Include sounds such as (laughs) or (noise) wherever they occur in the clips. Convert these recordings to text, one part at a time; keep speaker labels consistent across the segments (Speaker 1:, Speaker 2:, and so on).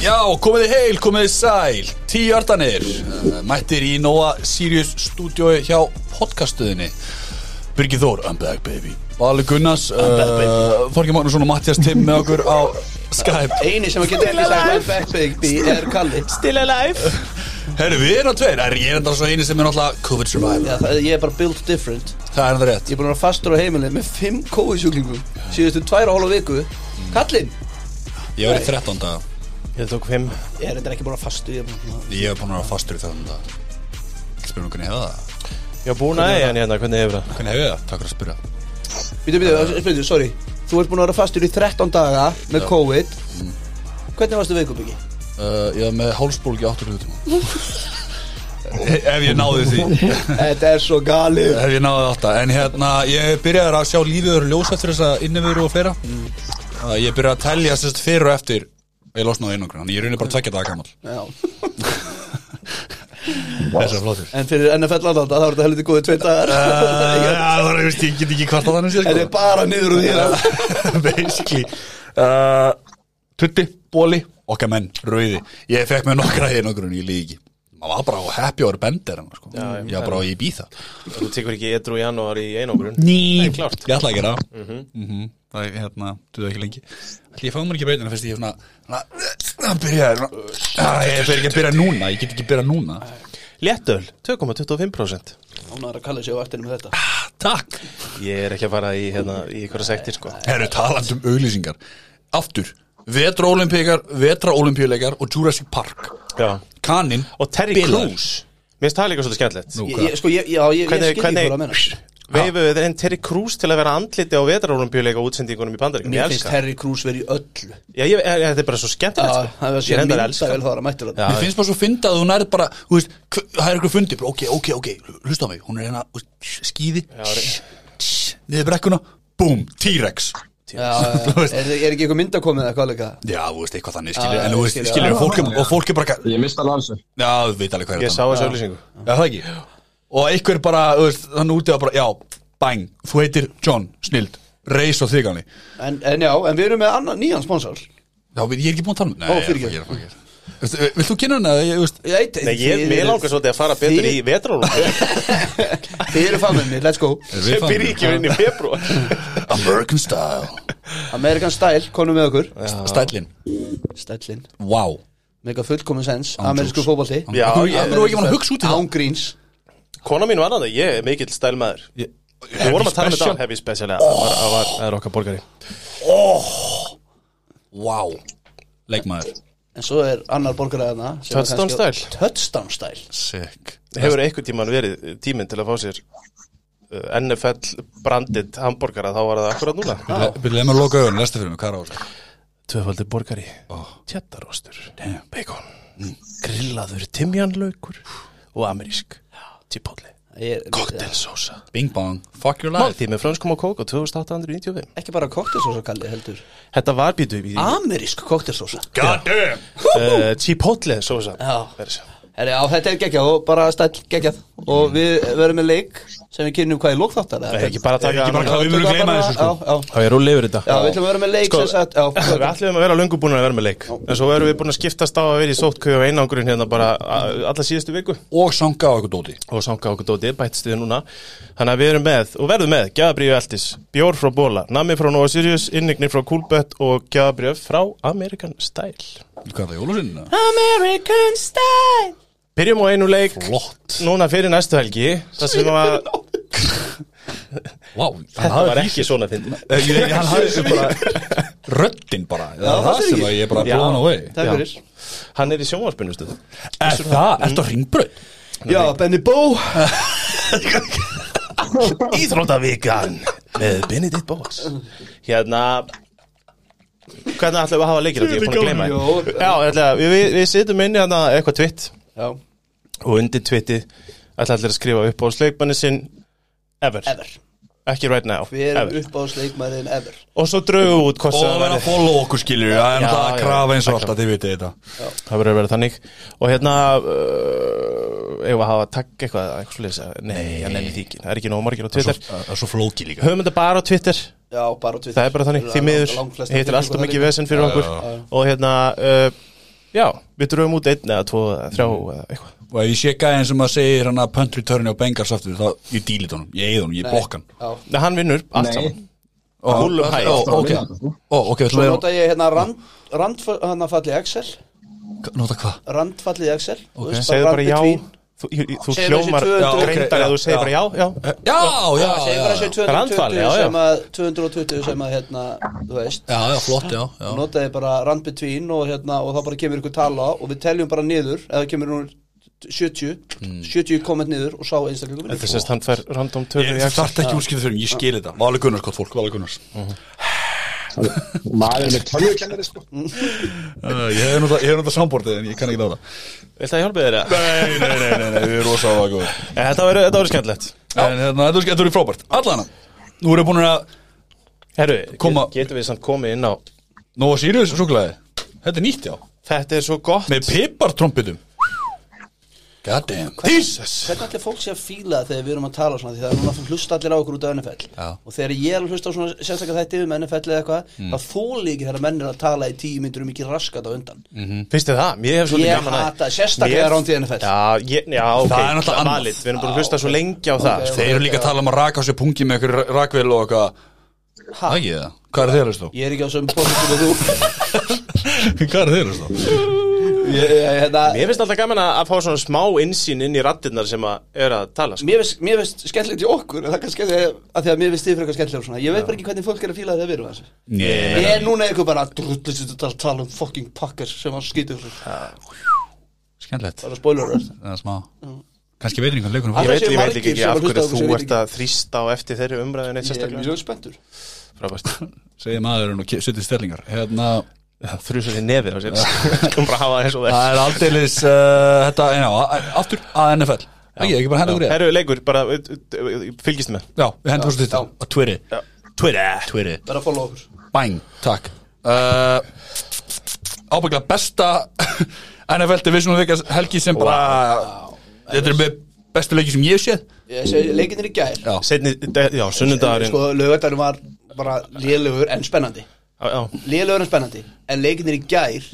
Speaker 1: Já, komið þið heil, komið þið sæl. Tíu artanir uh, Mættir í Nóa Sirius stúdiói hjá podcastuðinni. Birgir Þór, I'm back baby. Vali Gunnars uh, Þorki Magnússon og Mattias Timm með okkur á Skype.
Speaker 2: Einu sem að geta ekki sagt My back baby er Kalli.
Speaker 3: Still alive.
Speaker 1: Herru, við erum á tveir. Er ég enda svo eini sem er náttúrulega COVID survivor.
Speaker 2: Já, það, Ég er bara built different.
Speaker 1: Það er enda rétt.
Speaker 2: Ég er búin að vera fastur á heimilið með fimm COVID-sjúklingum Síðustu tvær og hálfa viku. Kallinn?
Speaker 1: Ég var í 13 daga
Speaker 3: Ég tók fimm.
Speaker 2: Ég er enda ekki búin að fastur Ég er búin að
Speaker 1: Ég hef búin að vera fastur í 13 daga Spyrum hvernig hefur það?
Speaker 3: Ég var búin að eiga hann hérna, hvernig hefur það?
Speaker 1: Hvernig hefur það? Takk fyrir að spyrja.
Speaker 2: Býtu, býtu, býtu, sorry. Þú ert búin að vera fastur í 13 daga með COVID. Hvernig varstu veikubyggi?
Speaker 1: uh, Ég var með hálsbólgi 8 hlutum (laughs) Ef ég náði því.
Speaker 2: Þetta er svo galið.
Speaker 1: Ef ég náði þetta En hérna, ég byrjaði að sjá lífið og ljósa Ég að losnaði einhverjum Þannig ég raunir bara tvekja daga gammal
Speaker 2: Já. (laughs)
Speaker 1: Þess að flottur.
Speaker 2: En fyrir NFL aðlanda þá er þetta helviti góðið tvei dagar. (laughs)
Speaker 1: Það var, ég get ekki hvart að þannig sér
Speaker 2: Þetta er bara niður úr því (laughs)
Speaker 1: sko Basically. Uh, Tutti, bóli, okkar menn, rauði. Ég fekk með nokkra en ég líði ekki maður var bara á happy hour bender sko.
Speaker 3: Já,
Speaker 1: ég var bara á í býða
Speaker 3: Þú tekur ekki edru í janúar í einogrun
Speaker 1: Ný,
Speaker 3: Nei, klárt.
Speaker 1: ég ætla að gera mm -hmm. Það er hérna, þú ekki lengi. Ég fá mér ekki breytina fyrst ég er svona svona, að byrja svona, að, ég fer ekki að byrja núna, ég get ekki að byrja núna.
Speaker 3: Léttöl, 2,25%
Speaker 2: Hún er að kalla sig á vaktinu með þetta.
Speaker 1: Takk,
Speaker 3: Ég er ekki að fara í, hérna, í ykkur sektir sko.
Speaker 1: Herru talandi um auglýsingar. Aftur, vetra-olimpíkar vetra-olimpíuleikar og Jurassic Park.
Speaker 3: Já.
Speaker 1: Kaninn
Speaker 3: Og Terry. Crews. Mér finnst það líka svolítið skemmtilegt.
Speaker 2: Sko, ég, já, ég, ég
Speaker 3: Hvernig-
Speaker 2: skil ekki
Speaker 3: hvernig-
Speaker 2: að
Speaker 3: Veifu við einn Terry Crews til að vera andliti á vetrarólumbíuleika útsendingunum í Bandaríkjum Ég
Speaker 2: Mér finnst Terry Crews verið í öllu.
Speaker 3: Já, ég, ég, þetta er bara svo skemmtilegt
Speaker 2: Já,
Speaker 3: sko. Ég
Speaker 2: mynda
Speaker 3: elska
Speaker 2: að þetta.
Speaker 1: Mér finnst bara svo fyndið að þú nærið bara þú veist, það er eitthvað fundið bara, ok, ok, ok, hlusta á mig. Hún er hérna, þú veist, skíði niður brekkuna, búm, T-Rex. (laughs)
Speaker 2: Er, er ekki eitthvað mynda komið eða hvað líka?
Speaker 1: Já, þú veist, eitthvað þannig, skilur en þú veist,
Speaker 2: skil,
Speaker 1: skilur, er, og fólk er bara
Speaker 4: Ég mista alveg hans
Speaker 1: já, þú veit alveg hvað er
Speaker 3: Ég
Speaker 1: það og einhver bara, þú þannig úti að bara, já, bang, þú heitir John, snild reis og þigani
Speaker 2: en, en já, en við erum með annan, nýjan sponsor.
Speaker 1: Já, ég er ekki búin að tala um
Speaker 2: Ó,
Speaker 1: Nei,
Speaker 2: fyrirgefðu.
Speaker 1: ég er að fara að gera. Veistu, Vilt þú kynna hana, ég veist
Speaker 2: Ég veit,
Speaker 3: Nei, ég,
Speaker 2: þið
Speaker 3: mér langar svolítið að fara betur
Speaker 2: þið-
Speaker 3: í vetrarólumbíuleika (laughs)
Speaker 2: Þið eru fannmenni, let's go.
Speaker 3: Sem byrja ekki inn í februar (laughs)
Speaker 1: American Style.
Speaker 2: American Style, konum með okkur.
Speaker 1: Stælin,
Speaker 2: Stælin,
Speaker 1: wow.
Speaker 2: Mega fullkomin sens Amerísku
Speaker 1: jokes.
Speaker 2: fótbolti.
Speaker 3: Já, ég-
Speaker 1: er ekki mann að hugsa út í það.
Speaker 2: Án gríns
Speaker 3: Kona mín var annað, ég er mikill stælmaður. Við vorum að tala um þetta Heavy Special Það var- það var- það er okkar borgari.
Speaker 1: Wow, leikmaður.
Speaker 2: En svo er annar borgaræðina
Speaker 3: Touchdown style.
Speaker 2: Touchdown style.
Speaker 1: Sick.
Speaker 3: Hefur einhvern tíman verið tíminn til að fá sér uh, NFL branded hambúrgara þá var það akkurat núna.
Speaker 1: Byrjuð með að loka augun, lestu fyrir mig, hvað er á þessu?
Speaker 3: Tvöfaldi borgari.
Speaker 1: Oh.
Speaker 3: Tjattarostur Bacon. Grillaður timjanlaukur. Og amerísk Chipotle. Cocktailsósa.
Speaker 1: Bing bong, fuck your life.
Speaker 3: Máltíð með frönskum og kók og 2895
Speaker 2: Ekki bara koktelsósa kalli heldur.
Speaker 3: Þetta var býtu í
Speaker 2: Amerísk koktelsósa
Speaker 1: God damn
Speaker 3: uh, Chipotle sósa.
Speaker 2: Já. Herri, á, þetta er geggjað og bara stæll geggjað. Og við verðum með leik sem við kynum hvað í lókþáttar
Speaker 3: Nei, ekki bara taka
Speaker 1: Ekki bara hvað við munum gleyma þessu, sko.
Speaker 2: Já, já,
Speaker 3: Já, ég rúli yfir þetta.
Speaker 2: Já, við ætlum að vera með leik
Speaker 3: Sko,
Speaker 2: sem sagt Já,
Speaker 3: Við ætlum að vera löngu búin að vera með leik. En svo erum við búin að skiptast á að vera í sóttkau og einangurinn hérna bara alla síðustu viku.
Speaker 1: Og sanga á eitthvað dóti.
Speaker 3: Og sanga okkur dótið, bættst við núna. Þannig að við erum með, og verðum með, Gjafabríu Eldis, Bjór frá Bóla, Nami frá Nova Sirius, Innignir frá Coolbet og Gjafabríu frá American Style
Speaker 1: Er
Speaker 3: Byrjum á einu leik
Speaker 1: Flott.
Speaker 3: núna fyrir næstu helgi. Það sem var,
Speaker 1: Wow, (laughs)
Speaker 3: þetta var ekki svona fyndin
Speaker 1: Ég, hann hafði bara Röddin bara. Það er það
Speaker 2: það
Speaker 1: sem að ég er bara blown away.
Speaker 2: Takk fyrir.
Speaker 3: Hann er í sjónvarpinu stuð
Speaker 1: Er það? Ertu á ringbröð?
Speaker 2: Já, Benny Bó. (laughs)
Speaker 3: Íþróttavíkan með Benedikt Bóas. Hérna Hvernig ætlum við að hafa leikir þetta? Ég er búin að gleyma þér. Já, ætla, við, við, við sitjum inn í hérna eitthvað tvitt
Speaker 2: Já,
Speaker 3: og undir tvitti ætla allir að skrifa upp á sleikmanni sinn ever.
Speaker 2: ever.
Speaker 3: Ekki right now
Speaker 2: Hver er
Speaker 3: ever.
Speaker 2: uppáðsleikmaðurinn ever.
Speaker 3: Og svo draugum við út hvort
Speaker 1: Og
Speaker 3: það
Speaker 1: vera að follow okkur skilur Það er
Speaker 3: Já,
Speaker 1: náttúrulega
Speaker 3: já.
Speaker 1: að krafa eins og alltaf, þið vitið þetta.
Speaker 3: Það verður að vera þannig. Og hérna uh, ef að hafa takk eitthvað eitthvað svolítið nei, ég nenni því ekki, það er ekki nóg margir á Twitter.
Speaker 1: Það er svo flóki líka.
Speaker 3: Höfum þetta bara á Twitter.
Speaker 2: Já, bara á Twitter.
Speaker 3: Það er bara þannig, því miður. heitir alltaf mikið vesen fyrir
Speaker 1: Já,
Speaker 3: okkur.
Speaker 1: já,
Speaker 3: og hérna uh, Já, við dröfum út einn eða tvo eða þrjá eða eitthvað
Speaker 1: Og ef ég sé gæðin sem að segir hann að pöntri törni á Bengals aftur þá ég dílit honum, ég eið honum, ég blokkan.
Speaker 3: Nei, hann vinnur allt saman
Speaker 1: Ó,
Speaker 3: Fullum hæ.
Speaker 1: ó,
Speaker 4: Það var
Speaker 1: ok,
Speaker 4: vinna þetta, sko.
Speaker 1: ó, ok,
Speaker 2: Svo nota ég hérna rand, rand hann að falli Excel
Speaker 1: Nota hvað?
Speaker 2: Randfallið Excel
Speaker 3: Segðu bara já. Þú,
Speaker 2: Segðu
Speaker 3: hljómar
Speaker 2: þessi 200
Speaker 3: greindar
Speaker 1: já,
Speaker 3: að þú segir bara já, já
Speaker 1: Já, já,
Speaker 2: Já, segjum bara
Speaker 1: já,
Speaker 2: þessi
Speaker 1: já,
Speaker 3: Randfall,
Speaker 2: 220
Speaker 3: já, já.
Speaker 2: sem að 220 sem að hérna, þú veist
Speaker 1: já, já, flott, já, já.
Speaker 2: notaði bara rand between og, hérna, og þá bara kemur ykkur tala og við teljum bara niður eða kemur nú 70 70 komment niður og sá einstakleikum
Speaker 3: Þetta sérst hann fær random tölur í
Speaker 1: Ég þarf ekki útskýrða fyrir mig, ég skil þetta. Vali Gunnars, gott fólk, Vali Gunnars.
Speaker 4: Maður er með tölvukennari sko.
Speaker 1: Uh, Ég hef notað soundboardið en ég kann ekki náða
Speaker 3: Viltu að hjálpa þér það?
Speaker 1: Nei, nei, nei, nei, nei, við erum rosa á að góða
Speaker 3: Þetta verður skemmtilegt.
Speaker 1: En hérna, þetta þetta verður frábært. Allana, nú erum við búin að
Speaker 3: Herru,
Speaker 1: Koma-
Speaker 3: get, getum við samt komið inn á
Speaker 1: Nóa Sirius súkulæði Þetta er nýtt, já.
Speaker 3: Þetta er svo gott.
Speaker 1: Með pipartrompitum God damn Jesus
Speaker 2: Hvernig allir fólk sé að fíla þegar við erum að tala svona því það er núna að hlusta allir á okkur út af NFL
Speaker 1: Já.
Speaker 2: og þegar ég er að hlusta á svona sérstaklega þetta um NFL eða eitthvað
Speaker 1: Mm.
Speaker 2: þá þóli ekki þegar menn er að tala í tíu myndur um ekki raskat á undan
Speaker 3: Finnst þið það? Mér hef svolítið
Speaker 2: Ég
Speaker 3: gaman að
Speaker 2: hata sérstaklega
Speaker 3: Mér-
Speaker 2: rándið NFL.
Speaker 3: Já, ég, já ok
Speaker 1: Það er náttúrulega annað.
Speaker 3: Við erum búin að hlusta svo lengi á það
Speaker 2: Ok,
Speaker 3: sko.
Speaker 1: Þeir eru líka að tala um að raka á sér pungi með eitthvað? Það það Hvað er þeir að hlusta á?
Speaker 2: Ég er ekki á sömu positíf og þú (laughs)
Speaker 1: Hvað er þeir að
Speaker 3: Mér finnst alltaf gaman að að fá svona smá insýn inn í rattirnar sem að er að tala sko.
Speaker 2: Mér finnst- mér finnst skemmtilegt í okkur en það kannski að því að mér finnst þið fyrir eitthvað skemmtilega svona. Ég veit bara ekki hvernig fólk er að fíla þegar við erum þessu. Ég er núna eitthvað bara drullist að tala um fucking pakkar sem hann skýtur
Speaker 1: skemmtilegt.
Speaker 2: Það er spoiler alert.
Speaker 1: Það er smá. Kannski veitir einhvern leikunum
Speaker 2: Að
Speaker 3: Ég veit, ég veit ekki af
Speaker 2: að
Speaker 3: hverju þú ert að þrýsta á eftir þeirri umræðin eitt
Speaker 2: Ég er
Speaker 3: sérstaklega.
Speaker 2: mjög spenntur.
Speaker 3: Frábært.
Speaker 1: Segir maðurinn og setið stellingar. Hérna
Speaker 3: Þrjusar í nefið á sér. (laughs) Skum bara hafa það eins og það
Speaker 1: Það er aldeilis uh, Þetta, já, aftur að NFL Ekki, ekki bara hendur úr
Speaker 3: Herru, leikur, bara uh, uh, fylgist með.
Speaker 1: Já, við hendur þessu þetta Á Twitter. Twitter. Twitter.
Speaker 2: Bara að follow okkur.
Speaker 1: Bang, takk. Uh, Ábyggla besta (laughs) NFL Divisional Vegas helgi sem bara Þetta er með bestu leiki sem ég hef séð.
Speaker 2: Ég segi leikinnir í gær.
Speaker 1: Já,
Speaker 3: já, sunnudagurinn
Speaker 2: Sko, lögardagurinn var bara lélugur en spennandi Lélugur en spennandi En leikinnir í gær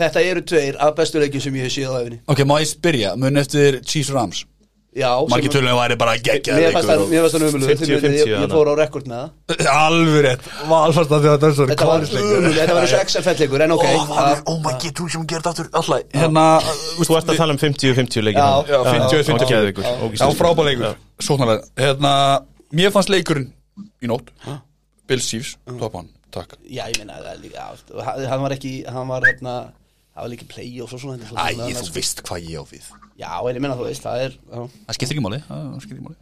Speaker 2: Þetta eru tveir af bestu leikjum sem ég hef séð á efni
Speaker 1: ok, má ég spyrja Mun eftir Chiefs Rams?
Speaker 2: Já,
Speaker 1: Margir tölunum væri bara geggjað
Speaker 2: Mér fannst það-
Speaker 1: leikur
Speaker 2: mér fannst það umulugur
Speaker 3: 50-50
Speaker 2: Ég, fór á rekord með það. (laughs)
Speaker 1: Alveg rétt. Þetta er svo
Speaker 2: Þetta var umulugur, þetta var eins og XFL-leikur En ok. Það-
Speaker 1: oh my god, þú sem gerði aftur. Alltaf, hérna
Speaker 3: Þú ert að tala um 50-50 leikin
Speaker 2: Já,
Speaker 1: Já, 50-50
Speaker 3: Geðvikur
Speaker 1: Já, frábær leikur, sóknarlega Hérna, mér fannst leikurinn í nótt Bill Chiefs, top hann, takk.
Speaker 2: Já, ég já, hann- Hann var ekki, hann var hérna Það var líka play-offs og svona þetta er
Speaker 1: Æ,
Speaker 2: svona-
Speaker 1: þú veist hvað ég á við
Speaker 2: Já, en ég meina þú veist, það er
Speaker 1: Það skiptir ekki máli,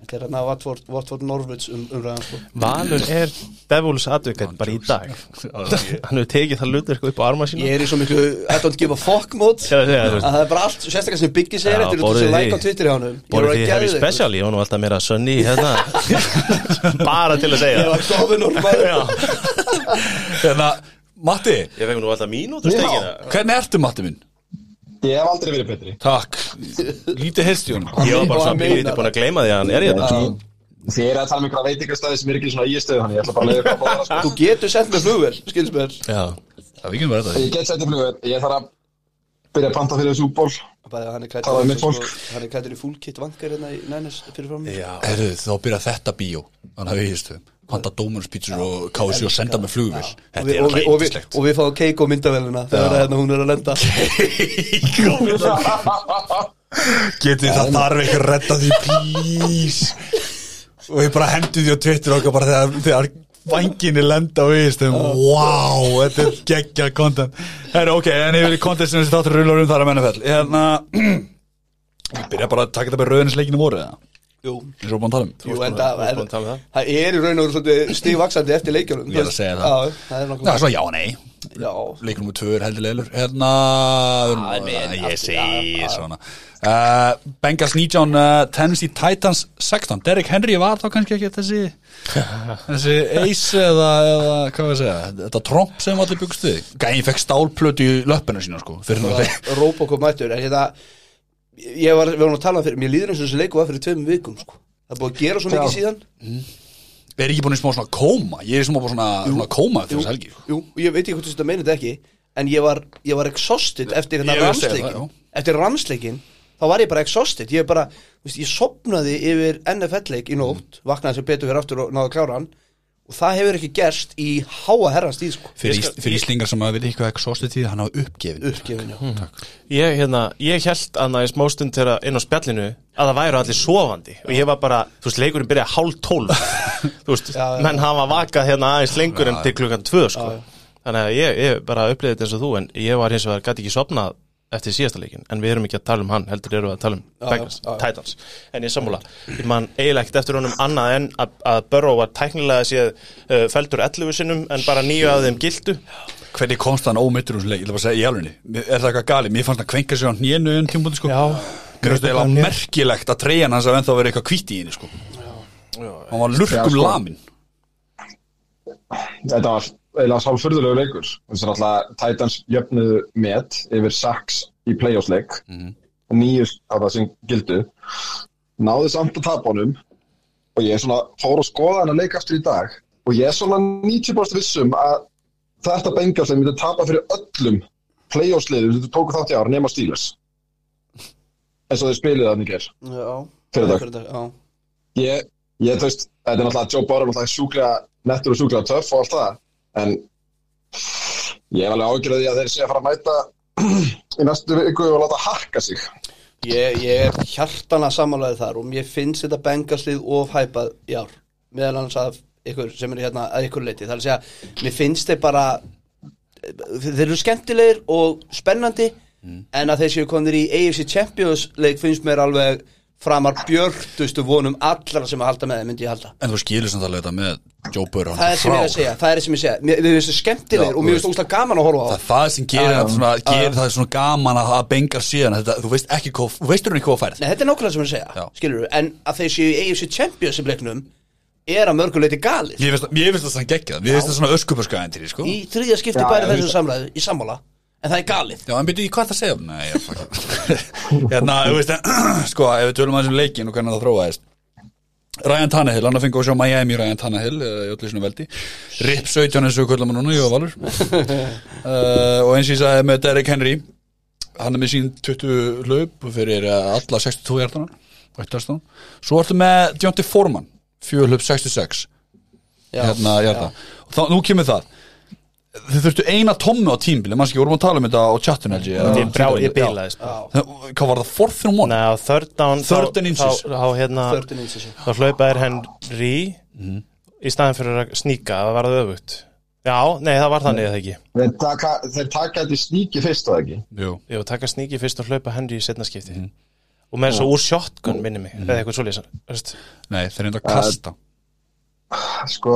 Speaker 2: Þetta er hérna Watford, Watford Norwich um, umræðan sko.
Speaker 3: Valur er Devils advocate bara í dag. (laughs) Hann hefur tekið það lutverk upp á arma sína
Speaker 2: Ég er í svo miklu I don't give a fuck að það er bara allt, sérstaklega sem Biggi segir
Speaker 3: Já,
Speaker 2: eftir
Speaker 3: borðið
Speaker 2: þessu like á Twitter hjá hann
Speaker 3: Borðið því heavy special? Ég var nú alltaf meira sunny hérna. (laughs) Bara til að segja.
Speaker 2: Ég var og
Speaker 3: Já.
Speaker 1: Hérna, Matti,
Speaker 3: Ég fekk nú alltaf mínútur
Speaker 1: hvernig ertu Matti minn?
Speaker 4: Ég hef aldrei verið betri.
Speaker 1: Takk, lítið í honum
Speaker 3: Ég var bara svona
Speaker 2: hann meinar
Speaker 3: búin að gleyma því að hann er hérna sko.
Speaker 4: Þið er að tala um einhverja veitingastæði sem er ekki svona í stöðu Þannig ég ætla bara að leiða ykkur að bóða það
Speaker 2: Þú
Speaker 4: sko
Speaker 2: getur sent með flugvel, skilst mér.
Speaker 3: Já.
Speaker 1: Það ekki verið þetta
Speaker 4: Ég get sett í flugur Ég þarf að byrja að panta fyrir þessu útból
Speaker 2: hann er
Speaker 4: Það.
Speaker 2: Hann er klættur í full kit vangar hérna í Nænes fyrir fram
Speaker 1: þá byrja þetta bíó Þannig að við hýstu Panta Dómunus pítsur og kási og senda með flugvill
Speaker 2: Og
Speaker 1: Þetta er
Speaker 2: og, við, og, við, og fáum keik og myndavélina þegar hérna hún er að lenda. (laughs)
Speaker 1: Getið það þarf ekki að redda því please. Og við bara hendum því á Twitter okkar bara þegar, þegar vanginni lenda og við stum Wow, þetta er geggja content. Herra, ok, en yfir í content sem þáttur rullar um þar að mennafell Ég byrja bara að taka þetta með rauðinsleikinu voru eða
Speaker 2: Jú,
Speaker 1: eins og búin að tala um.
Speaker 2: Jú en
Speaker 3: þú
Speaker 2: það
Speaker 3: tala um það.
Speaker 2: það er í raun og veru stígvaksandi eftir leikjunum.
Speaker 1: Ég er að segja það.
Speaker 2: Það er nokkuð
Speaker 1: svona já, nei.
Speaker 2: Já,
Speaker 1: Leikur nummer tvö er heldur leilur Hérna
Speaker 2: ég
Speaker 1: segi svona. Uh, Bengals 19 uh, Tennessee Titans 16 Derrick Henry var þá kannski ekki þessi (laughs) Þessi ace eða, eða Hvað var að segja? Þetta tromp sem allir byggst við Gæin fekk stálplötu í löppinu sína sko leik
Speaker 2: Robocop mættur En hérna Ég var, við varum að tala um fyrir Mér líður eins og þessi leiku var fyrir tveim vikum sko. Það er búið að gera svo mikið síðan.
Speaker 1: Er ekki búin í smá svona kóma? Ég er í smá bara svona, svona kóma eftir
Speaker 2: Jú,
Speaker 1: þess helgi sko.
Speaker 2: jú, ég veit ekki hvort þetta meinir þetta ekki en ég var, ég var exhausted eftir hérna
Speaker 1: segja það,
Speaker 2: rannsleikin eftir rannsleikin þá var ég bara exhausted. Ég bara, veist, ég sopnaði yfir NFL-leik í nótt, vaknaði sem betur fyrir aftur og náði að klára hann og það hefur ekki gerst í háa herrans tíð sko,
Speaker 1: Fyrir, Íslingar sem að ekki hvað ekki sóstu tíð hann hafa uppgefin
Speaker 2: uppgefin já.
Speaker 1: Takk.
Speaker 3: Ég, hérna, ég held annað í smástund þegar inn á spjallinu að það væru allir sofandi og ég var bara, þú veist, leikurinn byrjaði hálf tólf (laughs) þú veist,
Speaker 2: Já, já.
Speaker 3: menn hafa vakað hérna aðeins lengur en
Speaker 1: Já,
Speaker 3: til klukkan tvö sko.
Speaker 2: Já, já.
Speaker 3: þannig að ég, ég bara upplýði þetta eins og þú en ég var hins vegar gæti ekki sopnað eftir síðasta leikin, en við erum ekki að tala um hann heldur erum við að tala um
Speaker 2: Já,
Speaker 3: Bengals,
Speaker 2: já, já.
Speaker 3: Titans, en ég sammála ég man eiginlega ekkert eftir honum annað en að, að Burrow var tæknilega séð uh, feldur 11 sinnum en bara nýju af þeim gildu
Speaker 1: Hvernig komst hann ómittur úr þessu leik? Ég ætla bara að segja í alvegni Er það eitthvað gali? Mér fannst hann kvenka sig á hnénu um tímpúndi sko
Speaker 3: Já.
Speaker 1: Mér finnst það eiginlega merkilegt að treyjan hans að ennþá verið eitthvað hvítt í henni sko Hann var lurkum
Speaker 4: Já, sko.
Speaker 1: lamin
Speaker 4: Þetta var eiginlega sá fyrðulegu leikur. Þessi er alltaf Titans jöfnuðu met yfir Saks í playoffsleik mm. nýjus af það sem gildu. Náðu samt að tapa honum. Og ég er svona fór að skoða hann að leika aftur í dag. Og ég er svona 90% vissum að þetta bengalsleik myndi tapa fyrir öllum playoffsleiðum sem þú tóku þátt í ár nema Steelers. Eins og þau spiliðu þannig ger
Speaker 2: Já,
Speaker 4: Fyrir dag. ég, ég þú veist, þetta er náttúrulega Joe Burrow náttúrulega sjúklega nettur og sjúklega töff og allt það en ég er alveg ágjörði að þeir sé að fara að mæta (clears throat) í næstu viku og láta harka sig.
Speaker 2: Ég, ég er hjartana sammálaðið þar og mér finnst þetta bengaslið of hæpað í ár. Meðal annars af ykkur sem er hérna að ykkur leiti það er að segja, mér finnst þeir bara þeir eru skemmtilegir og spennandi en að þeir séu komnir í AFC Champions leik finnst mér alveg framar björtustu vonum allra sem að halda með þeim myndi ég halda.
Speaker 1: En þú skilur samt alveg þetta með Joe Burrow
Speaker 2: það er sem ég er að segja, það er sem ég segja. Mér, finnst það skemmtilegir og
Speaker 1: þú
Speaker 2: mér finnst það úslega gaman að horfa á.
Speaker 1: Það er það sem gerir,
Speaker 2: já.
Speaker 1: svona, gerir það svona gaman að, að benga síðan. Þetta, Þú veist ekki hvað, þú veistur hún ekki hvað færð.
Speaker 2: Nei, þetta er nákvæmlega sem ég er að segja,
Speaker 1: Já.
Speaker 2: skilur en að þeir séu í AFC Champions leiknum er að mörguleiti galið.
Speaker 1: Ég ég veist það sem geggja Mér veist það svona öskuparskaðin sko.
Speaker 2: í þriðja skipti
Speaker 4: Já,
Speaker 2: bæri þessu
Speaker 4: ég-
Speaker 2: samræðu í sammála en það er galið.
Speaker 1: Já, en byrju, í hvað það segja? Nei, ég it. (laughs) Hérna, þú veist, (clears throat) sko, ef við tölum aðeins um leikin og hvernig það þróaðist. Ryan Tannehill, hann að fengi að sjá Miami Ryan Tannehill uh, í öllu sinu veldi. Rip 17 eins og kvöldum núna, ég var valur. Uh, (laughs) og eins og ég sagði með Derrick Henry hann er með sín 20 hlaup fyrir uh, alla 62 hjartana svo ertu með Deontay Foreman 4 hlaup 66
Speaker 2: Já,
Speaker 1: hérna, og þá, nú kemur það þau þurftu eina tommu á tímbili mannski, vorum að tala um þetta á chatun held ég
Speaker 3: bilaðist
Speaker 1: Það- hvað var það, fourth and one?
Speaker 3: Nei, á third down
Speaker 1: Third
Speaker 3: þá- hérna,
Speaker 2: 13 inches já.
Speaker 3: þá hlaupaðir Henry í staðin fyrir að sníka það var það öfugt. Já, nei, það var þannig eða ekki?
Speaker 4: Þeir taka, þeir taka þetta í sníki fyrst og ekki?
Speaker 1: Jú.
Speaker 3: Jú, taka sníki fyrst og hlaupa Henry í setna skipti. Og með svo úr shotgun minni mig eða eitthvað svolítið
Speaker 1: Nei, þeir reynda að kasta
Speaker 4: sko,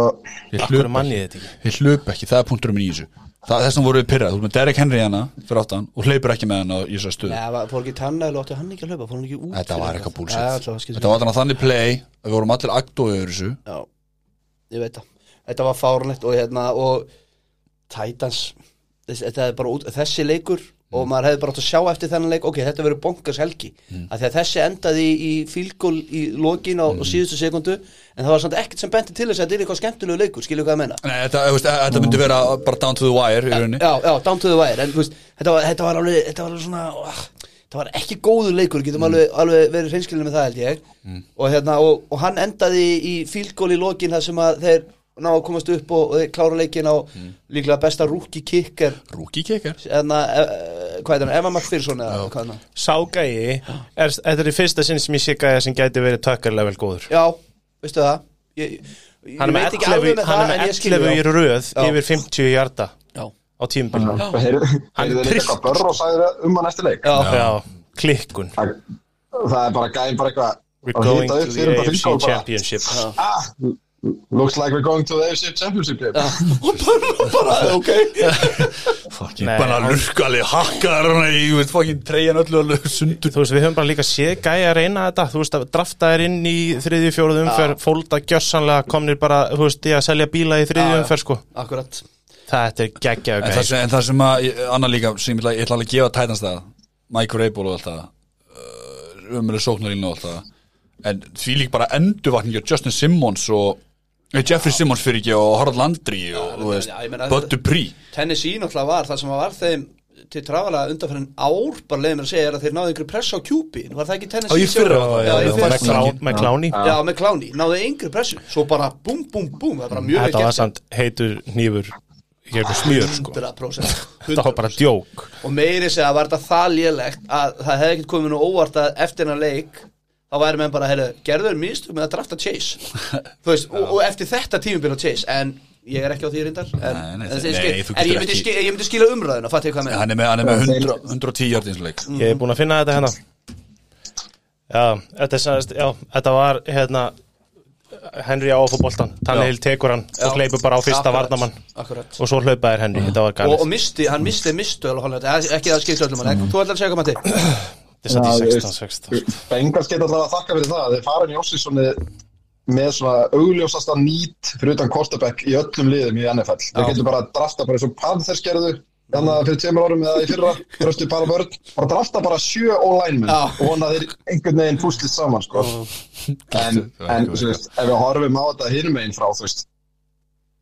Speaker 1: Ég
Speaker 3: Akkur
Speaker 1: hlup
Speaker 3: manni
Speaker 1: ekki,
Speaker 3: ég þetta ekki?
Speaker 1: Ég hlup ekki, það er punkturum í þessu. Það þess vegna voru við pyrrað, þú erum með Derek Henry hana fyrir áttan og hleypur ekki með hann á í þessar stöðu.
Speaker 2: Nei, var- fór ekki tanna eða átti hann ekki að hlaupa? Fór hann ekki út
Speaker 1: Þetta var eitthvað búlsitt Þetta var þannig þannig play að við vorum allir agdóið yfir þessu.
Speaker 2: Já, ég veit það. Þetta var fárunlegt og hérna og Titans þetta er bara út, þessi leikur og maður hefði bara átt að sjá eftir þennan leik ok, þetta verður bonkars helgi. Mm. að að þessi endaði í, í fílgól í lokin á, á síðustu sekundu en það var samt ekkert sem benti til þess að þetta er eitthvað skemmtilegu leikur skilju hvað að menna
Speaker 1: Nei, þetta, veist, þetta myndi vera bara down to the wire rauninni.
Speaker 2: já, já, down to the wire en veist, þetta var, þetta var alveg þetta var alveg svona ah, þetta var ekki góður leikur, getum alveg, alveg verið hreinskilin með það held ég. Og, hérna, og, og hann endaði í fílgól í lokin þar sem að þeir ná að komast upp og, og þeir klára leikin á líklega besta rookie kicker
Speaker 1: Rookie kicker
Speaker 2: enna, uh, hvað er það, Emma McPherson eða hvað er það?
Speaker 3: Ságæi, er, þetta er í fyrsta sinn sem ég sé gæja sem gæti verið tökkarlevel góður.
Speaker 2: Já, veistu það? Ég, ég,
Speaker 3: Hann er með
Speaker 2: ekki alveg
Speaker 3: 11
Speaker 2: með
Speaker 3: hann
Speaker 2: það
Speaker 3: er
Speaker 2: en
Speaker 3: með
Speaker 2: ég skilur
Speaker 3: 11 í
Speaker 2: Já.
Speaker 3: yfir 50 hjarta
Speaker 2: já,
Speaker 3: á tímbil
Speaker 4: heyrðu
Speaker 3: Hann
Speaker 4: sagði það um hann eftir leik.
Speaker 2: Já,
Speaker 3: Já, klikkun.
Speaker 4: Það, er bara gæðin bara eitthvað
Speaker 3: We're
Speaker 4: að
Speaker 3: going to
Speaker 4: upp
Speaker 3: the AFC Championship.
Speaker 4: Ah, looks like we're going to the AFC Championship game.
Speaker 2: Og (laughs) bara, bara, ok. (laughs)
Speaker 1: Fucking
Speaker 3: Nei,
Speaker 1: bara lurkali hakkar í, þú veist, fucking treyjan öllu alveg sundur.
Speaker 3: Þú veist, við höfum bara líka séð gæja að reyna þetta. Þú veist, að drafta þér inn í þriðju fjóruð umferð Fólda gjössanlega komnir bara, þú veist, í að selja bíla í þriðju
Speaker 2: já.
Speaker 3: umferð, sko.
Speaker 2: Akkurat.
Speaker 3: Þetta er geggjaðu
Speaker 1: En það,
Speaker 3: gæja
Speaker 1: sem, en það sem að, ég- annað líka sem ég ætla, ég ætla að gefa Titans það Mike Rabel og allt það uh, umölu sóknarinn og allt það. En því lík bara endurvakningi á Justin Simmons og Jeffrey Simmons fyrir ekki og Harald Landry og Bud Dupree.
Speaker 2: Tennessee náttúrulega var það sem var þeim til trafala undanfærin ár bara mér að segja er að þeir náðu ykkur press á QB var það ekki Tennessee
Speaker 1: fyrra.
Speaker 3: með, klá, með kláni
Speaker 2: já, með kláni, náðu yngri pressu. Svo bara búm, búm, búm, það bara mjög vel
Speaker 3: Þetta var samt heitur nýfur Hér smjör sko.
Speaker 2: 100%
Speaker 3: Þetta var bara djók.
Speaker 2: Og meiri segja var þetta það lélegt að það hefði ekkert komið nú óvart að eftir hennar leik þá væri menn bara, heyrðu, gerður mistum með að drafta Chase? Þú veist, og, og eftir þetta tímubil á Chase en ég er ekki á því reyndar en,
Speaker 1: Nei, nei,
Speaker 2: en,
Speaker 1: nei,
Speaker 2: skil, en ég, myndi skil, ég myndi skila umræðuna fattu ég hvað með
Speaker 1: Hann er með, hann er með 100, 110 hjartinsleik
Speaker 3: Ég er búin að finna þetta hérna. Já, þetta, sagðist- já, þetta var hérna Henry á fótboltan Tannehill tekur hann og hleypur bara á fyrsta
Speaker 2: Akkurat,
Speaker 3: varnamann
Speaker 2: akkurat.
Speaker 3: og svo hlaupaðir Henry, þetta var
Speaker 2: og, og
Speaker 3: galið
Speaker 2: misti, hann misti mistu ekki það skipta öllum hann þú ætlar að segja hvað Matti
Speaker 3: Þetta satt
Speaker 4: Já,
Speaker 3: í
Speaker 4: þú
Speaker 3: 16, 16
Speaker 4: Bengals geta alltaf að þakka fyrir það. Að þeir fara inn í Ósíssoni með svona augljósasta nýtt fyrir utan quarterback í öllum liðum í NFL þeir getur bara að drafta bara eins og Panthers gerðu þannig að fyrir tveimur árum eða í fyrra drafstu bara börn, bara drafta bara sjö ó-linemen
Speaker 2: Já.
Speaker 4: og vona að þeir einhvern veginn púslist saman sko. en, en þú veist, ef við horfum á þetta hinum meginn frá þú veist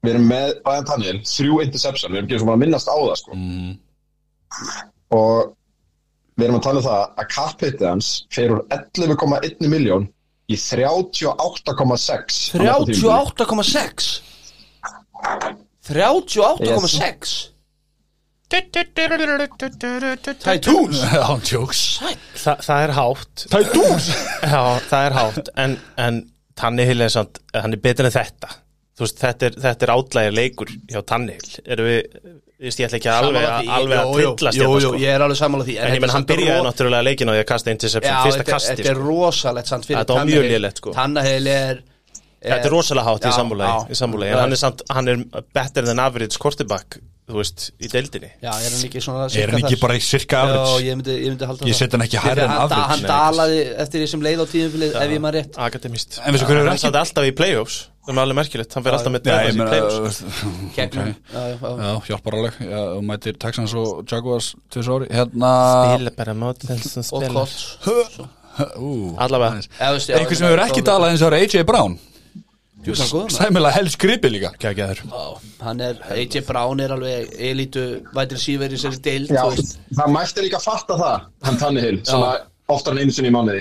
Speaker 4: við erum með Brian Tannehill, þrjú interception við erum ekki svona að minnast á það sko. og við erum að tala um það að kapitið hans fer úr 11,1 miljón í 38,6
Speaker 2: 38,6 38,6 Tætúns
Speaker 1: Án tjóks
Speaker 3: Þa, Það er hátt.
Speaker 1: Tætúns (laughs)
Speaker 3: Já, það er hátt. En, en Tannehill er er betur en þetta. Þú veist, þetta er, þetta er átlægir leikur hjá Tannehill. Erum við, ég ætla ekki alveg, alveg að trillast
Speaker 2: Jú, jú,
Speaker 3: sko.
Speaker 2: ég er alveg sammála því
Speaker 3: En ég menn, hann byrjaði náttúrulega leikin á því að kasta interception
Speaker 2: Já,
Speaker 3: Fyrsta kasti,
Speaker 2: þetta er
Speaker 3: sko.
Speaker 2: rosalegt samt fyrir
Speaker 3: Þetta var mjög lélegt, sko.
Speaker 2: Er,
Speaker 3: Þetta er rosalega hátt í samúlagi. En hann er samt, hann er better than average quarterback, þú veist, í deildinni.
Speaker 2: Já, er hann ekki svona
Speaker 1: Er hann ekki bara í cirka
Speaker 2: Já,
Speaker 1: average?
Speaker 2: ég myndi, ég myndi halda
Speaker 1: Ég
Speaker 2: það.
Speaker 1: set hann ekki
Speaker 2: Því
Speaker 1: hærra en average.
Speaker 2: Hann dalaði eftir því sem leið á tíðumfilið ef ég maður rétt.
Speaker 3: Akademist
Speaker 1: En veistu hverju
Speaker 3: Það er alveg merkilegt, hann fer alltaf með Dallas í playoffs.
Speaker 2: Gegnum
Speaker 1: Ok.
Speaker 2: Já, já, já.
Speaker 1: Já, hjálpar alveg. Og mætir Texans og Jaguars tvis ári. Hérna
Speaker 3: Spila bara mót þeim sem
Speaker 2: Og
Speaker 3: spila. Allavega.
Speaker 2: Já, veist, já,
Speaker 1: Einhver sem hefur ekki talað eins og er AJ Brown. Sæmilega helst gripi líka.
Speaker 2: Er, AJ Brown er alveg elítu vætir síver í sér veist.
Speaker 4: það mætti líka fatta það hann Tannehill, sem að oftar en einu sinni í mánuði.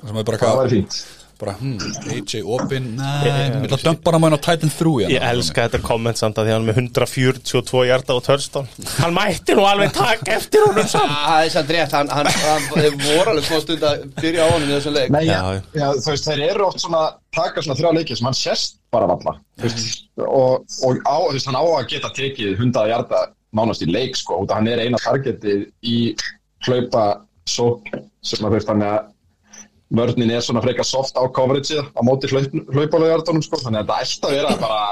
Speaker 1: Sem er bara
Speaker 4: það væri fínt
Speaker 1: bara, hmm, AJ Opin Nei, ég ætla að dömpa hann á Titan 3 hérna.
Speaker 3: Ég elska þetta komment samt að því hann er með 142 hjarta og törstón Hann mætti nú alveg taka eftir honum
Speaker 2: Já,
Speaker 3: samt
Speaker 2: Það er samt rétt, hann, hann, hann, hann voru alveg smá stund að byrja á honum í þessum leik.
Speaker 4: Nei, já,
Speaker 3: Já.
Speaker 4: já, þú veist, þeir eru oft svona taka svona þrjá leikir sem hann sérst bara valla þú veist, og, og á, þú veist, hann á að geta tekið hundaða hjarta nánast í leik, sko, hann er eina targetið í hlaupa sók sem að þú veist, hann að vörnin er svona frekar soft á coverage á móti hlaupalega hjartunum, sko, þannig að þetta ætti að vera bara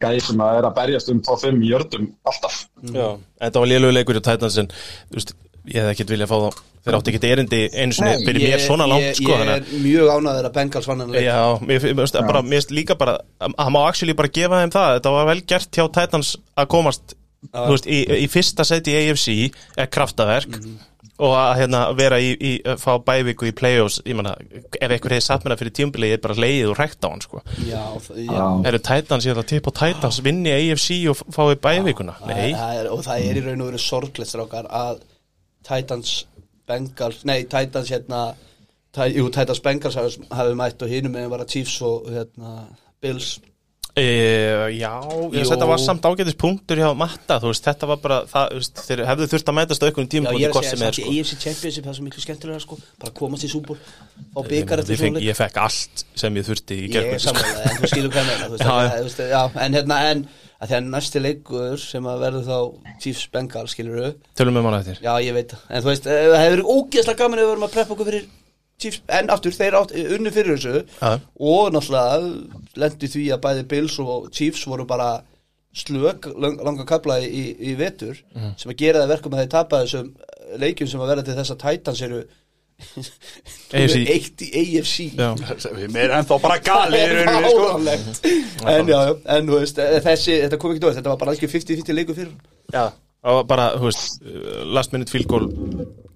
Speaker 4: gæði sem að er að berjast um top 5 í jördum alltaf
Speaker 3: Já, þetta var lélögu leikur í Titans en þú veist, ég hefði ekkert viljað fá þá. Þeir átti ekkert erindi einu sinni
Speaker 4: Nei,
Speaker 3: fyrir mér svona langt
Speaker 2: ég,
Speaker 3: sko
Speaker 2: ég er mjög ánæður að Bengals vann hann
Speaker 3: að-
Speaker 2: leik.
Speaker 3: Já, mér finnst líka bara að hann má actually bara gefa þeim það. Þetta var vel gert hjá Titans að komast þú veist, í, í fyrsta seti í AFC er kraftaverk og að hérna, vera í, í fá bæviku í play-offs, ég menna ef einhver hefði satt mér það fyrir tímbilið, ég er bara leið og rækt á hann sko.
Speaker 2: Já, já.
Speaker 3: Eru Titans, ég ætla að tippa Titans vinni AFC og fái bævikuna? Nei,
Speaker 2: Það er, og það er í raun og veru sorglegt strákar að Titans Bengals, nei Titans hérna tæ, jú, Titans Bengals hafi, mætt og hinum með var að Chiefs og hérna Bills
Speaker 3: E, já, ég,
Speaker 2: Jú.
Speaker 3: þetta var samt ágætis punktur hjá Matta, þú veist, þetta var bara það, þú veist, þeir hefðu þurft að mætast á einhvern
Speaker 2: Já,
Speaker 3: tíma
Speaker 2: ég er að segja
Speaker 3: sem er,
Speaker 2: í
Speaker 3: sko.
Speaker 2: Championship það er svo miklu skemmtilega sko bara komast í súból
Speaker 3: Ég
Speaker 2: byggar
Speaker 3: ég, fekk,
Speaker 2: svona
Speaker 3: ég fekk allt sem ég þurfti í
Speaker 2: Ég er
Speaker 3: gerkvöldi sko.
Speaker 2: sammála, en þú skilur hvað ég meina þú veist, (laughs)
Speaker 3: Já,
Speaker 2: það-
Speaker 3: já.
Speaker 2: þú veist, já, en hérna en að því að næsti leikur sem að verður þá Chiefs Bengals skilur þau
Speaker 3: Tölum við manna eftir
Speaker 2: Já, ég veit það, en þú veist, eh, það hefur verið ógeðslega gaman ef við vorum að preppa okkur fyrir Chiefs, en aftur, þeir átt unni fyrir þessu
Speaker 3: Já.
Speaker 2: og náttúrulega lendi því að bæði Bills og Chiefs voru bara slök lang, langa kapla í, í vetur
Speaker 3: Mhm.
Speaker 2: sem að gera það verkum að þeir tapa þessum leikjum sem að verða til þess að Titans eru (laughs) eitt í AFC
Speaker 3: Já.
Speaker 1: Mér er ennþá bara gali
Speaker 2: Það er fáránlegt. en já, en þú veist eh, þessi, þetta kom ekki dóð, þetta var bara alveg 50-50 leikur fyrir
Speaker 3: Já, bara, þú veist, uh, last minute field goal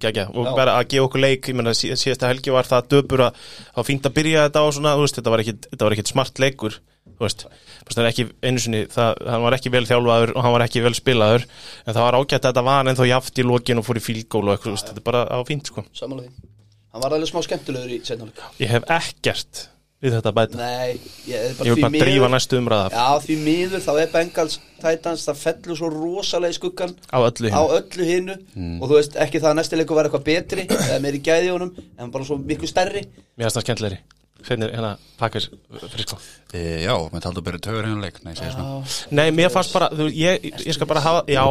Speaker 3: gegja, og
Speaker 2: Já.
Speaker 3: bara að gefa okkur leik ég menna, síðasta helgi var það döpur að það var fínt að byrja þetta á svona, þú veist, þetta var ekkit, þetta var ekkit smart leikur þú veist, það er ekki einu sinni, það, hann var ekki vel þjálfaður og hann var ekki vel spilaður, en það var ágætt að þetta var ennþá jaft í lokin og fór í fílgól og eitthvað, þetta er bara á fínt, sko.
Speaker 2: Samanlega því. Hann var alveg smá skemmtilegur í setnáleik
Speaker 3: Ég hef ekkert við þetta bæta.
Speaker 2: Nei, ég er
Speaker 3: Ég
Speaker 2: bara
Speaker 3: vil bara drífa
Speaker 2: miður
Speaker 3: næstu umræða
Speaker 2: Já, því miður þá er Bengals Titans það fellur svo rosalega í skuggan
Speaker 3: á öllu
Speaker 2: öllu hinnu og þú veist ekki það að næsti leikur var eitthvað betri eða meiri gæði honum en bara svo miklu stærri.
Speaker 3: Mér finnst það skemmtilegri Hvernig hérna pakkar frisko
Speaker 1: e, Já, með taldu að byrja tögur hérna leik Nei,
Speaker 3: Nei, mér fannst bara, þú, ég, ég skal bara hafa, já,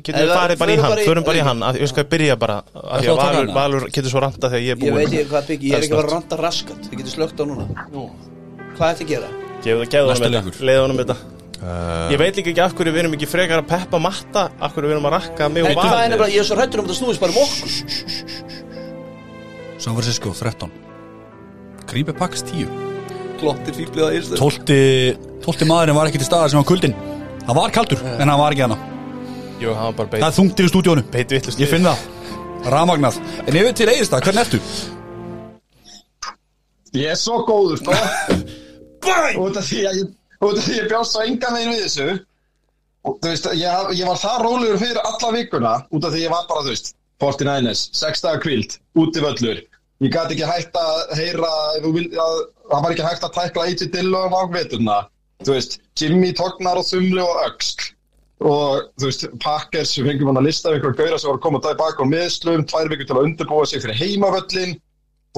Speaker 3: getum við farið bara í hann,
Speaker 2: bara
Speaker 3: förum bara í hann, að, ég skal byrja bara, að
Speaker 1: taka
Speaker 3: Valur? Valur getur svo ranta þegar ég er búinn.
Speaker 2: Ég veit ekki hvað byggi, ég er ekki að
Speaker 3: Það
Speaker 2: ranta raskat. Þið getur slögt á núna. Hvað ætti að gera?
Speaker 3: Gefðu gefðu
Speaker 1: Næsta
Speaker 3: honum þetta, þetta.
Speaker 1: uh,
Speaker 3: Ég veit líka ekki af hverju við erum ekki frekar að peppa matta, af hverju við erum að rakka mig og
Speaker 2: Hey, það er
Speaker 3: Valur.
Speaker 2: bara, ég er svo hrættur um að það snúist bara um okkur.
Speaker 1: San Francisco 13 Grípe Pax 10
Speaker 2: Klottir fíblið á Ísland
Speaker 1: Tólti, tólti maðurinn var ekki til staðar sem var kuldin Hann var kaldur, en hann var ekki hana
Speaker 3: Jú, hann var bara
Speaker 1: Það
Speaker 3: beit,
Speaker 1: er þungt yfir stúdíónu
Speaker 3: beit vittlust.
Speaker 1: Ég finn það, ramagnað En yfir til Eðistad, hvernig ertu?
Speaker 4: Ég er svo góður sko. (laughs) Út af því að ég, út af því ég bjóst svo engan veginn við þessu. Og þú veist, ég, ég var það rólegur fyrir alla vikuna út af því ég var bara, þú veist 49ers, 6 dagar kvild, úti völlur ég gæti ekki hægt að heyra það var ekki hægt að tækla A.J. Dillon á veturna. Þú veist, Jimmy Tognar og Þumli og Öxl. Og þú veist, Packers, við fengum hann að lista af einhverjum gauðra sem var að koma tilbaka á miðslum, tvær vikur til að undirbúa sig fyrir heimavöllin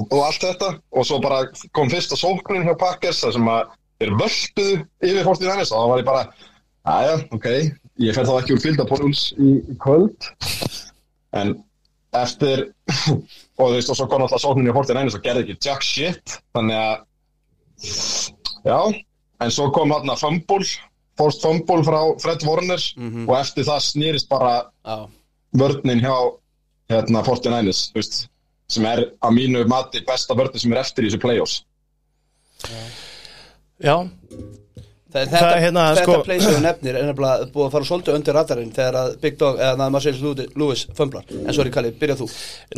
Speaker 4: og, og allt þetta. Og svo bara kom fyrsta sóknin hjá Packers þar sem að þeir völduðu yfir 49ers og þá var ég bara aðja, ok, ég fer þá ekki úr fylgdapóluls í, í kvöld. En eftir og þú veist, og svo kom alltaf sóknin hjá 49ers og gerði ekki jack shit þannig að já, en svo kom hann að fumble fórst fumble frá Fred Warner og eftir það snýrist bara
Speaker 2: Já,
Speaker 4: vörninn hjá hérna 49ers, þú veist sem er að mínu mati besta vörninn sem er eftir í þessu play-offs.
Speaker 3: Já, Það
Speaker 2: þetta,
Speaker 3: er hérna,
Speaker 2: þetta
Speaker 3: sko-
Speaker 2: við nefnir er nefnilega búið að fara svolítið undir radarinn þegar að Big Dog, eða Marcellus Lewis- Lewis fömblar, en sorry Kalli, byrja þú.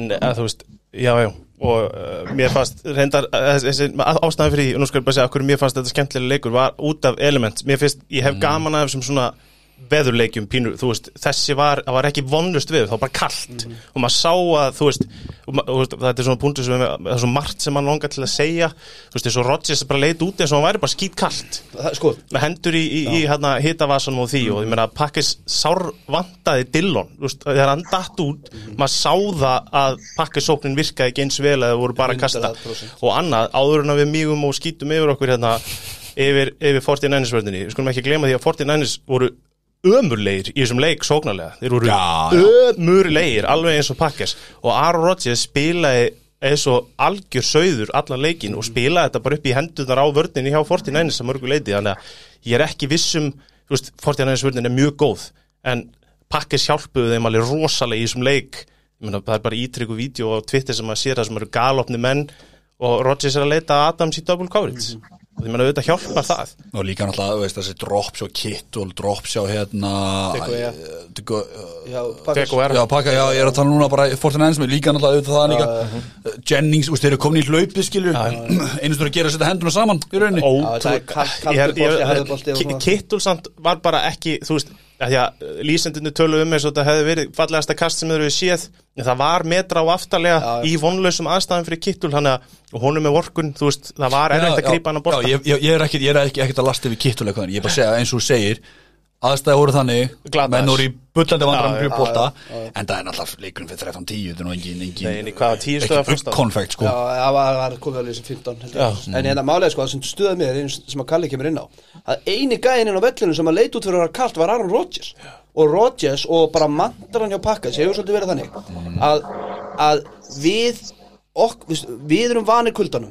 Speaker 3: Nei, að, þú veist, já, já. Og uh, mér fannst reyndar þessi ástæðan fyrir og nú skal ég bara segja okkur mér fannst þetta skemmtilega leikur var út af element. Mér finnst, ég hef gaman af þessum svona veðurleikjum pínu, þú veist, þessi var var ekki vonlust það var bara kallt og maður sá að, þú veist, veist þetta er svona punktur sem, það er svo margt sem mann langar til að segja, þú veist, og Rodgers bara leit út eins og hann væri bara skýt kallt
Speaker 2: Sko,
Speaker 3: með hendur í, í, í hérna, hitavasanum og því og ég meina að pakkis sár vantaði Dillon, þú veist, þegar hann datt út maður sá það að pakkisóknin virkaði ekki eins vel að það voru bara að kasta.
Speaker 2: 100%.
Speaker 3: og annað, áður en að við mýgum og skýtum yfir okkur hérna yfir, yfir 49ers vörðinni, við skulum ekki glema því að 49ers voru ömurlegir í þessum leik sóknarlega, þeir voru ömurlegir alveg eins og pakkis og Aaron Rodgers spilaði eins og algjör sögður allan leikin og spilaði þetta bara upp í hendunar á vörninni hjá 49ers að mörgu leiti þannig að ég er ekki vissum 49ers vörnin er mjög góð en pakkis hjálpuðu þeim alveg rosalega í þessum leik. Meina, það er bara ítrykku vídeo á Twitter sem að sér það sem eru galopni menn og Rodgers er að leita að Adams í double coverage og ég meina auðvitað hjálpar það.
Speaker 1: Og líka náttúrulega, þú veist, þessi drops og kit og drops á hérna
Speaker 2: Deko,
Speaker 1: uh,
Speaker 2: já,
Speaker 3: er
Speaker 1: pakka, já, ég er að tala núna bara Fortin Ends, líka náttúrulega auðvitað það líka. Uh, Jennings, þú veist, þeir eru komin í hlaupið, skilur (clears throat) Einu stundur að gera að setja henduna saman í rauninni.
Speaker 2: Er.
Speaker 3: Kittul samt var bara ekki þú veist, því lýsendinu tölu um eins og þetta hefði verið fallegasta kast sem þeir eru séð. En það var metra á aftalega
Speaker 2: Já,
Speaker 3: í vonlausum aðstæðum fyrir Kittul hann að honum með vorkun, þú veist, það var erfitt að grípa hann að borta
Speaker 1: Já, ég, ég, ég er ekki, ég er ekki, ekkert að lasta yfir kittuleika þannig, ég er bara að segja eins og þú segir aðstæði voru þannig,
Speaker 3: Glataðir.
Speaker 1: menn voru í bullandi vandram
Speaker 3: já,
Speaker 1: bolta, en það er náttúrulega leikurinn fyrir 13-10, þetta er nú engin, engin
Speaker 3: Nei, nei, hvað var 10 stöðar
Speaker 1: ekki
Speaker 3: fórst á?
Speaker 1: konfekt, sko.
Speaker 2: Já, það var, var komið alveg sem 15 held ég. En hérna málega sko, það sem stuðað mér eins sem að Kalli kemur inn á að eini gæðin inn á vellinu sem að leita út fyrir að vera kalt var Aaron Rodgers. Og Rodgers og bara mandran hjá pakka sem hefur svolítið verið þannig að, að við ok, við, við erum vanir kuldanum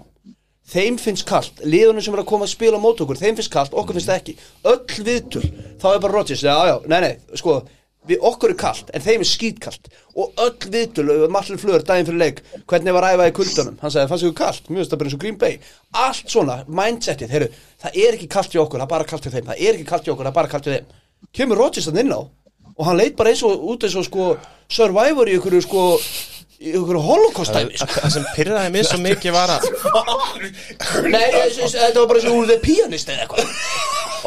Speaker 2: þeim finnst kalt, liðunum sem er að koma að spila mót okkur, þeim finnst kalt, okkur finnst það ekki. Öll viðtul, þá er bara Rodgers já, já, nei, nei, sko við okkur er kalt, en þeim er skítkalt. Og öll viðtul, Marlin Fleur, daginn fyrir leik hvernig var æfað í kuldanum? Hann sagði, fannst ykkur kalt, mjög það bara eins og Green Bay. Allt svona, mindsetið, heyrðu það er ekki kalt hjá okkur, það er bara kalt hjá þeim. Það er ekki kalt hjá okkur, það er bara kalt hjá þeim. Kemur Rodgers þann inn á og hann leit bara eins og út eins og sko Survivor í ykkur sko í einhverju holocaust-dæmi sko.
Speaker 3: Það sem pyrraði mér svo mikið var að
Speaker 2: Nei, þetta var bara sem úr The Pianist eða eitthvað.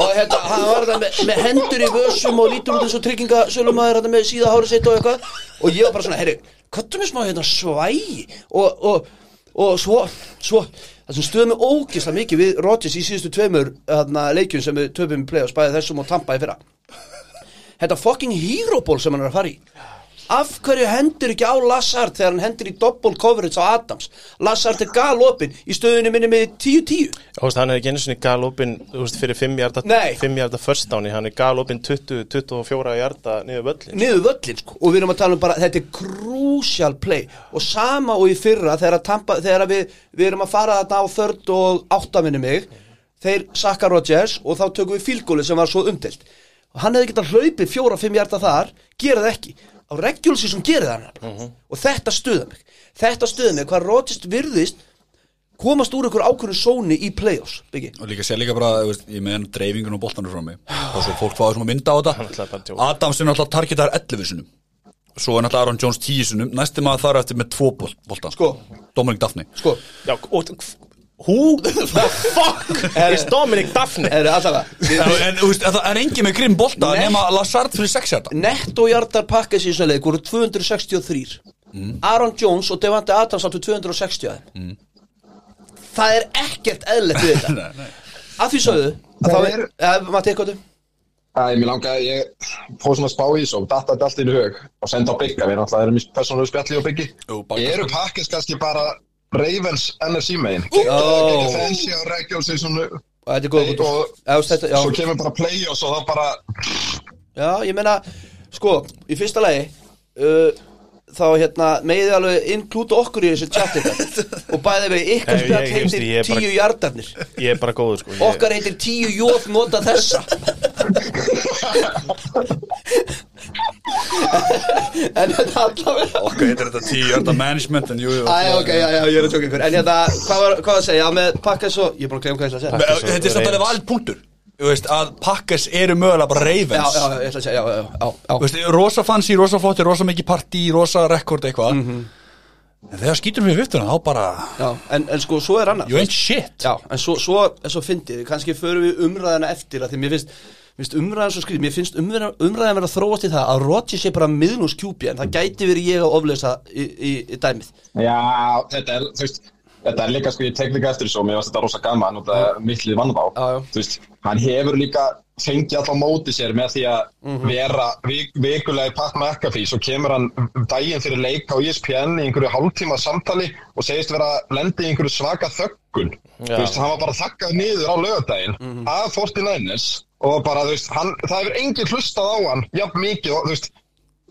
Speaker 2: Og hérna, hann var þetta með, með hendur í vössum og lítur út eins og tryggingasölumæður þetta með síða hárið sitt og eitthvað. Og ég var bara svona, herri, er með smá hérna svægi Og, og, og svo, svo Það sem stöðum mig ógislega mikið við Rodgers í síðustu tveimur hérna, leikjum sem við töpum í play og spæði þessum og tampa í fyrra. Þetta fucking hero ball sem hann er að fara í Af hverju hendur ekki á Lassard þegar hann hendur í double coverage á Adams? Lassard er galopin í stöðunni minni með 10-10
Speaker 3: Þú veist, hann er ekki einu sinni galopin fyrir 5 hjarta
Speaker 2: Nei.
Speaker 3: 5 hjarta first downi Hann er galopin 20-24 hjarta niður völlin
Speaker 2: niður völlin sko. og við erum að tala um bara þetta er crucial play. Og sama og í fyrra þegar, að tampa, þegar að við, við erum að fara þarna á þörd og áttaminni mig þeir sakka Rodgers og þá tökum við fílgóli sem var svo umdelt og hann hefði getað hlaupið fjóra-fimm hjarta þar gera það ekki á regulsi sem gerir það nefnilega. og þetta stuða mig. Þetta stuða mig hvað Rodgers virðist komast úr einhver ákvörðu sóni í play-offs Biggi.
Speaker 1: Og líka sé líka bara, ég meðan dreifingun og boltanur frá mig Og svo fólk fáið svona mynda á
Speaker 3: að
Speaker 1: þetta. Adams er náttúrulega targetar 11 sinum Svo er náttúrulega Aaron Jones 10 sinum Næsti maður þar eftir með 2 bolta.
Speaker 2: Sko.
Speaker 1: Dominic Daphne
Speaker 2: sko,
Speaker 3: Já, og Who the fuck is Dominic Daphne?
Speaker 2: er
Speaker 1: Já, En það er engin með grimm bolta. Nema Lazard fyrir 6 hjarta
Speaker 2: netto hjartar pakkes í svona leik voru 263 Aaron Jones og Devante Adams áttu 260 af þeim það er ekkert eðlilegt við þetta (laughs)
Speaker 1: Nei, nei.
Speaker 2: að því sögðu að
Speaker 4: Það
Speaker 2: þá
Speaker 4: er-
Speaker 2: ja, Matti, eitthvað þú?
Speaker 4: Æ, mér langaði, ég fóð svona að spá í þessu og datta þetta allt inn í hug og senda á Bygga, við náttúrulega erum í persónulegu spjalli og Byggi. Eru pakkis kannski bara Ravens NFC megin? Fancy á season
Speaker 2: og er
Speaker 4: svo kemur bara play-offs og þá bara
Speaker 2: já, ég meina sko, í fyrsta lagi uh, þá hérna megiði alveg inklúta okkur í þessu chati (laughs) og bæði við ykkur
Speaker 3: veist,
Speaker 2: heitir
Speaker 3: ég er bara-
Speaker 2: tíu hjartarnir
Speaker 3: Ég er bara góður sko ég,
Speaker 2: okkar heitir tíu jóð nota þessa. (laughs) En þetta allavega
Speaker 1: Okkar heitir þetta 10 hjarta management En jú, jú.
Speaker 2: Æ, ok, já, já, ég er að tjóka ykkur. En hérna, hvað var, hvað var að segja, já, með pakka svo Ég er búin að glemja hvað ég ætla að segja.
Speaker 1: Þetta er samt alveg valið punktur veist, að Packers eru mögulega bara
Speaker 2: Já,
Speaker 1: Ravens.
Speaker 2: Já, ég ætla að segja, já, já, já,
Speaker 1: Þú
Speaker 2: já.
Speaker 1: veist, rosa fancy, rosa flotti, rosa mikið partí, rosa rekord eitthvað. En þegar skýtur við viftuna, þá bara
Speaker 2: já en, en sko, svo er annað
Speaker 1: You ain't shit.
Speaker 2: Já, en svo, svo, svo fyndið Kannski förum við umræðina eftir að Því mér finnst, mér finnst umræðan svo skrýð Mér finnst umræðan, umræðan vera að þróast í það Að Rodgers sé bara miðlús kjúpi En það gæti verið ég að oflesa í, í, í dæmið.
Speaker 4: Já, þetta er, þú veist, þetta er líka, sko, ég tek líka eftir þessu og mér varst þetta rosa gaman og það er mittlið vann á.
Speaker 2: Já, já.
Speaker 4: Þú veist, hann hefur líka fengið alltaf móti sér með því að vera vik, vikulega í Pat McAfee, svo kemur hann daginn fyrir leik á ESPN í einhverju hálftíma samtali og segist vera að lenda í einhverju svaka þöggun.
Speaker 3: Já.
Speaker 4: Þú veist, hann var bara þakkað niður á lögadaginn af 49ers og bara, þú veist, hann, það hefur enginn hlustað á hann jafn mikið og, þú veist,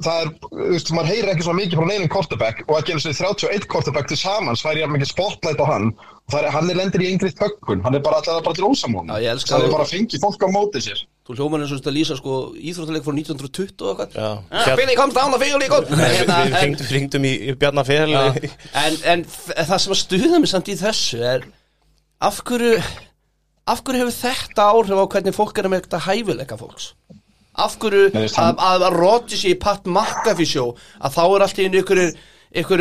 Speaker 4: það er, þú veist, maður heyrir ekki svo mikið frá neinum quarterback og ekki eins og 31 quarterback til samans fær ég mikið spotlight á hann. Og það er, hann er lendir í yngri þöggun, hann er bara alltaf bara til ósamón það er bara að fengi fólk á móti sér.
Speaker 2: Þú hljóman eins og þetta lýsa sko íþróttaleik frá 1920 og eitthvað.
Speaker 3: Já.
Speaker 2: Ah, down the field, he goes
Speaker 3: Við
Speaker 2: Hérna,
Speaker 3: hringdum í, í Bjarnar Fel
Speaker 2: Já, en, það sem að stuða mig samt í þessu er af hverju af hverju hefur þetta áhrif á hvernig fólk er með þetta hæfileika fólks af hverju
Speaker 4: Nei,
Speaker 2: að, að, að Rodgers í Pat McAfee sjó að þá er allt í einu ykkur ykkur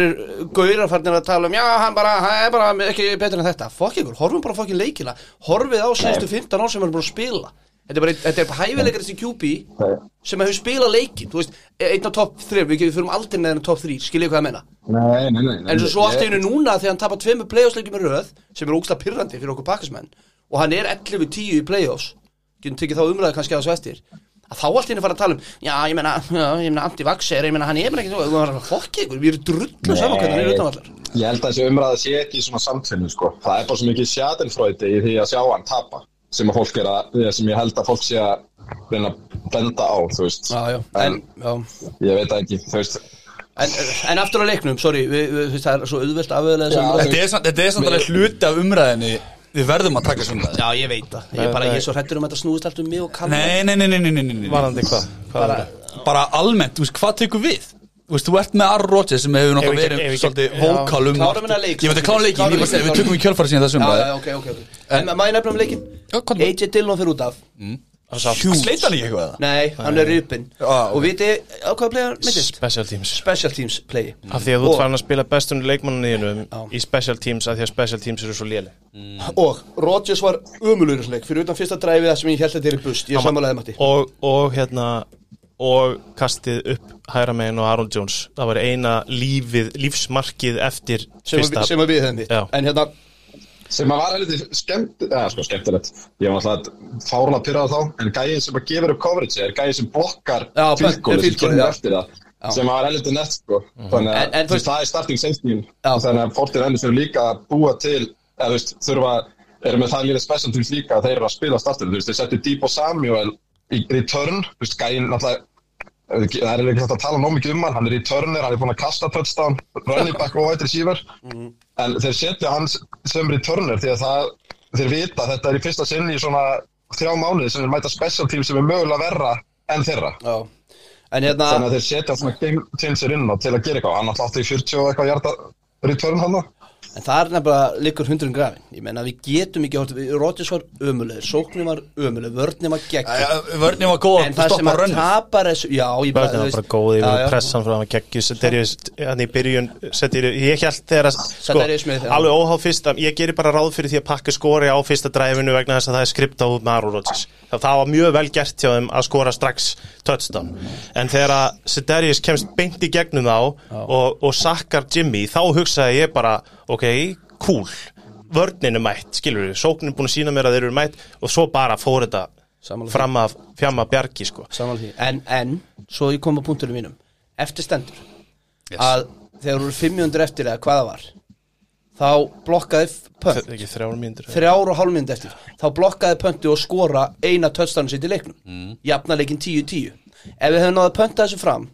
Speaker 2: gaurarfarnir að tala um já, hann bara, hann er bara ekki betur en þetta. Fokk ykkur, horfum bara fokkin leikina horfið á síðustu 15 ár sem hann er búin að spila. Þetta er bara, þetta er hæfileikar þessi QB
Speaker 4: Nei.
Speaker 2: sem hefur spilað leikin, þú veist einn á topp 3, við fyrir aldrei neðan topp 3 skiljið hvað ég menna
Speaker 4: nei, nei, nei,
Speaker 2: En svo, svo allt í
Speaker 4: ég-
Speaker 2: einu núna þegar hann tapar tveimur playoffsleikjum í röð sem er ógstlega pyrrandi fyrir okkur pakkismenn og hann er 11-10 í playoffs getum tekið þá umræðu kannski að þessu eftir að þá allt í einu fara að tala um já, ég meina, ég meina anti-vaxxer ég meina, hann er bara ekki svo, þú var að fokki ykkur við erum drullu saman hvernig hann er utanvallar.
Speaker 4: Ég held að þessi umræða sé ekki í svona samtfinnu sko. Það er bara svo mikið sjadenfröði í því að sjá hann tapa sem að fólk er að, sem ég held að fólk sé að reyna að benda á, þú veist.
Speaker 2: Já, já, en, já.
Speaker 4: ég veit ekki, þú veist.
Speaker 2: En, en aftur á leiknum, sorry, við, við, við, það er svo auðvelt
Speaker 1: er samt- þetta er samt alveg hluti af umræðinni Við verðum að taka svona
Speaker 2: Já, ég veit það, ég er bara, ég er svo hrættur um að þetta snúist allt um mig og kannan
Speaker 1: Nei, nei, nei, nei, nei, nei, nei, nei.
Speaker 3: Varandi hvað? Hvað
Speaker 2: Bara-
Speaker 3: er það?
Speaker 1: Bara almennt, þú veist, hvað tekur við? Þú veist, þú ert með Aaron Rodgers sem hefur náttúrulega
Speaker 3: Ef við ekki- ef
Speaker 1: verið
Speaker 3: við
Speaker 1: svolítið
Speaker 3: ekki- já.
Speaker 1: vókal um
Speaker 2: Klárum hennar leik.
Speaker 1: Ég veit að klára leikin,
Speaker 2: Klárum
Speaker 1: ég bara segja, við tökum í kjölfara síðan þessum
Speaker 2: Já, já, ok, ok, ok En maður nefnum
Speaker 1: það?
Speaker 2: AJ Dillon fyrir út af
Speaker 3: Það sá
Speaker 1: Sleit hann ekki eitthvað?
Speaker 2: Nei, hann er ripinn.
Speaker 1: Ah, ok.
Speaker 2: Og viti, á hvaða playa hann myndist?
Speaker 3: Special teams.
Speaker 2: Special Teams play.
Speaker 3: Af því að þú ert farin að spila bestunni leikmanninniðinu
Speaker 2: Já.
Speaker 3: í special teams af því að special teams eru svo léli
Speaker 2: Og Rodgers var umulurisleik Fyrir utan fyrsta dræfið sem ég held að þetta er í bust. Ég samanlega mætti
Speaker 3: og, og hérna og kastið upp hæra megin og Aaron Jones. Það var eina lífið, lífsmarkið eftir
Speaker 2: sem,
Speaker 3: fyrsta
Speaker 2: að, sem að við
Speaker 3: Já.
Speaker 2: En hérna,
Speaker 4: sem að var heldur skemmt eða sko skemmtilegt. Ég var alltaf fárlega pyrrað þá en gæðin sem að gefur upp coverage er gæðin sem blokkar
Speaker 2: Já,
Speaker 4: fylgóli sem kemur
Speaker 2: já.
Speaker 4: eftir það sem að var heldur nett sko. Þannig
Speaker 2: En-
Speaker 4: að
Speaker 2: en veist
Speaker 4: það er starting safety
Speaker 2: Já.
Speaker 4: þannig að Fortin Ennis eru líka að búa til eða þú veist þurfa eru með það líka special teams líka að þeir eru að spila startinu þú veist þeir settu Debo Samuel í return. Þú veist gæðin náttúrulega það er ekki hægt að tala nóg mikið um hann. Hann er í turner, hann er búin að kasta touchdown running back og wide receiver en þeir setja hans sem returner því að það, þeir vita að þetta er í fyrsta sinni í svona þrjá mánuði sem þeir mæta special team sem er mögulega verra en þeirra.
Speaker 2: Já. En hérna,
Speaker 4: þannig að þeir setja svona game changer inn á til að gera eitthvað, hann átti í 40 og eitthvað hjarta return hann
Speaker 2: en það er nefnilega liggur hundrun grafin Ég menna við getum ekki hort Rodgers var ömuleg, sóknin var ömuleg Vörnin var gegn
Speaker 1: Vörnum var góð
Speaker 2: það sem
Speaker 1: stoppa
Speaker 2: að
Speaker 1: rönn
Speaker 2: ég þú
Speaker 3: var bara góð yfir
Speaker 2: já.
Speaker 3: pressan frá hann að geggju Sederius, hann í byrjun ég held þegar að sko, alveg óháð fyrsta ég gerir bara ráð fyrir því að pakka skori á fyrsta dræfinu vegna þess að það er skripta út með Aaron Rodgers. Það, það var mjög vel gert hjá þeim að skora strax touchdown, en þegar að Sederius kemst beint í gegnum þá og, og sakkar Jimmy, þá hugsaði ég bara, ok, cool. Vörnin er mætt, skilur við sóknin er búin að sína mér að þeir eru mætt og svo bara fór þetta
Speaker 2: því.
Speaker 3: fram að fjamma bjargi sko.
Speaker 2: Samanlega En, en, svo ég kom á punktunum mínum. Eftir stendur
Speaker 1: Yes.
Speaker 2: Að þegar voru 500 eftir eða hvaða var Þá blokkaði pönt þrjár og hálf mynd eftir. Þá blokkaði pöntu og skora eina touchdown sitt í leiknum. Mm. jafnaleikin 10-10 ef við hefum náða að pönta þessu fram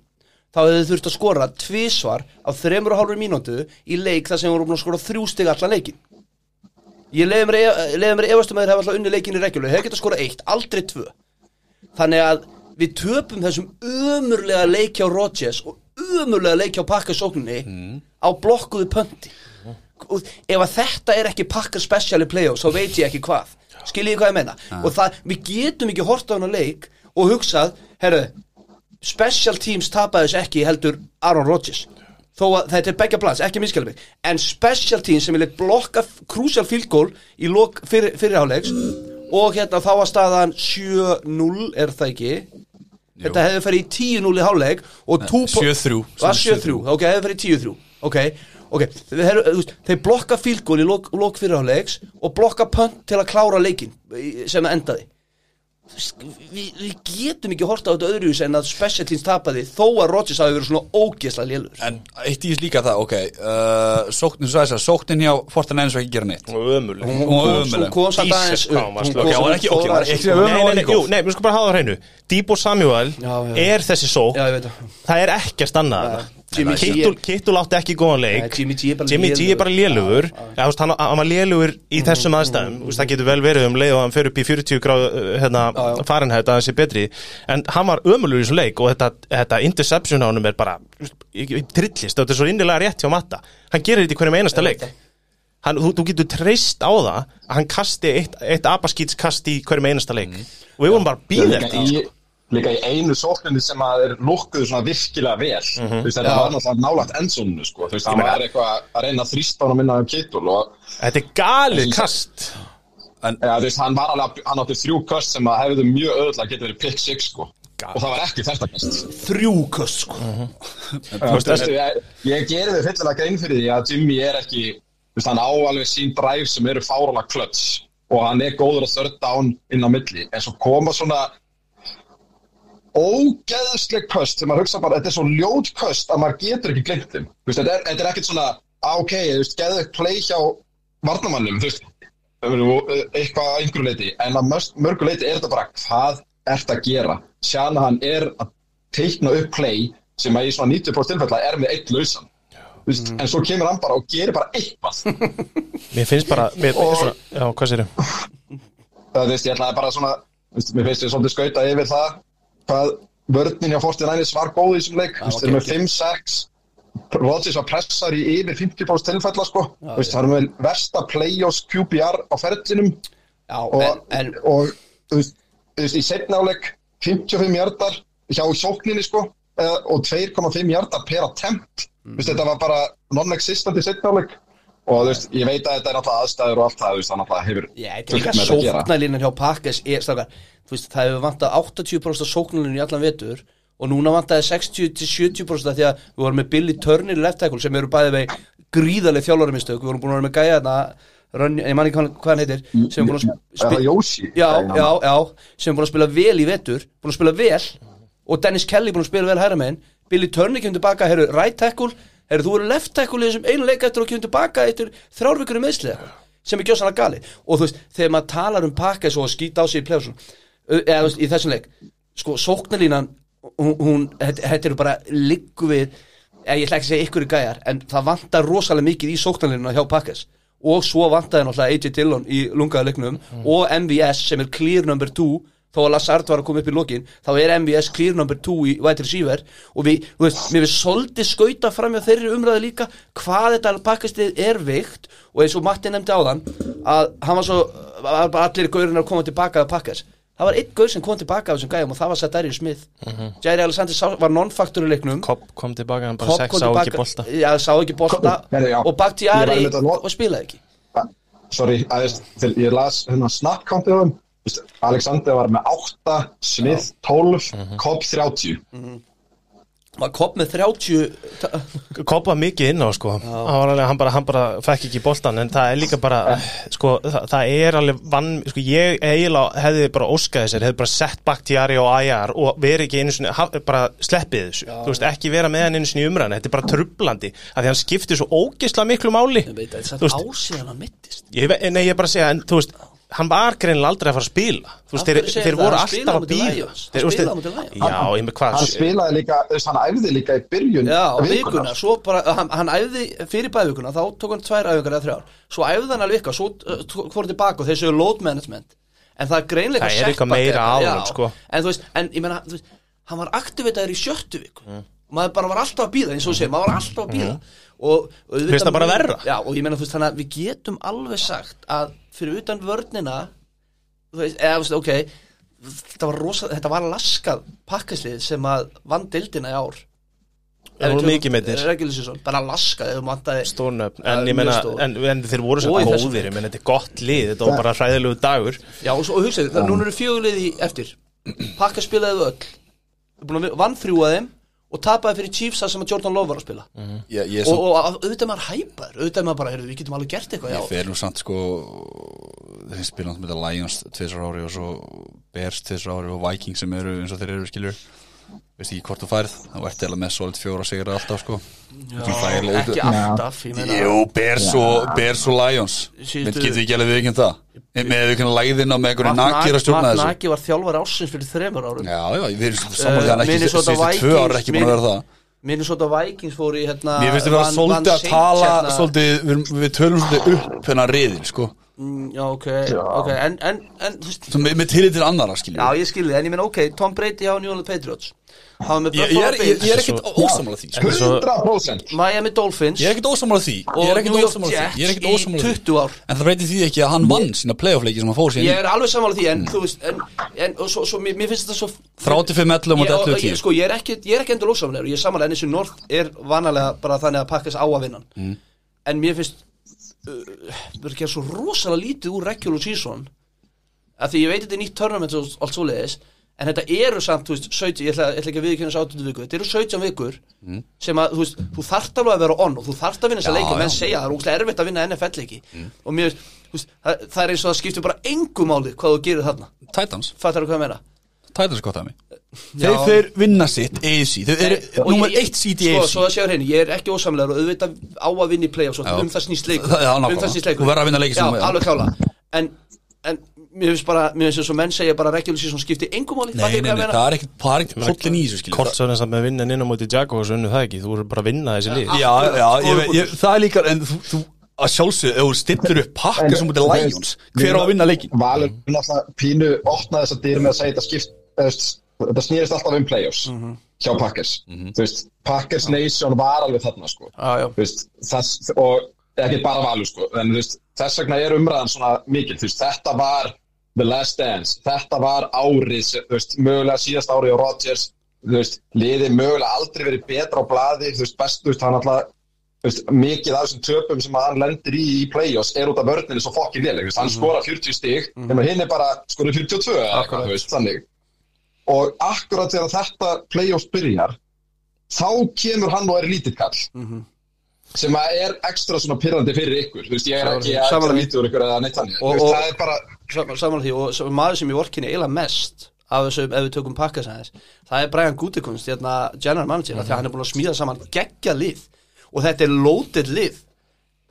Speaker 2: þá hefðu þið þurft að skora tvísvar á þremur og hálfur mínútu í leik þar sem við vorum búin að skora þrjú stig allan leikin ég leiði mér, e- mér efastum að þeir hafa alltaf unni leikin í regjuleg þeir geta skora eitt, aldrei tvö. Þannig að við töpum þessum umurlega leik hjá Rodgers og umurlega leik hjá pakka sókninni á blokkuðu pönti ef að þetta er ekki pakka special í playoffs þá veit ég ekki hvað. Skiljið hvað ég menna og það, við getum ekki hort á hana leik og hugsað, herru special teams tapaði þessu ekki heldur Aaron Rodgers. Þó að þetta er begja plans, ekki miskjálf mig. En special teams sem vil blokka crucial field goal í lok fyrir, fyrirháleiks og hérna þá var staðan 7-0 er það ekki? Þetta hefði farið í 10-0 í háleik og tú-
Speaker 1: 7-3.
Speaker 2: var 7-3, ok, hefði farið í 10-3 ok, ok, þeir, þeir, blokka goal í lok, lok fyrirháleiks og blokka punt til að klára leikin sem endaði. Þú veist, við, við getum ekki horta á þetta öðruvísi en að special teams tapaði þó að Rodgers hafi verið svona ógeðslega lélur
Speaker 1: En eitt í þess líka það, ok uh, Sóknin, svo þess að sóknin hjá Fortin Ennis var ekki gera neitt.
Speaker 3: Og ömuleg
Speaker 2: hún kom, samt aðeins
Speaker 1: ekki-
Speaker 2: aðeins
Speaker 1: ekki-. Nei,
Speaker 3: Nei, nei, nei,
Speaker 1: góð.
Speaker 3: jú, nei, við skulum bara hafa það hreinu. Debo Samuel er þessi sók
Speaker 2: Já, ég veit það.
Speaker 3: Það er ekkert annað.
Speaker 2: Ja, Jimmy G
Speaker 3: Kittul, átti ekki góðan leik.
Speaker 2: Jimmy G er bara
Speaker 3: lélugur hann, hann var lélugur í þessum aðstæðum. Þú veist, Það getur vel verið um leið og hann fer upp í 40 gráð hérna, farinhætt að hann sé betri. En hann var ömulur í þessum leik og þetta, þetta interception á honum er bara trillist, þetta er svo innilega rétt hjá Matta. Hann gerir þetta í hverjum einasta leik. hann, þú, þú getur treyst á það að hann kasti eitt, eitt abaskýtskast í hverjum einasta leik. Og við vorum bara býða
Speaker 4: líka, í, einu sókninni sem að er nokkuð svona virkilega vel. Þú veist, þetta
Speaker 2: Já.
Speaker 4: var náttúrulega nálægt endsónu sko. það var eitthvað að reyna að að minna um kittul og
Speaker 3: Þetta er galið kast.
Speaker 4: Ja, þú veist, hann alveg, hann átti þrjú köst sem að hefðu mjög öðvöldlega getið verið pick six sko. og það var ekki þetta kast.
Speaker 2: Þrjú köst sko.
Speaker 4: Þú veist, veistu, ég, ég þau fyllilega grein fyrir því að Jimmy er ekki veist, hann á alveg sín dræf sem eru fáralega klöts og hann er góður að third down inn á milli. En svo koma svona ógeðsleg köst sem maður hugsa bara, þetta er svo ljót köst að maður getur ekki glemt þeim. Þetta, er, þetta er ekkert svona, ok, þú veist, geðu play hjá varnamannum, þú veist eitthvað að einhverju leiti en að mörg- mörgu leiti er þetta bara hvað ert að gera, sjana hann er að teikna upp play sem að í svona 90% tilfella er með eitt lausan. Þú veist, en svo kemur hann bara og gerir bara eitthvað. (laughs)
Speaker 3: Mér finnst bara mér,
Speaker 4: Og-
Speaker 3: svona, Já, hvað sér
Speaker 4: það þú veist, ég ætlaði bara svona veist, mér finnst ég svolítið skauta yfir það hvað vörnin hjá Fortin Ænis var góð í þessum leik, þú veist, þeir eru með 5-6 Rodgers var pressar í yfir 50% tilfella, sko, þú veist, það er með versta play-offs QBR á ferðlinum
Speaker 2: já,
Speaker 4: og,
Speaker 2: en, en
Speaker 4: og þú veist, þú í setnáleik 55 hjartar hjá sókninni sko og 2,5 hjartar per attempt. Mm. veist, þetta var bara non-existent í setnáleik og þú veist, ég veit að þetta er alltaf aðstæður og allt það, þú veist, þannig að það hefur
Speaker 2: Já, þetta er líka
Speaker 4: með
Speaker 2: sóknarlínan hjá veist, það hefur vantað 80% sóknarlínu í allan vetur og núna vantaði 60-70% af því að við vorum með Billy Turner í left tackle sem eru bæði vegi gríðarlega þjálfarumistök við vorum búin að vera með gæja þarna ég man ekki hvað hann heitir sem er búin að
Speaker 4: það Jósi?
Speaker 2: já, já, já, sem er búin að spila vel í vetur búin að spila vel og Dennis Kelly búin að spila vel hæra megin. Billy Turner kemur tilbaka, herru, right tackle herru, þú eru left tackle í þessum einu leik eftir og kemur tilbaka eftir þrjárvíkur í meðslið sem er gjóðsannlega gali og þú veist, þegar maður talar um pakka svo að skýta á sig í pljásun eða þú veist, í þessum leik sko, sóknarlínan hún, þetta eru bara liggu við ég ætla ekki að segja ykkur í gæjar en það vantar rosalega mikið í sóknarlínuna hjá pakkas og svo vantaði náttúrulega AJ Dillon í lungaða leiknum og MVS sem er clear number 2 þó að Lazard var að koma upp í lokin þá er MVS clear number 2 í wide receiver. Og við, þú veist, mér við svolítið skauta fram hjá þeirri umræðu líka hvað þetta pakkastið er veikt. Og eins og Matti nefndi áðan að hann var svo, var bara allir gaurinn að koma tilbaka að pakkas það var einn gaur sem kom tilbaka af þessum gæjum og það var Sadari Smith. Jair Alexander sá- var non-factor í leiknum.
Speaker 3: Kopp kom tilbaka, hann bara sex sá
Speaker 2: tilbaka-
Speaker 3: ekki bolta.
Speaker 2: Já, sá ekki bolta. Og
Speaker 4: að not-
Speaker 2: og spilaði ekki.
Speaker 4: Sorry, aðeins, þegar ég las hérna snap Alexander var með 8, Smith 12, Cobb 30
Speaker 2: var kopp með 30
Speaker 3: Kopp (laughs) var mikið inn á sko. Hann, var alveg, hann, bara, hann bara fekk ekki boltan en það er líka bara sko, það, það er alveg vann sko, ég eiginlega hefði bara óskað þessir hefði bara sett Bakhtiari og Ajar og verið ekki einu sinni, haf- bara sleppið þessu. Þú veist, ekki vera með hann einu sinni í umræðan þetta er bara trublandi, af því hann skiptir svo ógisla miklu máli.
Speaker 2: Ég veit að þetta er ásíðan að mittist.
Speaker 3: Nei, ég er bara að segja, en þú veist hann var greinilega aldrei að fara að spila. Þú veist, þeir, þeir voru alltaf að býða Þeir- þú veist,
Speaker 2: spilaði móti Lions.
Speaker 3: já, ég með hvað
Speaker 4: hann spilaði líka, þú veist, hann æfði líka í byrjun
Speaker 2: Já, vikuna, svo bara, hann, hann æfði fyrir bæðvikuna, þá tók hann tvær æfingar eða þrjár, svo æfði hann alveg eitthvað, svo tók- fór hann tilbaka og þessu load management, en það er greinlega
Speaker 3: Það er eitthvað meira á honum, sko.
Speaker 2: En þú veist, en ég meina, þú veist, hann var aktivitaður í sjöttu viku, og maður bara var alltaf að býða, eins og segir, maður var alltaf að býða og auðvitað-
Speaker 3: Finnst það bara verra?
Speaker 2: Já, og ég meina, þú veist, þannig að við getum alveg sagt að fyrir utan vörnina, þú veist, eða, þú veist, ok, þetta var rosa, þetta var laskað pakkaslið sem að vann dildina í ár.
Speaker 3: Það voru mikið.
Speaker 2: Regular bara laskað ef vantaði
Speaker 3: stórnöfn, en en, en þeir voru svo
Speaker 2: Og
Speaker 3: góðir, ég meina þetta er gott lið þetta var bara hræðilegu dagur.
Speaker 2: Já, og, svo, og hugsaði, það núna eru fjögulið í eftir. Pakka spilaði þau öll vann þrjú að þeim og tapaði fyrir Chiefs það sem að Jordan Love var að spila.
Speaker 1: Ég, ég, er
Speaker 2: og,
Speaker 1: samt,
Speaker 2: og, og auðvitað maður hæpar auðvitað maður bara, heyrðu, við getum alveg gert eitthvað
Speaker 1: ég
Speaker 2: já.
Speaker 1: fer nú samt sko þeir spila náttúrulega með þetta Lions tvisar ári og svo Bears tvisar ári og Vikings sem eru eins og þeir eru skiljur veist ekki hvort þú færð? Þá ertu eða með solid fjóra sigur alltaf sko.
Speaker 2: Já, ekki alltaf
Speaker 1: Jú, Bears og, Bears og Lions. Menn getur ekki alveg viðkjönd það? Með viðkjönd læðina með einhverju nakir að stjórna þessu?
Speaker 2: Nagy var þjálfar ásins fyrir þremur árum.
Speaker 1: Já, já, við erum samanlega hann ekki síðustu tvö ára ekki búin að vera það.
Speaker 2: Minnesota Vikings fóru í hérna
Speaker 1: Mér finnst við að vera
Speaker 2: vann-
Speaker 1: svolítið að tala
Speaker 2: hérna.
Speaker 1: við, við tölum svolítið upp hennar riðil, sko
Speaker 2: Mm, Já, ok, ok, en, en, en
Speaker 1: Svo með, með tillit til annara, skiljum
Speaker 2: Já, ég skilði, en ég meina, ok, Tom Brady á New England Patriots. Hann var með Buffalo
Speaker 1: er, ég, ég er
Speaker 2: Bills.
Speaker 1: ekkert ósamála því sko.
Speaker 4: 100%
Speaker 2: Miami Dolphins
Speaker 1: Ég er ekkert ósamála því. Ég
Speaker 2: og
Speaker 1: er ekkert
Speaker 2: New York
Speaker 1: ósamála því.
Speaker 2: Jets
Speaker 1: Ég er ekkert
Speaker 2: í
Speaker 1: ósamála því.
Speaker 2: 20 ár.
Speaker 1: En það breytir því ekki að hann vann sína playoff-leiki sem hann fór síðan
Speaker 2: Ég
Speaker 1: í
Speaker 2: er alveg sammála því, en þú veist En, en og svo, svo, mér, mér finnst þetta svo
Speaker 1: 35 11 og
Speaker 2: Ég- og-
Speaker 1: 11
Speaker 2: ég-
Speaker 1: 10
Speaker 2: Sko, ég er ekki, ég er ekki endur ósamlega Ég er sammála, en þessu North er vanalega bara þannig að pakkas á að vinna
Speaker 1: Mm.
Speaker 2: En mér finnst uh, Verður ekki svo rosalega lítið úr regular season. Að Því ég veit þetta er nýtt tournament og allt svoleiðis En þetta eru samt, þú veist, 17, ég ætla, ég ætla ekki að viðkynna þessu 18 viku Þetta eru 17 vikur sem að, þú veist, þú þarft alveg að vera on og þú þarft að vinna þessa
Speaker 1: Mm.
Speaker 2: Leiki menn segja að það er úrslega erfitt að vinna NFL-leiki og mér, þú veist, það, það er eins og það skiptir bara engu máli hvað þú gerir þarna.
Speaker 1: Titans.
Speaker 2: Fattar þú hvað ég meina?
Speaker 1: Titans er gott að mig
Speaker 2: Já.
Speaker 1: Þeir þeir vinna sitt AFC Þeir eru
Speaker 2: Og
Speaker 1: nummer
Speaker 2: ég-
Speaker 1: 1 seed í
Speaker 2: sko,
Speaker 1: AFC
Speaker 2: Svo það séu hreinu, ég er ekki ósamlegar og auðvitað á að vinna í play-offs og um það snýst leikur.
Speaker 1: Það- já,
Speaker 2: Um það snýst leikur.
Speaker 1: Þú verður að vinna leiki sem-
Speaker 2: Já,
Speaker 1: já.
Speaker 2: alveg klála En, en mér finnst bara, mér finnst þess að menn segja bara regular season skipti engum
Speaker 1: nei,
Speaker 2: þú hvað ég
Speaker 1: nei,
Speaker 2: meina?
Speaker 1: það er ekkert Það er ekkert pollin í þessu, skiljum
Speaker 3: Kortsvörðin samt með vinnin inn á móti Jaguars unnu það ekki, þú voru bara að vinna þessi lið.
Speaker 1: Já, já, ég, ég, það er líka En þú, þú að sjálfsögðu, ef þú stillir upp pakka sem mútið Lions Hver á að vinna leikin?
Speaker 4: Valur náttúrulega pínu opnaði þessa dyr með að segja þetta skipt þetta snýrist alltaf um playoffs hjá Packers. Þú veist, Packers Nation var alveg þarna sko. Þú veist, þess, og ekki bara Valur sko en þú veist, þess vegna er umræðan svona mikil. Þú veist, þetta var The Last Dance, þetta var árið sem, þú veist, mögulega síðast árið á Rodgers, þú veist, liði mögulega aldrei verið betra á blaði, þú veist, best, þú veist, hann alltaf mikið af þessum töpum sem hann lendir í í play-offs er út af vörninu svo þú veist, hann skora 40 stig. Nema hinn er bara skora 42 eða eitthvað, þannig og akkurat þegar þetta play-offs byrjar þá kemur hann og er lítið kall. Sem að er ekstra svona pyrrandi fyrir ykkur, þú veist, ég er ekki að að vítur ykkur eða neitt þannig,
Speaker 2: og-
Speaker 4: það er bara
Speaker 2: Sam- Samanlega því. Og maður sem ég vorkinni eiginlega mest af þessum ef við tökum pakkas aðeins það er Brian Gutekunst, hérna general manager mm því að hann er búin að smíða saman geggja lið. Og þetta er loaded lið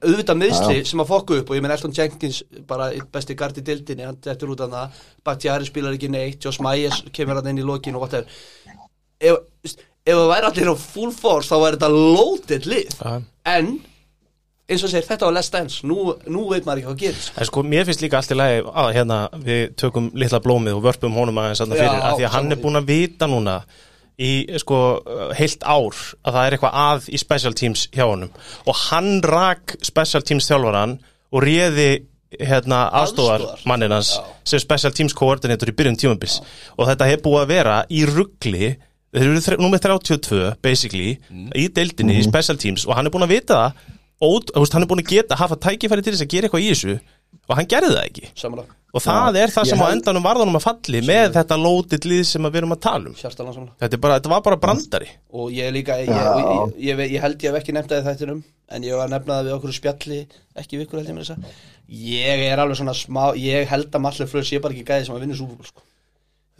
Speaker 2: auðvitað meðsli sem að fokku upp og ég menn Elton Jenkins, bara besti gard í dildinni, hann dettur út af það Bakhtiari spilar ekki neitt, Josh Myers kemur hann inn í lokin og whatever. Ef, ef það væri allir á full force þá væri þetta loaded lið.
Speaker 3: Já.
Speaker 2: en eins og segir, þetta var less dance. Nú, nú veit maður ekki hvað gerist.
Speaker 3: En sko, mér finnst líka allt í lagi að hérna, við tökum litla blómið og vörpum honum aðeins
Speaker 2: Já,
Speaker 3: fyrir, af því að hann er búin að vita núna í sko heilt ár að það er eitthvað að í special teams hjá honum. Og hann rak special teams þjálfaran og réði hérna aðstóðar
Speaker 2: Aðstoðar.
Speaker 3: mannin hans
Speaker 2: Já.
Speaker 3: sem special teams koordinator í byrjun tímabils. Og þetta hefur búið að vera í ruggli þeir eru númer 32 basically í deildinni í special teams. Og hann er búin að vita það hann er búin að geta hafa tækifæri til þess að gera eitthvað í þessu. Og hann gerði það ekki.
Speaker 2: Samanlega,
Speaker 3: og það er það
Speaker 4: ég
Speaker 3: sem á endanum varðanum að falli með þetta lótið lið sem við erum að tala um. Þetta, er bara, þetta var bara brandari.
Speaker 2: Og ég líka ég, ég, ég, ég, ég held ég hef ekki í þættinum en ég var að nefna það við okkur spjalli ekki við ykkur held ég með þessa ég er alveg svona smá, ég held að Marley Fleur sé bara ekki gæði sem að vinna súfúl sko.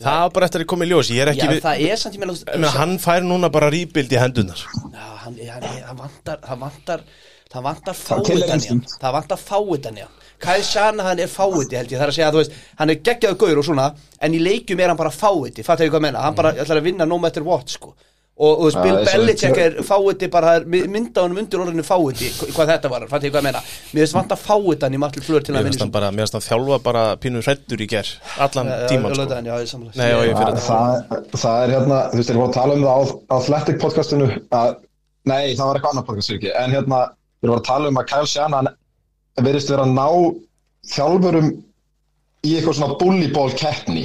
Speaker 3: það var bara eftir að koma í ljós ég er
Speaker 2: já,
Speaker 3: ekki við,
Speaker 2: það er samt ég meina,
Speaker 3: ég meina, hann fær núna bara rýbild í hendunar
Speaker 2: já, hann, hann, hann vantar það vantar, það vantar
Speaker 4: Það er
Speaker 2: vantar fáiðan Kai Shanahan er fáiði held ég, það er að segja að þú veist hann er geggjaðu gaur og svona en í leikjum er hann bara fáiði, fattu ég hvað að menna hann bara ætlar að vinna no matter what sko. Og, og þú veist,
Speaker 4: Já,
Speaker 2: Bill
Speaker 4: og
Speaker 2: Belichick
Speaker 4: við-
Speaker 2: er fáiði bara, mynda honum undir orðinu fáiði, hvað þetta var, fattu ég hvað að menna mér finnst vantar fáiðan í Marley Fleur til að vinna
Speaker 3: mér finnst hann þjálfa bara pínu hrættur í ger allan tíman
Speaker 2: ég
Speaker 3: sko.
Speaker 2: ég
Speaker 3: ég
Speaker 4: Það, er hérna, þú veist, þeir voru að tala um það á Athletic podcastinu að, nei, það var eitthvað annað podcast en hérna, þeir voru að tala um að Kyle Shanahan verðist vera að ná þjálfurum í eitthvað svona bullyball keppni.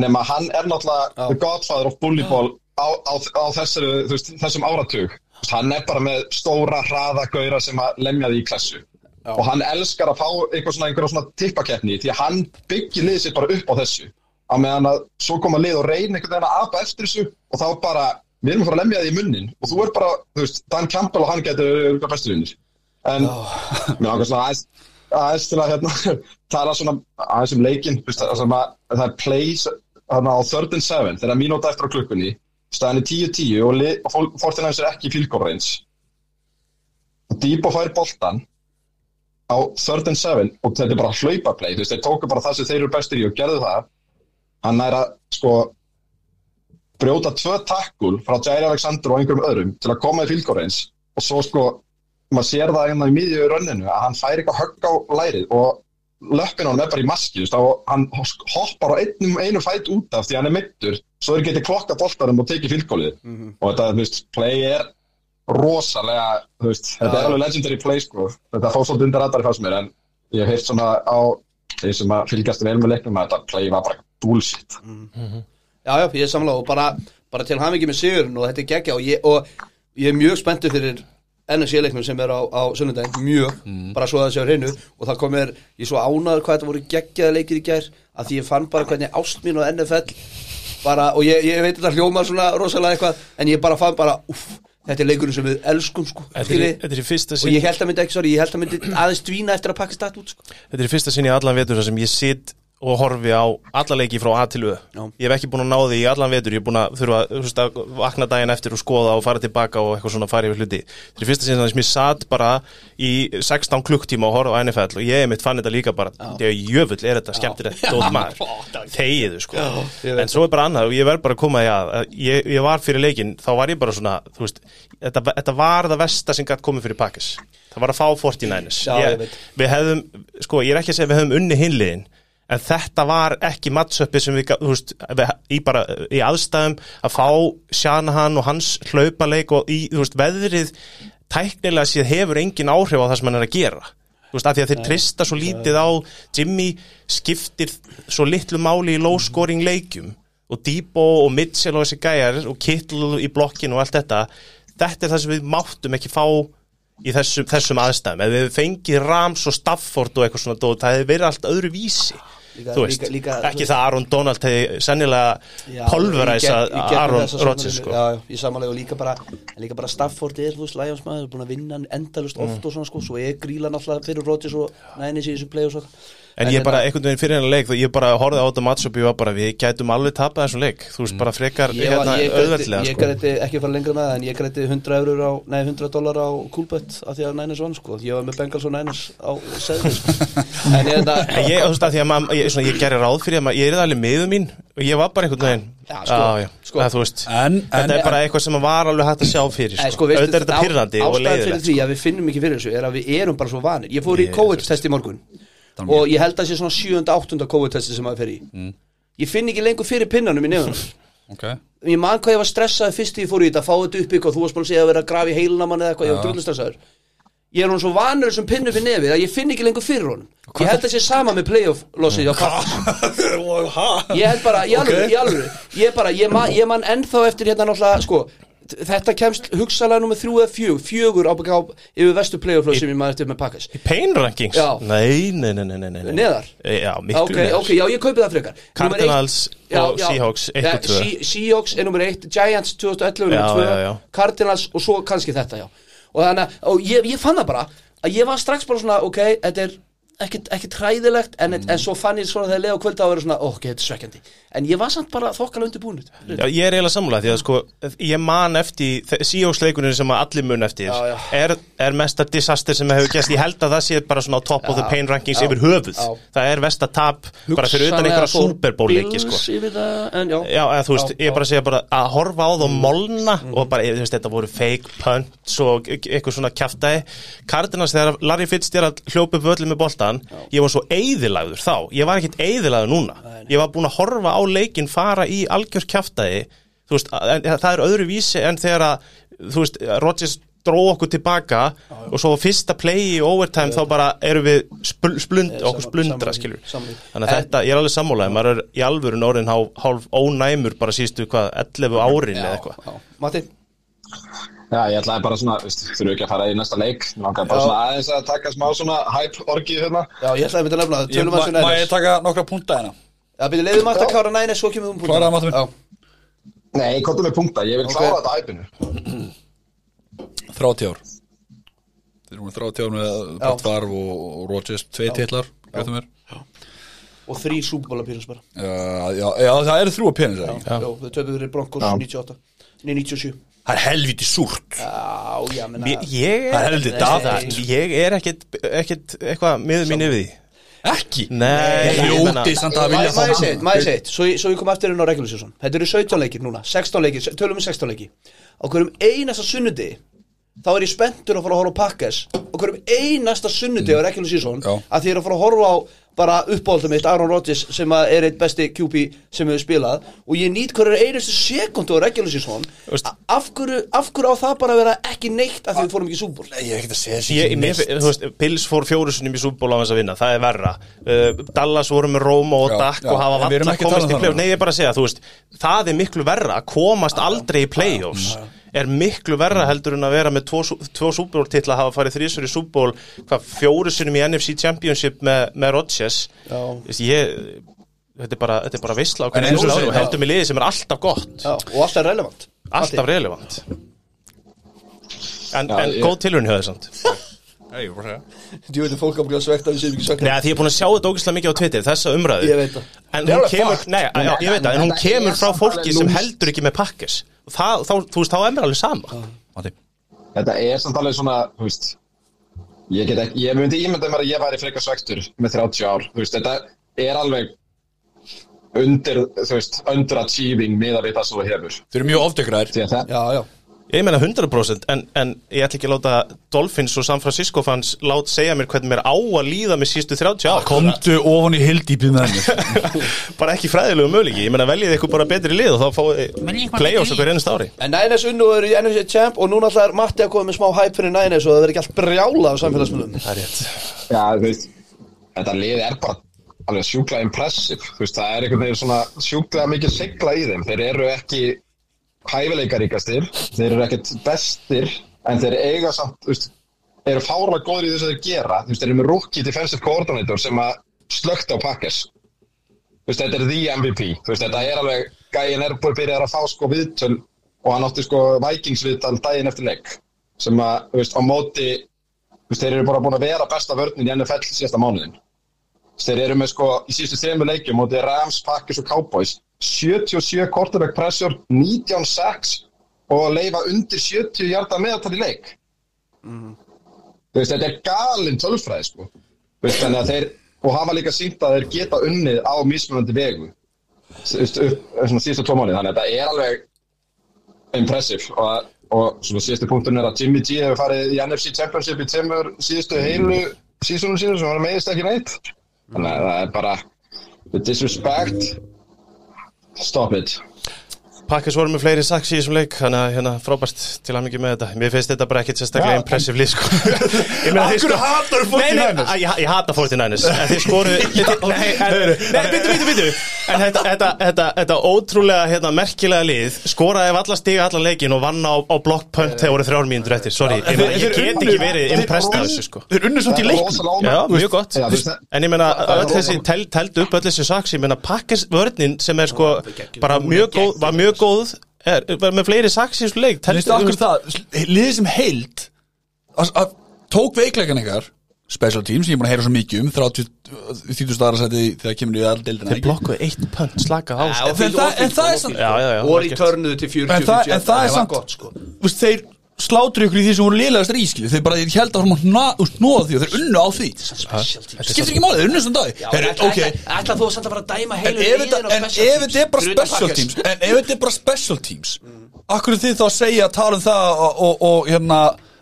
Speaker 4: Nema hann er náttúrulega the godfather of bullyball á, á, á þessari, veist, þessum áratug. Hann er bara með stóra hraða gaura sem að lemja því í klassu
Speaker 2: Já.
Speaker 4: og hann elskar að fá eitthvað svona, einhverja svona tippakeppni því að hann byggir liðið sér bara upp á þessu. Á meðan að svo koma lið og reyna einhvern veginn að apa eftir þessu og þá bara, við erum að fara að lemja því í munnin. Og þú er bara, þú veist, Dan Campbell og hann getur eitthvað bestu vinnir en mér langar svona aðeins, aðeins til að hérna, (laughs) tala svona aðeins um veist, það, sem að, það er plays þarna á third and seven þegar mínúta eftir á klukkunni staðan er 10-10 og, Fortinæmis er ekki range. Og Debo fær boltan á third and seven og þetta er bara hlaupaplay, þú veist, þeir tóku bara það sem þeir eru bestir í og gerðu það. Hann er að, sko brjóta tvö takkul frá Jair Alexander og einhverjum öðrum til að koma í range. Og svo sko, maður sér það hérna í miðju rönninu að hann fær eitthvað högg á lærið og löppin á hann er bara í maski, og hann hoppar á einum, einu fæt út af því hann er mittur, svo þeir geti klokka boltarum og tekið field goalið. Og þetta, þú veist, play er rosalega, þú veist, þetta er alveg legendary play sko, þetta fór svolítið undir rættari fannst mér en ég hef heyrt svona á þeir sem að fylgjast vel með leiknum að þetta play var bara bullshit.
Speaker 2: Já, já, ég er samlega og bara, bara til ekki með sigurinn og þetta er geggja og ég, og ég er mjög spenntur fyrir NSC-leiknum sem er á, á sunnudaginn, mjög, bara svo að það sé á hreinu. Og það kom mér, ég svo ánaður hvað þetta voru geggjaða leikir í gær, að því ég fann bara hvernig ást mín og NFL bara, og ég, ég veit þetta hljómar svona rosalega eitthvað, en ég bara fann bara, uff, þetta er leikurinn sem við elskum, sko,
Speaker 3: Þetta er, þetta er fyrsta
Speaker 2: og
Speaker 3: sinn
Speaker 2: ég held að myndi ekki, sorry, ég held að myndi aðeins dvína eftir að pakka stætt út, sko.
Speaker 3: Þetta er fyrsta sinn í allan vetur sem ég sitt og horfi á alla leiki frá A til Ö.
Speaker 2: Já.
Speaker 3: Ég hef ekki búin að ná því í allan vetur. Ég er búin að þurfa veist, að vakna daginn eftir og skoða og fara tilbaka og eitthvað svona fara yfir hluti. Þetta er í fyrsta sinn þar sem ég satt bara í 16 klukktíma og horfa á NFL og ég mitt fann þetta líka bara Þegar jöfull er þetta skemmtilegt dót maður? Þegiðu sko.
Speaker 2: Ég veit.
Speaker 3: En svo er bara annað og ég verð bara að koma því að að ég, ég var fyrir leikin, þá var ég bara svona veist, þetta, þetta var það versta sem gætt komið fyrir Pakkis Það var að fá 49ers
Speaker 2: Já, ég.
Speaker 3: Við hefðum, sko, ég er ekki að segja að við hefðum unni hinliðin en þetta var ekki mattsöppi sem við, þú veist, í bara í aðstæðum að fá Shanahan og hans hlaupaleik og í, þú veist, veðrið tæknilega séð hefur engin áhrif á það sem hann er að gera. Þú veist, að því að þeir trista svo lítið á Jimmy skiptir svo litlu máli í low scoring leikjum og Debo og Mitchell og þessi gæjar og Kittle í blokkinu og allt þetta. Þetta er það sem við máttum ekki fá í þessum, þessum aðstæðum. Ef við fengið Rams og Stafford og eitthvað svona það hefði verið allt öðru vísi
Speaker 2: Líka-
Speaker 3: þú veist,
Speaker 2: líka- líka-
Speaker 3: ekki það að Aaron Donald hefði sennilega pulveræsa Aaron Rodgers sko.
Speaker 2: Já, ég samanlega og líka bara bara Stafford er, þú veist, Lions maður er búin að vinna endalust
Speaker 3: Mm.
Speaker 2: oft og svona sko svo er grílan alltaf fyrir Rodgers og nænis í þessu play og svo
Speaker 3: En ég bara, einhvern veginn fyrir hennar leik þú- ég bara horfði á þetta matchup ég var bara, við gætum alveg tapað þessum leik þú veist, bara frekar
Speaker 2: Ég,
Speaker 3: hérna, auðveldlega
Speaker 2: ég
Speaker 3: sko.
Speaker 2: græti ekki að fara lengra með það en ég græti 100 eurur á, nei 100 dólar á Coolbet af því að Niners vann sko, ég var með Bengals og Niners á segði sko. (laughs) en ég þetta
Speaker 3: En ég, þú veist, að því að maður, ég, svona, ég gerir ráð fyrir ég er alveg miður mín og ég var bara einhvern veginn
Speaker 2: Já, sko,
Speaker 3: já, já,
Speaker 2: sko.
Speaker 3: að, þú veist
Speaker 1: En-
Speaker 3: þetta
Speaker 1: en-
Speaker 3: er bara eitthvað sem var alveg hægt að sjá fyrir sko.
Speaker 2: sko,
Speaker 3: auðvitað er þetta pyrrandi og
Speaker 2: ástæðan fyrir
Speaker 3: leiðilegt
Speaker 2: því að við finnum ekki fyrir þessu er að við erum bara svo vanir ég fór í
Speaker 3: Ég-
Speaker 2: COVID-test í morgun og ég held að sé svona 7. 8. COVID-testi sem maður fer í.
Speaker 3: Mm.
Speaker 2: ég finn ekki lengur fyrir pinnanum í nefnum (laughs)
Speaker 1: Ok.
Speaker 2: Ég man hvað ég var stressað fyrst í ég fór í þetta fá þetta upp ykkur þú varst bara að segja að vera að grafa í heilina mann eða eitthvað, ég var drullu stressaður. Ég er hún svo vanur þessum pinnum fyrir nefið að ég finn ekki lengur fyrir honum. Ég held að sé sama með playoff hjá Packers (laughs) ég held bara, alvöru, í alvöru. Ég bara, ég, ég man ennþá eftir hérna náttúrulega, sko þetta kemst hugsalega nummer þrjú eða fjög fjögur á baka yfir vestu playoff sem ég man eftir með Packers
Speaker 3: Pain rankings?
Speaker 2: Já.
Speaker 3: Nei, nei, nei, nei, nei, nei.
Speaker 2: Neðar?
Speaker 3: Já, miklu
Speaker 2: ok,
Speaker 3: neðar
Speaker 2: ok, já, ég kaupi það frekar
Speaker 3: Cardinals
Speaker 2: eitt-
Speaker 3: og. Seahawks, eitt
Speaker 2: Ja,
Speaker 3: og tvö.
Speaker 2: Se- Seahawks er nummer 1, Giants 2011
Speaker 3: Já,
Speaker 2: nummer 2,
Speaker 3: já, já.
Speaker 2: Cardinals og svo kannski þetta, já og þannig að, ég, ég fann það bara að ég var strax bara svona, ok, þetta er ekkit hræðilegt en,
Speaker 3: Mm.
Speaker 2: en svo fann ég svona þegar leið á kvölda að vera svona, ok, þetta er svekkjandi. En ég var samt bara þokkala undirbúin
Speaker 3: Já, ég er eiginlega samlega því að sko ég man eftir, síjóksleikunum sem að allir mun eftir.
Speaker 2: Já, já.
Speaker 3: Er, er mesta disaster sem hefur gæst, ég held að það sé bara svona top of the pain rankings
Speaker 2: já,
Speaker 3: yfir höfuð.
Speaker 2: já.
Speaker 3: það er vesta tap bara fyrir utan einhverja Super Bowl leiki sko.
Speaker 2: en, já,
Speaker 3: Já, eða, þú veist,
Speaker 2: Já,
Speaker 3: ég bara að segja bara að horfa á þá molna og bara, þú veist, þetta voru fake punts og eitthvað svona kjaftaði Með boltan, ég var svo eyðilagður þá, ég var ekkit eyðilagður núna. Ég var búin að horfa á leikin fara í algjör kjaftaði þú veist, en, það er öðru vísi en þegar að, þú veist, Rodgers dró okkur tilbaka og svo fyrsta play í overtime þá bara erum við spl splund,
Speaker 2: Eh,
Speaker 3: okkur splundra skilur þannig að þetta, ég er alveg sammálaði maður er í alvörun orðin hálf, ónæmur bara síðustu hvað, 11 árin eða eitthvað.
Speaker 2: Já. Matti,
Speaker 4: Já, ég ætlaði bara svona, þurfu ekki að fara í næsta leik Langaði bara
Speaker 2: Já.
Speaker 4: svona aðeins að taka smá svona hype orgið hérna
Speaker 2: já, ég ætlaði að mynda að nefna það
Speaker 1: Ég-
Speaker 2: tölum að
Speaker 1: Má má ég taka nokkra punta hérna?
Speaker 2: Já, byrju, leiðum að að klára næna, svo kemur við um punktum.
Speaker 1: Kláraðu, Matti minn.
Speaker 2: Já.
Speaker 4: Nei, komdu með punkta, ég vil klára þetta æpinu
Speaker 1: 30 (clears throat) ár Þeir eru 30 ár með Brett Favre og, og Rodgers Tvei titlar, gætum mér
Speaker 2: Og þrý súbólapýrins bara.
Speaker 1: Já, já, já, það eru þrjú að penis
Speaker 2: Já, þau töfum við Broncos 98. Nei, 97.
Speaker 1: Það er helviti súrt.
Speaker 2: Já, já, menna.
Speaker 3: Ég,
Speaker 1: er dapurt.
Speaker 3: það- Ég er ekkit, ekkit eitthvað miður mín yfir því.
Speaker 1: Ekki?
Speaker 3: Nei, ég meina-
Speaker 1: Ljóti samt að vilja
Speaker 2: Maður
Speaker 1: fá
Speaker 2: segið, maður segið, svo, ég- svo ég kom aftur inn á regular season Þetta eru 17 leikir núna, 16 leikir, tölum við 16 leiki. Á hverjum einasta sunnundi Þá er ég spenntur að fara að horfa á Pakkes Á hverjum einasta sunnundi á regular season
Speaker 1: Já.
Speaker 2: Að því ég er að fara að horfa á bara uppáhaldum mitt Aaron Rodgers sem að er eitt besti QB sem hefur spilað. Og ég nýt hverju einustu sekundu á regular season.
Speaker 3: Veist-
Speaker 2: A- af hverju, af hverju á það bara að vera ekki neitt af því við fórum ekki
Speaker 1: Nei, ég er ekkert að segja þessi
Speaker 3: Ég, mér, þú veist, Pils fór fjóru sinni í súból á þess að vinna, það er verra. Uh, Dallas voru með Roma og Dak og hafa
Speaker 1: ekki að tala
Speaker 3: komast
Speaker 1: um
Speaker 3: í play-offs
Speaker 1: núna.
Speaker 3: Nei, ég er bara að segja, þú veist, það er miklu verra að komast aldrei í play-offs er miklu verra heldur en að vera með tvo, tvo súbóltitla, hafa farið þrísur í súból hvað fjóru sinnum í NFC Championship með, með Rodgers.
Speaker 2: Já.
Speaker 3: Þú veist, ég, þetta er bara, þetta er bara
Speaker 1: eins og
Speaker 3: heldum í liði sem er alltaf gott.
Speaker 2: Já, og alltaf relevant.
Speaker 3: Alltaf relevant. En,
Speaker 4: Já,
Speaker 3: en
Speaker 4: ég-
Speaker 3: góð tilhörn hjá þessant (laughs)
Speaker 1: Nei, ég er bara að segja.
Speaker 2: Þú veit að fólk ábyggjað svegt að við séum ekki svegt
Speaker 3: Nei, því ég er búin að sjá þetta ógeðslega mikið á Twitter, þessa umræðu.
Speaker 2: Ég veit það.
Speaker 3: En hún kemur,
Speaker 4: fakt.
Speaker 3: nei, já, ég veit það, en hún
Speaker 4: Þetta
Speaker 3: kemur frá fólki sem heldur ekki með pakkes. Og það, þá, þú veist, þá er mér alveg sama.
Speaker 4: Þetta er samt alveg svona, þú veist Ég get ekki, ég myndi ímynda mér að ég væri frekar svektur með 30 ár Þú veist, þetta er alveg undir, þú veist, underachieving miða við það sem þú hefur.
Speaker 1: Þeir eru mjög
Speaker 4: að það,
Speaker 2: Já, já
Speaker 3: Ég meina 100% en, en ég ætla ekki að láta Dolphins og San Francisco fans lát segja mér hvernig mér á að líða með sístu 30 ár.
Speaker 1: Komdu ofan í hildýpið með henni (laughs)
Speaker 3: bara ekki fræðilegu möguleiki. Ég meina veljið ykkur bara betri lið og þá fáið play-offs okkur einast ári.
Speaker 2: En Niners unnu eru í NFC Champ og núna ætlar Matti að koma með smá hype fyrir Niners og það verður ekki allt brjála á samfélagsmiðlum.
Speaker 3: Það er rétt.
Speaker 4: Já, þú veist, þetta lið er bara alveg sjúkla impressive, þú veist, það er hæfileikaríkastir, þeir eru ekkert bestir, en þeir eiga samt, veist, eru fárlega góður í þess að þeir gera, veist, þeir eru með rookie defensive coordinator sem að slögt á pakkes, þetta er the MVP, veist, þetta er alveg, gæin er búin að fá sko viðtöl og hann átti sko Vikings viðtal daginn eftir leik, sem að, á móti þeir eru bara búin að vera besta vörnin í NFL síðasta mánuðin. Þeir eru með sko í síðustu þrejum leikjum mótið Rams, Packers og Cowboys 77 quarterback pressure 19 sacks og að leifa undir 70 hjarta meðaltal í leik. Þú veist, þetta er galinn tölfræði sko. Veist, þeir og hafa líka sínt að þeir geta unnið á mismunandi vegu síðustu tvo mánuði, þannig að þetta er alveg impressive og, og síðustu punkturinn er að Jimmy G hefur farið í NFC Championship í tveimur síðustu heilu sísunum sínu sem var meðist ekki neitt þannig að það er bara the disrespect stop it
Speaker 3: Pakkes voru með fleiri saks í þessum leik þannig að hérna frábært til að mikið með þetta. Mér finnst þetta bara ekkit sérstaklega
Speaker 4: Já,
Speaker 3: impressive lið sko. (laughs) Ég meina, þeir
Speaker 1: Akkur hatar 49ers?
Speaker 3: Nei, nei, að- ég, hata 49ers en þeir skoru (laughs) Nei, bitu, bitu, bitu en þetta, þetta, þetta, þetta ótrúlega hérna, merkilega lið skoraði ef alla stiga allan leikin og vann á, á blokkpönt þegar voru þrjár mínútur eftir. Sorry, ég, meina, ég get ekki verið impressed af þessu sko.
Speaker 1: Þeir unnu samt í leiknum.
Speaker 3: Já, mjög gott. En ég
Speaker 4: er
Speaker 3: öll þessi teldu upp öll þessi saks Ég meina, pakkes vörnin sem er sko bara mjög góð, er, var með fleiri saks í þessu leik
Speaker 1: er liðið sem heild að- að tók veikleikan ykkar special teams, ég er búin að heyra svo mikið um 30, 30 staðar að setja þegar kemur í aðdeldina
Speaker 3: Þeir blokkuðu eitt pönt, slaka á sko.
Speaker 1: en það er
Speaker 3: já,
Speaker 2: og í törnuðu til 40
Speaker 1: En það, er
Speaker 2: gott sko.
Speaker 1: Þeir slátru ykkur í því sem voru liðlegast rískili Þeir bara þeir held að snóða því og þeir unnu á því. Skiptir ekki málið, þeir unnu svona dag.
Speaker 2: Ætla, þú að samt að fara að dæma heilu á
Speaker 1: en ef þetta er bara special teams En ef þetta er bara special teams Akkur er þið þá að segja að tala um það og hérna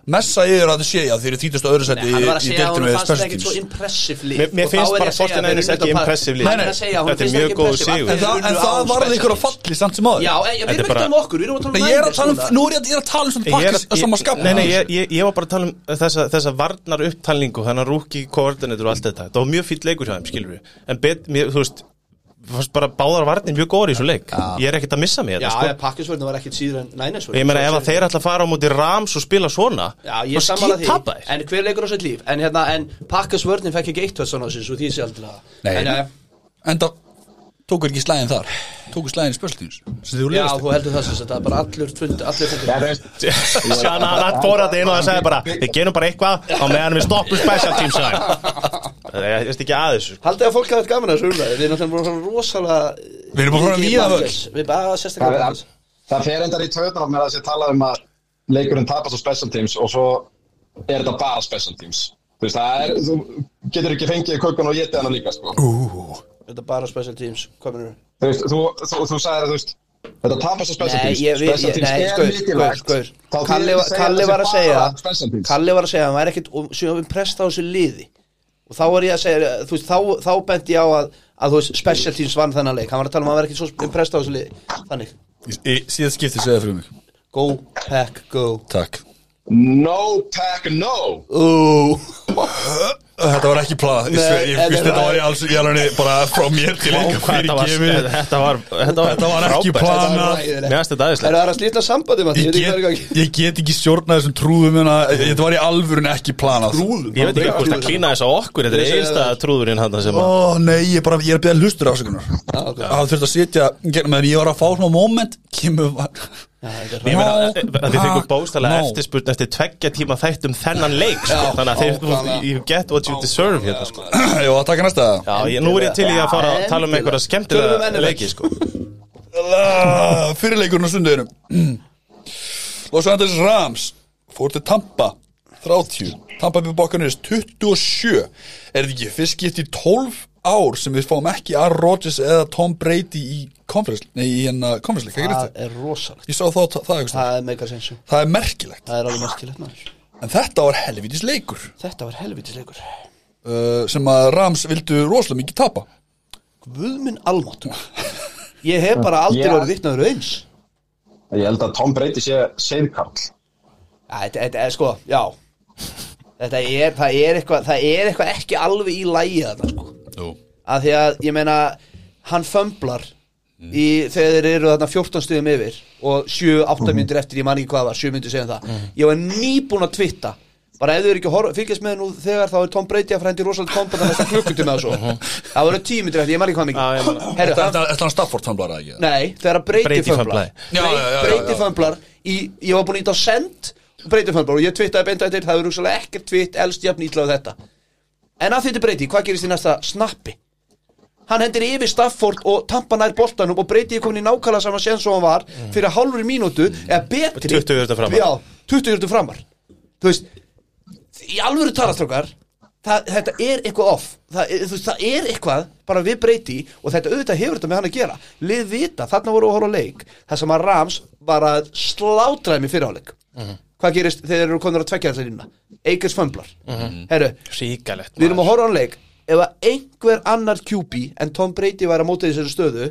Speaker 1: messa yfir að þið sé að þeir eru þýtast öðru seti
Speaker 2: að
Speaker 1: í
Speaker 2: að
Speaker 1: teams
Speaker 2: impressive lið.
Speaker 3: Mér- finnst bara
Speaker 2: að að
Speaker 3: 49ers
Speaker 2: þeir
Speaker 3: ekki
Speaker 2: að-
Speaker 3: impressive
Speaker 2: er að að
Speaker 3: Þetta er mjög
Speaker 2: impressive.
Speaker 3: sigur.
Speaker 2: því
Speaker 1: En það,
Speaker 2: á
Speaker 1: það varði ykkur að falli samt sem aður
Speaker 2: Já, en við
Speaker 3: Þetta er
Speaker 2: erum ekki
Speaker 3: bara-
Speaker 2: að tala um okkur, við erum að tala um
Speaker 1: Ég er að tala um, nú er ég, er að tala um svona pakkis að sama skap
Speaker 3: nei, nei, ég, ég, ég var bara að tala um þessa, þessa varnar upptalningu þannig að rúki koordinator og allt þetta. Þetta var mjög fýll leikur hjá þeim, skilur við en þú veist, fannst bara báðar varnir mjög góður í þessu leik. Ég er ekkert að missa mig
Speaker 2: Já,
Speaker 3: þetta, sko.
Speaker 2: ja, pakkisvörðin var ekkert síður en Niners
Speaker 3: ég meina ef að þeir ætla að fara á móti Rams og spila svona
Speaker 2: Já, ég
Speaker 3: þá
Speaker 2: sammála því, en hver leikur á sitt líf? En hérna, en pakkisvörðin fekk ekki eitt tvöld svona Svo því sé aldrei
Speaker 1: Nei.
Speaker 2: En já,
Speaker 1: En það tókur ekki slæðin þar? Tókur slæðin voru
Speaker 2: já, þú heldur það sem Það er bara allur fund, allir fundur
Speaker 4: Já, þú veist,
Speaker 3: Sjána hann fór að það inn og það sagði bara við gerum bara eitthvað á meðan við stoppum special teams sagði. ég veist ekki að þessu
Speaker 2: Haldið að fólk hafa þetta gaman að þessu umræði Við erum náttúrulega bara svona rosalega
Speaker 1: Við erum bara víða
Speaker 2: Packers. Við bara
Speaker 4: það,
Speaker 2: sérstaklega
Speaker 4: það, það fer endar í töðunar með að þessi tala um að leikurinn tapast á special teams og svo er þetta bara special teams. Þú veist, það er, þú getur ekki fengið kökun og getið hana líka sko.
Speaker 2: Þetta er bara special teams. Hvað minnur
Speaker 4: þú veist, þú, þú, þú sagðir að þú veist þetta tapast á special teams.
Speaker 2: ég, við,
Speaker 4: special teams
Speaker 2: nei,
Speaker 4: er
Speaker 2: skoður,
Speaker 4: mikilvægt.
Speaker 2: Skoður, Kalli, Kalli var að segja. Kalli var að segja hann væri ekkit sem impressed á þessu liði. Og þá var ég að segja, þú veist, þá, þá bent ég á að, að þú veist, special teams vann þennan leik. Hann var að tala um að hann væri ekkit svo impressed á þessu liði. Þannig,
Speaker 1: Síðan skipti segja fyrir mig.
Speaker 2: Go, pack, go.
Speaker 1: Takk
Speaker 4: no pack no.
Speaker 1: Þetta var ekki planað Ég Ég finnst
Speaker 2: þetta var-
Speaker 1: var í alls í alveg bara frá mér til
Speaker 3: Ó,
Speaker 1: enga
Speaker 3: hvað þetta var, var var,
Speaker 1: var ekki planað.
Speaker 3: Mér finnst þetta
Speaker 2: Það
Speaker 3: aðeinslega
Speaker 2: er að slíta sambandi
Speaker 1: Ég
Speaker 2: ég er
Speaker 1: get, ég ekki stjórnað þessum trúðum hérna. Þetta var í alvörun ekki planað.
Speaker 2: Trúðum?
Speaker 3: Ég veit ekki hvort að klína þess á okkur Þetta
Speaker 2: Ég
Speaker 3: er einsta
Speaker 2: það.
Speaker 3: trúðurinn hann sem
Speaker 1: Ó
Speaker 3: að
Speaker 1: nei, ég, bara, ég er að beða hlustur ásökunar. Það þurfti að sitja meðan ég var að fá svona moment Kemur
Speaker 2: Já,
Speaker 3: eh, að þið fengum bóstalega
Speaker 1: no.
Speaker 3: eftirspurn eftir tveggja tíma þættum þennan leik sko.
Speaker 2: Já,
Speaker 3: Þannig að þeir, you get what you deserve hérna, sko. (clears throat)
Speaker 1: Jó, að taka næsta
Speaker 3: Já, nú er ég til í að fara að tala um einhverja
Speaker 2: um
Speaker 3: skemmtilega
Speaker 2: NFL.
Speaker 3: leiki sko.
Speaker 1: Ah, (clears throat) Fyrirleikurinn á sundeginum (clears throat) Los Angeles Rams Fór til Tampa 30 Tampa Bay Buccaneers 27 Er þetta ekki fyrst skipt í 12 ár sem við fáum ekki Aaron Rodgers eða Tom Brady í conference, nei, í hérna conference leik,
Speaker 2: það
Speaker 1: það,
Speaker 2: er rosalegt.
Speaker 1: Ég sá það, það, það, það,
Speaker 2: það er meika sensu.
Speaker 1: Það er merkilegt.
Speaker 2: Það er alveg merkilegt maður.
Speaker 1: En þetta var helvitis leikur.
Speaker 2: Þetta var helvitisleikur
Speaker 1: uh, sem að Rams vildu rosalega mikið tapa.
Speaker 2: Guðminn almáttu ég hef bara aldrei
Speaker 4: Já.
Speaker 2: orðið vittnaður eins.
Speaker 4: Ég held að Tom Brady sé seiðkarl
Speaker 2: Æ, þetta, þetta er sko, já. Þetta er, það er eitthvað það er eitthvað ekki alveg í lægi þarna sko
Speaker 1: Jú.
Speaker 2: að því að, ég meina hann fömblar í, þegar þeir eru þarna 14 stuðum yfir og 7-8 myndir eftir, ég man ekki hvað var 7 myndir segja það, ég var nýbúin að twitta. Bara ef þau eru ekki að horfa- fylgjast með nú þegar þá er Tom Brady að frændi rosalega kompa það næsta klukkutíma og svo. Það voru 10 myndir eftir, ég man ekki hvað mikið.
Speaker 1: Þetta er hann Stafford famblar ekki?
Speaker 2: Nei, þegar
Speaker 3: Brady
Speaker 2: fömblar.
Speaker 1: já.
Speaker 2: fömblar í, Ég var búin að íta á send Breyti fömblar og ég twittaði beint eftir Það er rúksalega ekkert twitt elst jafn ítlaðu þetta En að þetta Breyti, hvað gerist í næsta snappi? Hann hendir yfir Stafford og tampa nær boltanum og Breyti er komin í nákvæmlega sama séns og hann var fyrir hálfur mínútu eða betri
Speaker 3: 20 yfir framar.
Speaker 2: Já, 20 yfir framar. Þú veist, í alvöru talastrókar það, þetta er eitthvað off. Það, er- þú veist, það er eitthvað bara við breyti og þetta auðvitað hefur þetta með hann að gera. Lið vita, þarna voru að horfa leik sem að Rams var að slátraði mig fyrir áleik hvað gerist þegar þeir eru konur að tvekja allir inna Eikers fömblar herru,
Speaker 3: Ríkalegt
Speaker 2: við erum að horfa á leik. Ef að einhver annar QB en Tom Brady væri að móta þessari stöðu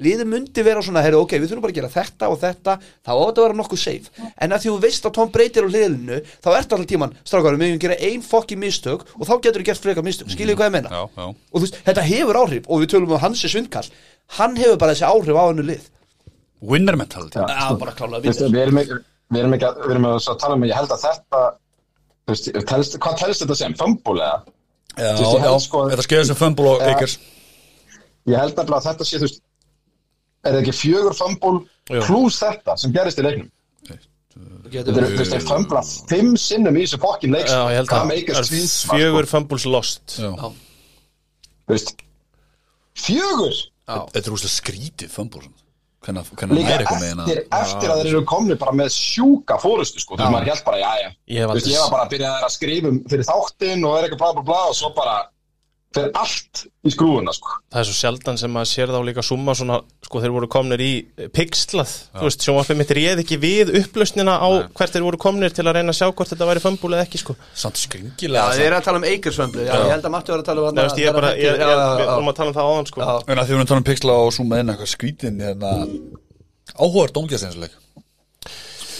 Speaker 2: liðið myndi vera svona, herru, ok, við þurfum bara að gera þetta og þetta, þá á þetta að vera nokkuð safe. En að því þú veist að Tom Brady er á liðinu þá ertu alltaf tíman, strákarum, við erum gera ein fokki mistök og þá getur þú gert frekar mistök. Skiljið hvað ég meina?
Speaker 1: Já, já.
Speaker 2: og þú veist, þetta hefur áhrif og við tölum um hans er svindkall. Hann hefur bara þessi áhrif á hennu lið.
Speaker 1: Winner mentality.
Speaker 2: Já, bara
Speaker 4: Þú veist,
Speaker 2: vinnur
Speaker 4: Við erum ekki að, við erum að tala um að ég held að þetta veist, telst, Hvað telst þetta sem? Fumble eða?
Speaker 1: Já,
Speaker 4: veist,
Speaker 1: já,
Speaker 4: sko-
Speaker 1: þetta skeiði sem fumble og
Speaker 4: Já.
Speaker 1: Akers
Speaker 4: Ég held nefnilega að þetta sé, þú veist Er það ekki fjögur fumble
Speaker 3: Jú.
Speaker 4: Plus þetta sem gerist í leiknum Þetta er, þú veist, þeir fumbla Fimm sinnum í þessu fokkin leik
Speaker 3: Já, ég held að það er fjögur fumbles lost
Speaker 1: Já.
Speaker 4: Þú veist Fjögur
Speaker 1: Þetta er úrslega skrítið fumble Hvernig hvernig
Speaker 4: Líka
Speaker 1: næri eitthvað með hérna
Speaker 4: eftir, eftir að þeir eru komni bara með sjúka fórustu sko, þú veist maður held bara, já, já.
Speaker 3: Ég aldrei-
Speaker 4: ég var bara að byrja að skrifa um fyrir þáttinn og er eitthvað bla bla bla og svo bara fer allt í skrúfuna sko.
Speaker 3: Það er svo sjaldan sem maður sér þá líka summa svona, sko þeir voru komnir í pixlað, þú veist, sjónvarpið mitt réð ekki við upplausnina á hvert þeir voru komnir til að reyna að sjá hvort þetta væri fumble eða ekki, sko.
Speaker 1: Samt
Speaker 2: Já,
Speaker 1: skringilega
Speaker 2: þið eru að tala um Akers fömblu Já, ég held að Matti var að tala um
Speaker 3: Nei, veist, ég er bara, ég,
Speaker 2: Já, já, já.
Speaker 3: vorum að tala um það áðan, sko.
Speaker 2: Já.
Speaker 1: En að því við erum að tala um pixla og zooma inn eitthvað skrítin hérna Áhugaður dóngjasteinsleik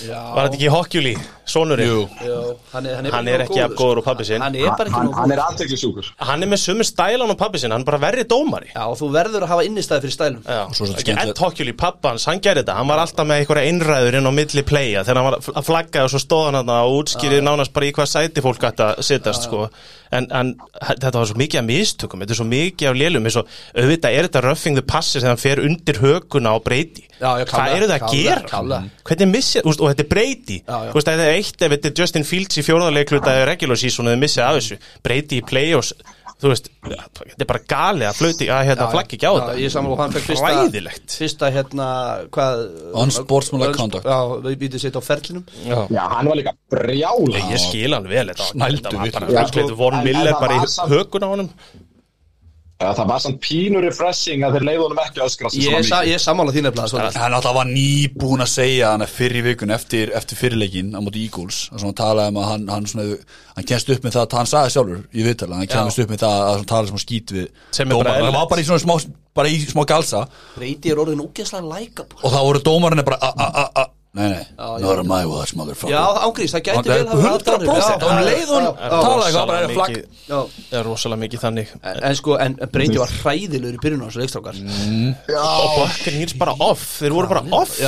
Speaker 3: Var þetta ekki Hokkjúli, sonurinn?
Speaker 1: Jú.
Speaker 2: Já, hann er, hann er,
Speaker 3: Hann er ekki jafn góður og pabbi sinn.
Speaker 2: Hann er bara ekki
Speaker 4: hann,
Speaker 2: nógu
Speaker 4: hann er aðteklisjúkur
Speaker 3: Hann er með sömu stælan á pabbi sinn, hann er bara verri dómari.
Speaker 2: Já, og þú verður að hafa innistæði fyrir stælum.
Speaker 3: Já,
Speaker 1: svo
Speaker 3: ekki
Speaker 1: skemmtilegt.
Speaker 3: Ed Hokkjúli, pappa hans, hann gerði þetta. Hann var alltaf með einhverja einræður inn á milli playa Þegar hann var að flagga og svo stóð hann þarna og útskýrið nánast bara í hvað sæti fólk ætti að sittast sko. en, en þetta var svo mikið af mistökum Þetta er svo mikið af lélum. Eins og auðvitað er þetta roughing the passer þegar hann fer undir höguna á breyti.
Speaker 2: Já, já,
Speaker 3: Hvað eru það að gera?
Speaker 2: klárlega.
Speaker 3: Hvernig missið, úst, og þetta er breyti. Þú veist, þetta er eitt ef þetta er Justin Fields í fjórðarleikluta eða regular season og þið missið af þessu. Breyti í play-offs þú veist, þetta er bara gali að flöti að hérna flaggi ekki á þetta.
Speaker 2: Ég saman og hann fekk fyrsta
Speaker 3: Hræðilegt.
Speaker 2: Fyrsta hérna, hvað
Speaker 1: Unsportsmanlike
Speaker 2: uns-
Speaker 1: conduct.
Speaker 2: Já, við býtum sitt á ferlinum.
Speaker 3: Já.
Speaker 4: Já, hann var líka brjála
Speaker 3: Ég skil hann vel þetta. Var- Von Miller
Speaker 4: það
Speaker 3: bara í hökun á honum
Speaker 4: Já, það var samt pínu refreshing að þeir leiðu honum ekki öskra
Speaker 2: Ég,
Speaker 4: svona
Speaker 2: sa, ég sammála þín eftir það
Speaker 1: Hann alltaf var nýbúin að segja hann fyrir vikun eftir, eftir fyrirleikin á móti Eagles sem hann talaði um að hann, hann, svona, hann kemst upp með það, hann sagði sjálfur í viðtala hann kemst upp með það að hann talaði sem skýt við
Speaker 3: Sem er bara
Speaker 1: dómarann. hann var bara í svona smá, bara í smá galsa.
Speaker 2: Er
Speaker 1: og það voru dómarinn bara a, a, a, a, nei nei, not on my watch motherfucker.
Speaker 2: Já, ángríns, það gæti
Speaker 1: Það
Speaker 2: vel hafa haft áhrif.
Speaker 1: 100%
Speaker 2: Já,
Speaker 1: og um
Speaker 2: já,
Speaker 1: leið hún
Speaker 2: já,
Speaker 3: Er
Speaker 1: talaði eitthvað bara
Speaker 3: rosalega
Speaker 1: er flagg.
Speaker 2: já.
Speaker 3: er rosalega mikið þannig.
Speaker 2: En, sko, en Breyti var hræðilegur í byrjun á þessu leikstrákar.
Speaker 3: Og Buckin hýrs bara off. Þeir voru bara off.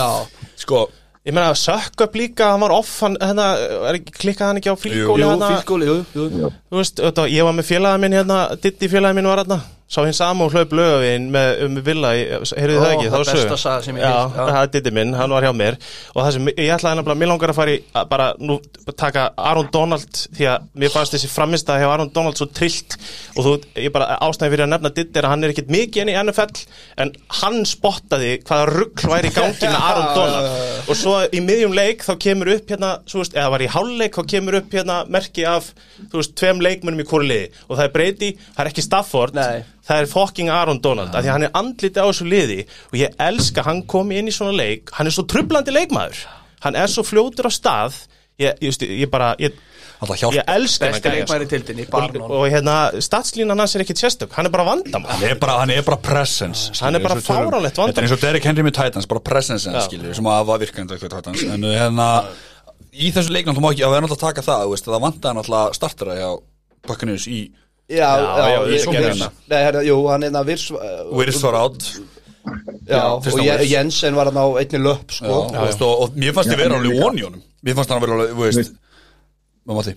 Speaker 1: Sko,
Speaker 3: ég meina sökk upp líka, hann var off hann, hérna, er ekki, klikkaði hann ekki á
Speaker 2: jú,
Speaker 3: fylgóli hérna,
Speaker 2: jú, jú.
Speaker 3: Þú veist, ég var með félagið minn hérna, Diddi félagið minn var hérna sá hinn sama og hlaup lögavinn með um villa, heyrðu
Speaker 2: Ó,
Speaker 3: það ekki,
Speaker 2: það
Speaker 3: þá
Speaker 2: besta saga sem ég heyrt, já.
Speaker 3: það er Diddi minn, hann var hjá mér. Og það sem, ég ætlaði nefnilega, mér langar að fara í að bara nú taka Aron Donald því að mér fannst þessi framistæði hjá Aron Donald svo trillt. Og þú, ég bara ástæði fyrir að nefna Diddi er að hann er ekkit mikið enn í NFL en hann spottaði hvaða ruggl væri í gangi með Aron (laughs) Donald. Og svo í miðjum leik þá kemur upp hérna, veist, eða var í hálfleik þá kemur upp hérna merki af, þú veist, tveim leikmönnum í hvori liði. Og það er Brady, það er ekki Stafford
Speaker 2: Nei.
Speaker 3: Það er fucking Aaron Donald af því að hann er andliti á þessu liði og ég elska, hann kom inn í svona leik hann er svo trublandi leikmaður. Hann er svo fljótur á stað. Ég, ég, ég, bara, ég, ég elska hann
Speaker 2: tildinni,
Speaker 3: og, og hérna, statslínan hans er ekkit sérstök hann er bara vandamál.
Speaker 1: Hann er bara, hann er bara presence
Speaker 3: Hann er bara
Speaker 1: skilur,
Speaker 3: fáránlegt vandamál.
Speaker 1: Þetta er eins og Derrick Henry með Titans, bara presence
Speaker 3: Já.
Speaker 1: skilur, sem að var virkandi eitthvað Titans. En uh, hérna, í þessu leiknum þú má ekki, að vera náttúrulega að taka það, það vantaði náttúrulega startera hjá Buccaneers í
Speaker 2: Já,
Speaker 3: Já,
Speaker 2: ég-
Speaker 3: gerði hann.
Speaker 2: Nei, herra, jú, hann er það virs
Speaker 1: Wirtz var átt
Speaker 2: og. Jensen var hann á einni löpp,
Speaker 1: Já,
Speaker 2: sko
Speaker 1: og, og mér fannst ég vera alveg onni honum Mér fannst hann að vera alveg, þú veist Hvað mátti?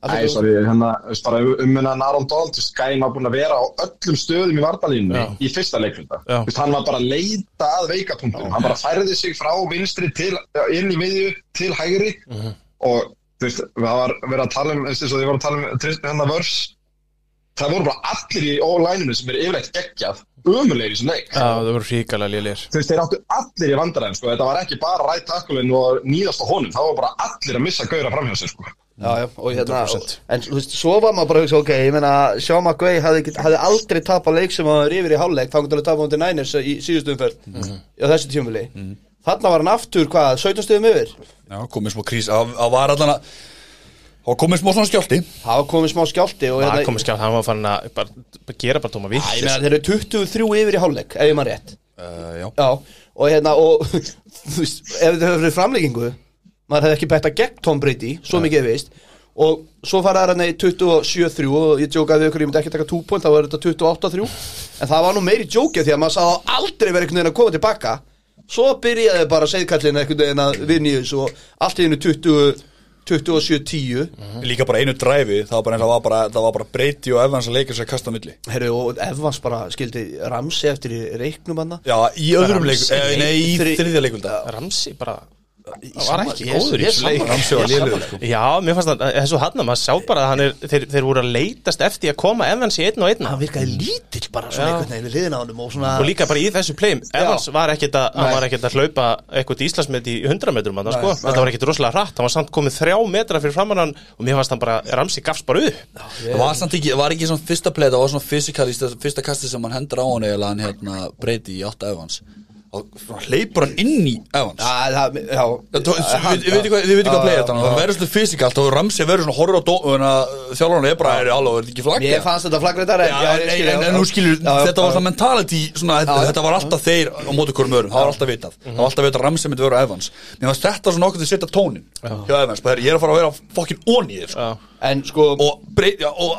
Speaker 4: Æ, sorry, hérna, bara um minna Aron Donald, þú veist, gæinn var búin að vera á öllum stöðum í vartalínu
Speaker 3: Já.
Speaker 4: í fyrsta leikfunda.
Speaker 3: Já.
Speaker 4: Þú veist, hann var bara að leita að veikapunktunum. Hann bara færði sig frá vinstri til, inn í miðju til hægri
Speaker 3: Mhm.
Speaker 4: og, þú veist, það var verið að tala um, þú veist, eins og þið voru að tala um Tristan hérna vörs. Það voru bara allir í all-lineinu sem er yfirleitt geggjað, umulegir í þessum leik.
Speaker 3: Já, það voru ríkala lélir
Speaker 4: Þú veist, þeir áttu allir í vandræðin, sko. Þetta var ekki bara rætt takkulinn og nýðast á honum. Það var bara allir að missa gauðra framhjá sig, sko.
Speaker 2: Já, já, og hérna,
Speaker 3: 100%.
Speaker 2: en þú veist, svo var maður bara að hugsa, ok, ég meina, Sean McVay hafði, hafði aldrei tapað leik sem hann var yfir í hálfleik, þá til að tapa mútið Niners í síðustu umferð, á þessu tímuli. Þarna var hann aftur, hvað, 17 stöðum yfir?
Speaker 1: Já, komið smá krís, það það var allan að Það komið smá svona skjálti
Speaker 2: Það var komið smá skjálti og
Speaker 3: Það komið skjátt, hann var farin að bara, bara gera bara tóma
Speaker 2: Æ, ég
Speaker 3: vitt
Speaker 2: meina, þeir eru 23 yfir í hálfleik, ef ég maður rétt.
Speaker 1: uh, Já,
Speaker 2: Já, og hérna, og (laughs) þú veist, ef þetta hefur verið framleikingu maður hefði ekki betta gegn Tom Brady svo mikið er veist og svo fara það hann í 27-3 og ég djókaði við ykkur, ég myndi ekki taka 2 point þá var þetta 28-3 en það var nú meiri djókið því að maður sá það aldrei verið einhvern veginn að koma tilbaka svo byrjaði bara segðkallin einhvern veginn að vinni þessu og allt í hennu 20 27-10
Speaker 1: líka bara einu dræfi Það var bara eins og það var bara, það var bara breyti og Evans að leika sér að kasta milli.
Speaker 2: Herru, og Evans bara skildi Ramsey eftir í reiknum hann
Speaker 1: Já, í öðrum
Speaker 3: Rams-
Speaker 1: leik, eh, nei, í
Speaker 2: þri-
Speaker 1: þriðja leikvölda
Speaker 3: Ramsi bara Það var ekki góður í
Speaker 2: ég
Speaker 3: þessu leik
Speaker 2: sammála.
Speaker 1: Ramsey var
Speaker 2: Ég
Speaker 1: lélegur,
Speaker 2: sammála.
Speaker 1: sko.
Speaker 3: Já, mér fannst það, þessu hann maður sá bara að hann er, þeir, þeir voru að leitast eftir að koma Evans í einn og einn
Speaker 2: hann virkaði lítill bara svona
Speaker 3: Já.
Speaker 2: einhvern veginn við hliðina á honum og svona
Speaker 3: og líka bara í þessu pleim Evans var ekkert að, hann var ekkert að hlaupa eitthvað Íslandsmet í 100 metrum hann, sko. þetta var ekkert rosalega hratt, hann var samt komið þrjá metra fyrir framann hann og mér fannst hann bara, Ramsi gafst bara upp
Speaker 1: Það var samt ekki, var ekki svona fyrsta play Það var svona fysikalist, fyrsta kasti sem hann hendur á hann eða hann hérna breyti í 8 Evans og hleypur hann inn í Evans.
Speaker 2: Já, það, já.
Speaker 1: Það- þú- Þið þið veitir hvað, play þetta það verður svona fysikalt og Ramsey verður svona horfður á þjálfarnar er bara, alveg, er ekki flagg
Speaker 2: Mér fannst þetta flaggreitar
Speaker 1: Já, en, nú skilur, þetta var svona mentality svona, þetta, var alltaf þeir á móti hverjum öðrum, það var alltaf vitað. Það var alltaf vitað að Ramsey myndi vera á Evans. Mér fannst þetta svona okkur til að setja tónin hjá Evans, ég er að fara að vera fokkin þér sko.
Speaker 2: Sko
Speaker 1: og,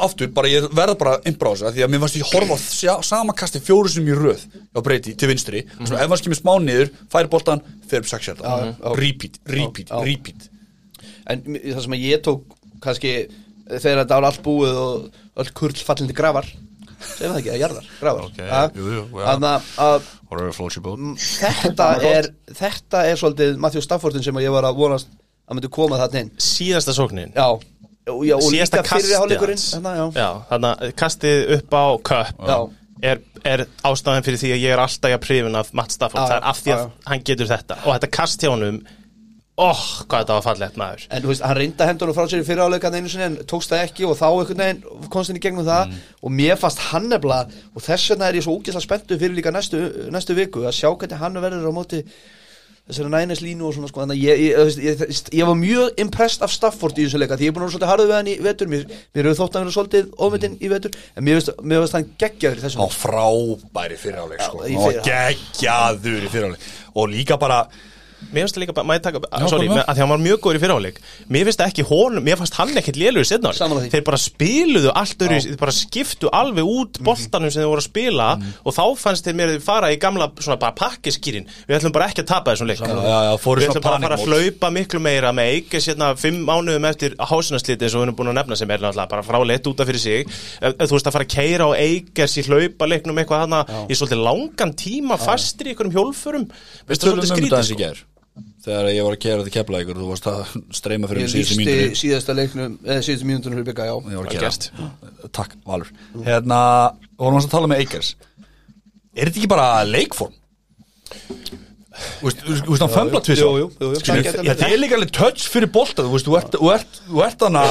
Speaker 1: aftur, bara ég verða bara innbrása því að mér fannst ég horfa á sjá- sama kasti fjóru sem í röð á mm -hmm. Evans kemur smá niður, fær boltan fer upp 6 hjarta,
Speaker 2: já.
Speaker 1: repeat, repeat,
Speaker 2: Já, já.
Speaker 1: repeat
Speaker 2: En það sem að ég tók kannski þegar þetta var allt búið og öll kurl fallin til grafar segir það ekki, að jarðar, grafar
Speaker 1: Ok,
Speaker 2: Ha?
Speaker 1: jú, jú, já.
Speaker 2: Þannig að- að
Speaker 1: Whatever floats your boat
Speaker 2: þetta er þetta er svolítið Matthew Staffordin sem að ég var að vonast að myndi koma þarna inn
Speaker 3: síðasta sóknin
Speaker 2: Já, og, já, og
Speaker 3: síðasta
Speaker 2: líka fyrir
Speaker 3: kastið
Speaker 2: hálfleikurinn
Speaker 3: hans.
Speaker 2: Þannig, já.
Speaker 3: Já, þannig að kastið upp á köp
Speaker 2: Já.
Speaker 3: Er, er ástæðan fyrir því að ég er alltaf að prifin af Matt Stafford, það er af því að hann getur þetta. Og þetta kast hjá honum óh, hvað þetta var fallegt maður.
Speaker 2: En þú veist, hann reynda hendunum frá sér í einu sinni en tókst það ekki og þá einhvern veginn komst hann í gegnum það.
Speaker 3: Mm.
Speaker 2: og mér fannst hann nefnilega og þess vegna er ég svo ógeðslega spenntu fyrir líka næstu, næstu viku að sjá hvernig hann verður á móti þessari nænes línu og svona sko þannig að ég, ég, veist, ég, ég, ég var mjög impressed af Stafford í þessu leika því ég er búin að vera svolítið harðu við hann í vetur mér, mér hefur þótt að vera svolítið ofmyndin í vetur en mér finnst hann geggjaður í þessum
Speaker 1: á frábæri fyriráleik sko. Og geggjaður í fyriráleik og líka bara
Speaker 3: Mér finnst það líka maður taka, sorry, að því hann var mjög góður í fyrirháleik. Mér finnst það ekki honum, mér fannst hann ekkert lélugur setna
Speaker 2: því.
Speaker 3: Þeir bara spiluðu allt öðru, þeir bara skiptu alveg út boltanum sem þeir voru að spila og þá fannst þeir mér að þeir fara í gamla svona bara pakkiskýrin Við ætlum bara ekki að tapa þessum leik.
Speaker 1: Já, já, já, fóru
Speaker 3: Við ætlum bara að fara að hlaupa miklu meira með Eikes hérna fimm mánuðum eftir hásinarsliti eins og við erum búin að nefna sem er náttúrulega bara fráleitt út af fyrir sig. Þú veist að fara að keira á Eikes í hlaupa leiknum eitthvað hana í svolítið langan tíma fastir í einhverjum hjólfurum
Speaker 1: Við
Speaker 3: Veist það svolítið
Speaker 1: um
Speaker 3: skrítið
Speaker 1: Þegar ég var að kera þetta kepla ykkur Þú varst að streyma fyrir
Speaker 2: Ég
Speaker 1: mig síðustu
Speaker 2: lísti
Speaker 1: mínútur
Speaker 2: síðasta leiknum eða síðustu mínútunum fyrir bygga, já.
Speaker 1: Ég var að gera
Speaker 3: gert.
Speaker 1: Takk, Valur. Hérna, vorum við að tala með Eikers Er þetta ekki bara leikform? Þú veist, hann fömbla
Speaker 2: Það getur
Speaker 1: Þetta er líka alveg touch fyrir bolta. Þú veist, þú ert, þú ert, þú ert hana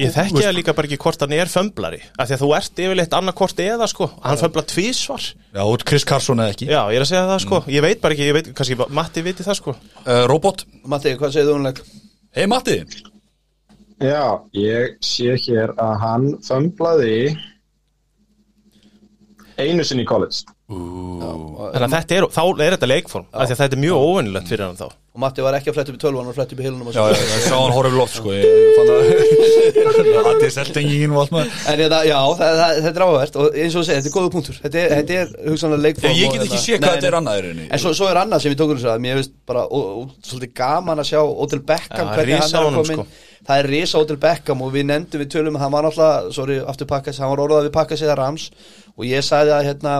Speaker 3: Ég þekki það líka bara ekki hvort hann er fömblari af því að þú ert yfirleitt annað hvort eða sko. Hann fömbla tvísvar
Speaker 1: Já, út Chris Carson eða ekki.
Speaker 3: Já, ég er að segja það sko. Ég veit bara ekki, ég veit, kannski Matti viti það sko.
Speaker 1: Uh, Robot,
Speaker 2: Matti, hvað segir þú um leik?
Speaker 1: hei Matti.
Speaker 4: Já, ég sé hér að hann fömblaði einu sinni í college.
Speaker 3: Þannig að þetta er, þá er þetta leikform af því að þetta er mjög óvinnilegt fyrir hann þá.
Speaker 2: Og Matti var ekki að fletta upp í tölvan og fletta upp í hilunum og
Speaker 1: Já,
Speaker 2: svo.
Speaker 1: já, ég sá hann horfið loft sko Ég fann að Það (laughs) er seltingin og allt maður.
Speaker 2: En þetta, já, það, það, þetta er áhverst og eins og þú segir, þetta er góða punktur. Þetta er, þetta er hugsanlega leikform
Speaker 1: Ég get ekki
Speaker 2: hérna-
Speaker 1: séð
Speaker 2: Nei,
Speaker 1: hvað þetta er annað.
Speaker 2: En svo, svo er annað sem ég tókur þess að Mér finnst bara ó, ó, svolítið gaman að sjá Odell Beckham hvernig hann er að Það er risa Odell Beckham og við nefndum við tölum að hann var náttúrulega, sorry, aftur pakkas hann var orðað við pakkas eða rams og ég sagði að, hérna,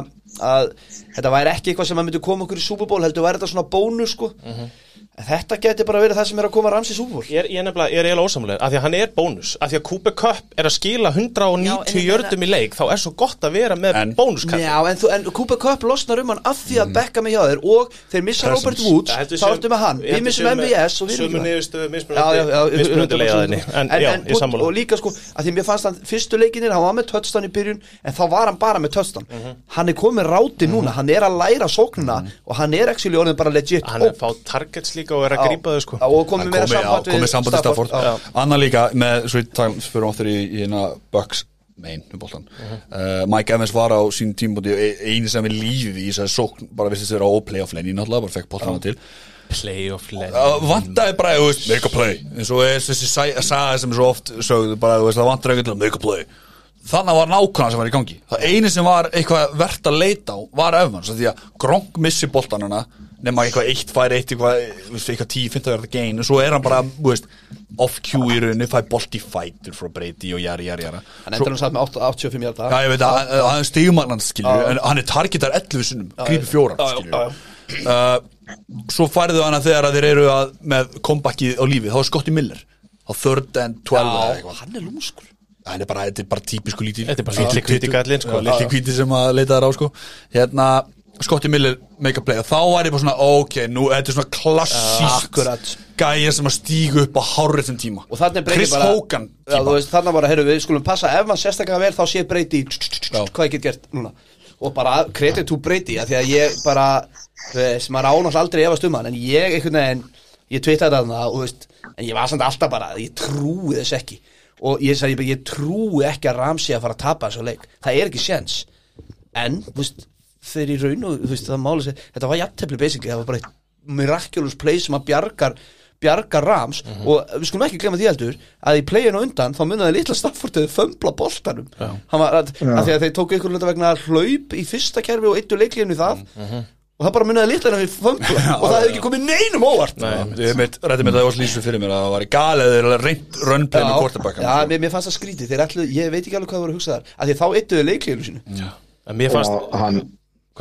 Speaker 2: að þetta væri ekki eitthvað sem að myndi koma okkur í Super Bowl heldur væri þetta svona bónus sko en þetta geti bara verið það sem er að koma rams í Super Bowl.
Speaker 3: Ég er, ég ég er eiginlega ósamlega af því að hann er bónus, af því að Cooper Cup er að skila 190
Speaker 2: Já, en-
Speaker 3: jördum í leik þá er svo gott að vera með
Speaker 1: En-
Speaker 3: bónuskall
Speaker 2: Já, en, en Cooper Cup losnar um hann af því að Beckham er hjá þér og þeir missa
Speaker 1: Presence.
Speaker 2: Robert Woods, þá ertu með hann. við missum MVS og við erum ekki
Speaker 3: niðurstöðu,
Speaker 2: Já, já, já,
Speaker 3: mismunandi leiðaðinni En já, ég
Speaker 2: og,
Speaker 3: sammála.
Speaker 2: og líka sko, að því mér fannst hann fyrstu leikinir, hann var með touchdown í byrjun en þá var hann bara með touchdown. Hann er að
Speaker 3: að líka og er að grípa þau sko.
Speaker 2: Og komið
Speaker 1: já,
Speaker 2: samband
Speaker 1: við Stafford.
Speaker 2: Já.
Speaker 1: Anna líka með, svo ég tala fyrir áttur í, í hérna Bucks main um boltan uh, Mike Evans var á sín tímbúti eini sem við lífið í þessari sókn bara vissist vera á playoff lane náttúrulega, bara fekk boltan til.
Speaker 3: Playoff leik
Speaker 1: uh, vantaði bara, make a play. Eins og er þessi sa- saga sem svo oft sögðu bara, það vantaði eitthvað til að make a play. Þannig var nákvæmlega sem var í gangi. Það eini sem var eitthvað verðt að leita á var Evans, af því að Gronk missi boltanana nema eitthvað eitt fær eitt eitthvað, þú veist, eitthvað 10-15 verða gain og svo er hann bara, þú veist off cue í rauninni, fær bolt í fætur frá Brady og jari, jari, jari
Speaker 2: hann endur hann satt með 8 85 hjarta
Speaker 1: Já, ég veit að hann- hann er stigumagnan, skilju, en hann er targetar 11 sinnum, grípi fjóra,
Speaker 2: já,
Speaker 1: skilju. Uh, svo færðu þegar að þeir eru að, með comebackið á lífið, þá er Scotty Miller, á third and 12 eða
Speaker 2: Já,
Speaker 1: eitthvað.
Speaker 2: hann er lúmskur
Speaker 1: Hann er bara, þetta er bara típisku lítil.
Speaker 3: Þetta er bara hvíti gallinn, sko.
Speaker 1: Sem að leita þar á, sko. Hérna, Scotty Miller make a play og þá var ég bara svona, ok, nú, þetta er svona klassíst
Speaker 2: Akkurat.
Speaker 1: gæja sem að stígu upp á hárið sem tíma.
Speaker 2: er
Speaker 1: Chris
Speaker 2: bara
Speaker 1: Hogan
Speaker 2: já, þú veist, þannig bara, heyrðu við skulum passa ef maður sérstaklega vel þá sé
Speaker 1: Já.
Speaker 2: hvað ég get gert núna og bara credit to Brady að því að ég bara þú veist, maður ánátt aldrei efast um hann en ég einhvern veginn, ég twittaði þarna og þú veist, en ég var samt alltaf bara ég trúi þess ekki og ég ég, ég trúi ekki að Ramsey að fara að tapa þessu leik, það er ekki séns en, þú veist, þeir í raun og þú veist, það máli sér, þetta var jafntefli basically, það var bara eitt miraculous play sem að bjargar bjargar Rams
Speaker 1: Mhm.
Speaker 2: og við skulum ekki glemma því heldur að í playinu undan þá munnaði litla Staffordið fömbla boltanum. Hann var að, að því að þeir tóku ykkur hluta vegna hlaup í fyrsta kerfi og eittu leiklíðinu í það
Speaker 1: Mhm.
Speaker 2: og það bara munnaði litla henni fömbla og það hefði ekki komið neinum óvart.
Speaker 1: Nei, ég rætti með það var lýsu fyrir mér að það var í galið þeir reynd rönnplay með quarterbackan
Speaker 2: já, mér, mér fannst það skrítið, þeir ætlu, ég veit ekki alveg hvað það voru að hugsa þar að því þá eittuðu leiklíðinu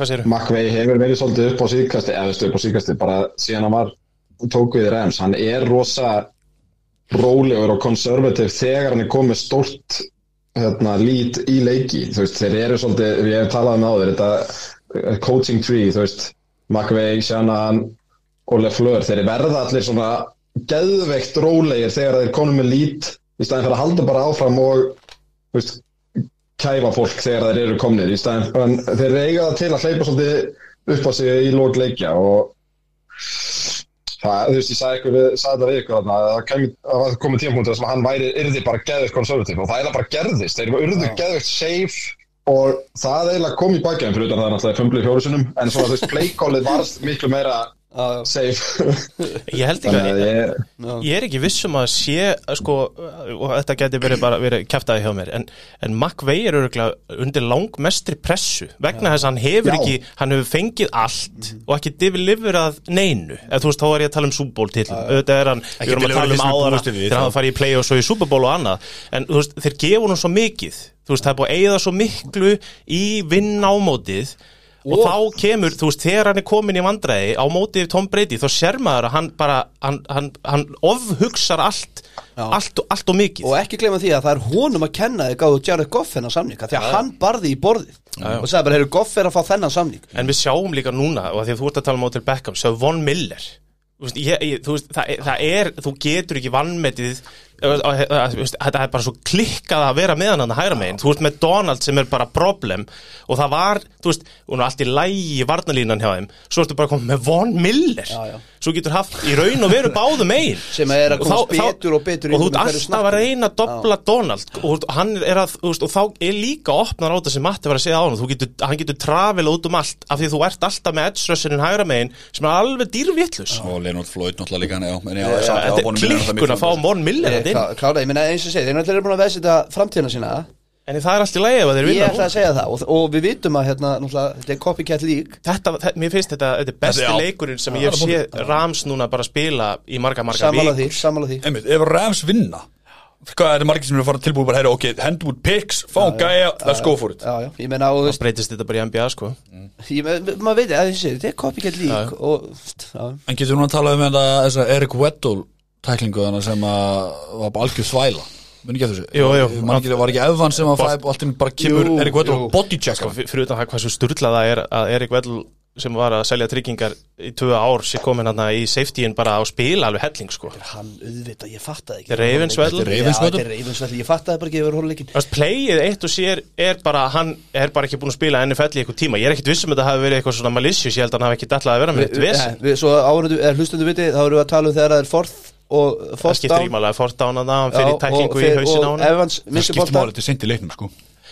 Speaker 4: McVay hefur verið svolítið upp á síðkasti eða upp á síðkasti, bara síðan hann var tók við Rams, hann er rosa rólegur og konservativ þegar hann er komið stórt hérna, lít í leiki. Veist, þeir eru svolítið, við hefum talað um áður þetta eh, coaching tree McVay, Shannon og LeFleur, þeir verða allir svona geðveikt rólegir þegar þeir konum með lít í staðin fyrir að halda bara áfram og veist, kæfa fólk þegar þeir eru komnir í staðin, en þeir eiga það til að hleypa svolítið upp á sig í lók leikja og það, þú veist, ég sagði, ykkur, við, sagði þetta við ykkur þarna, að það kemi- að það komið tímapunktur sem hann væri, yrði bara geðveikt konservativ og það eiginlega bara gerðist, þeir eru urðu geðveikt safe og það eiginlega kom í bakjæðin fyrir utan það er náttúrulega fumblið fjórusunum en svona þú veist, playkólið varst miklu meira Safe
Speaker 3: Ég held ekki að
Speaker 4: að ég
Speaker 3: Ég er ekki vissum að sé sko, og þetta geti verið bara verið kæftæði hjá mér en, en McVay er örgulega undir langmestri pressu vegna þess að hann hefur
Speaker 4: Já.
Speaker 3: ekki hann hefur fengið allt og ekki deliverað neinu. Eða þú veist þá er ég að tala um Super Bowl til auðvitað er hann, við erum að tala um áðara þegar hann
Speaker 1: þá.
Speaker 3: farið í play og svo í Super Bowl og annað. En þú veist þeir gefa hann svo mikið. Þú veist það er búið að eigða svo miklu í vinn ámótið Og, þá kemur, þú veist, þegar hann er komin í vandræði á mótið Tom Brady, þá sér maður að hann bara, hann, hann, hann ofhugsar allt, allt, allt og mikið.
Speaker 2: og ekki glemma því að það er honum að kenna þig gáðu Jared Goff hennar samning því að hann barði í borðið. Og sagði bara, heyrðu Goff er að fá þennan samning.
Speaker 3: En við sjáum líka núna, og því að þú ert að tala um Odell Beckham, sjáum Von Miller. Þú veist, ég, ég, þú veist það, það er, þú getur ekki vannmetið þetta er bara svo klikkað að vera með hann að hægra megin, þú veist með Donald sem er bara problem og það var, þú veist hún er allt í lægi í varnalínan hjá þeim. Svo ertu bara komið með Von Miller.
Speaker 2: Já, já.
Speaker 3: Svo getur haft í raun og veru báðu megin.
Speaker 2: Sem er að komast betur og betur
Speaker 3: og þú ert alltaf að reyna að dobla Donald. Og, hann er að, veist, og þá er líka opnar á þetta sem Matti var að segja á hann þú getur, hann getur trafila út um allt af því þú ert alltaf með edge rusherinn hægra megin sem er alveg dýrvittlus
Speaker 1: og Leonard Floyd náttúrulega líka
Speaker 3: er
Speaker 1: náttúrulega
Speaker 3: klikkun að fá Von Miller
Speaker 2: meina eins og segið, þeir náttúrulega eru búin að veðs þetta framtíðina sína
Speaker 3: en það er allt í lagi ef að þeir
Speaker 2: Ég
Speaker 3: vinna
Speaker 2: ætla að segja það og, og við vitum að hérna, þetta er copycat league.
Speaker 3: Þetta, þetta, mér finnst þetta, þetta er besti
Speaker 1: Þetta- já.
Speaker 3: leikurinn sem ég hef séð Rams núna bara spila í marga, marga
Speaker 2: Sammála því,
Speaker 3: vík
Speaker 2: sammála því.
Speaker 1: Einmitt, ef Rams vinna hvað er það margir sem eru að fara tilbúið bara, heyra, ok, hendum út picks, fáum gæja, let's go for it.
Speaker 2: Já, já, ég meina, og þú veist,
Speaker 3: breytist þetta bara í NBA sko.
Speaker 2: Ég meina, maður veit að þessi, þetta er copycat league og, já,
Speaker 1: En getur núna að tala um þetta, þessa Erik Weddle tæklingu þannig sem að var bara algjör svæla Muni ekki að þessu?
Speaker 3: Jú, jú.
Speaker 1: Man ekki, var ekki Evans sem að fæ alltaf bara kemur
Speaker 2: Jú,
Speaker 1: Erik Weddle og bodychecka
Speaker 3: Sko, fyr- fyrir utan það hvað svo sturlað það er að Erik Vedl sem var að selja tryggingar í tvö ár sé komin hann í safetyin bara á spila alveg helling sko.
Speaker 2: Hann auðvitað, ég fattaði ekki.
Speaker 3: Þetta er Ravenswell.
Speaker 1: Þetta er
Speaker 2: Já,
Speaker 1: Ravenswell.
Speaker 2: þetta er Ravenswell, ég fattaði bara ekki yfir hóluleikin
Speaker 3: Þú veist, playið eitt og sér er bara hann er bara ekki búin að spila NFL í eitthvað tíma. Ég er ekkit viss um að þetta hafi verið eitthvað svona malicious. Ég held að hann hafi ekki dallað að vera með þetta vesen.
Speaker 2: við, Svo áhundu, er hlustundu viti, þá erum við að tala um þegar það er forth og
Speaker 3: það skiptir ekki málega fórt á hann að hann fyrir tæklingu í hausin á
Speaker 2: og
Speaker 3: hann
Speaker 2: Evans
Speaker 1: Það skiptir
Speaker 2: boltan
Speaker 1: máli, þetta er sent í leiknum sko.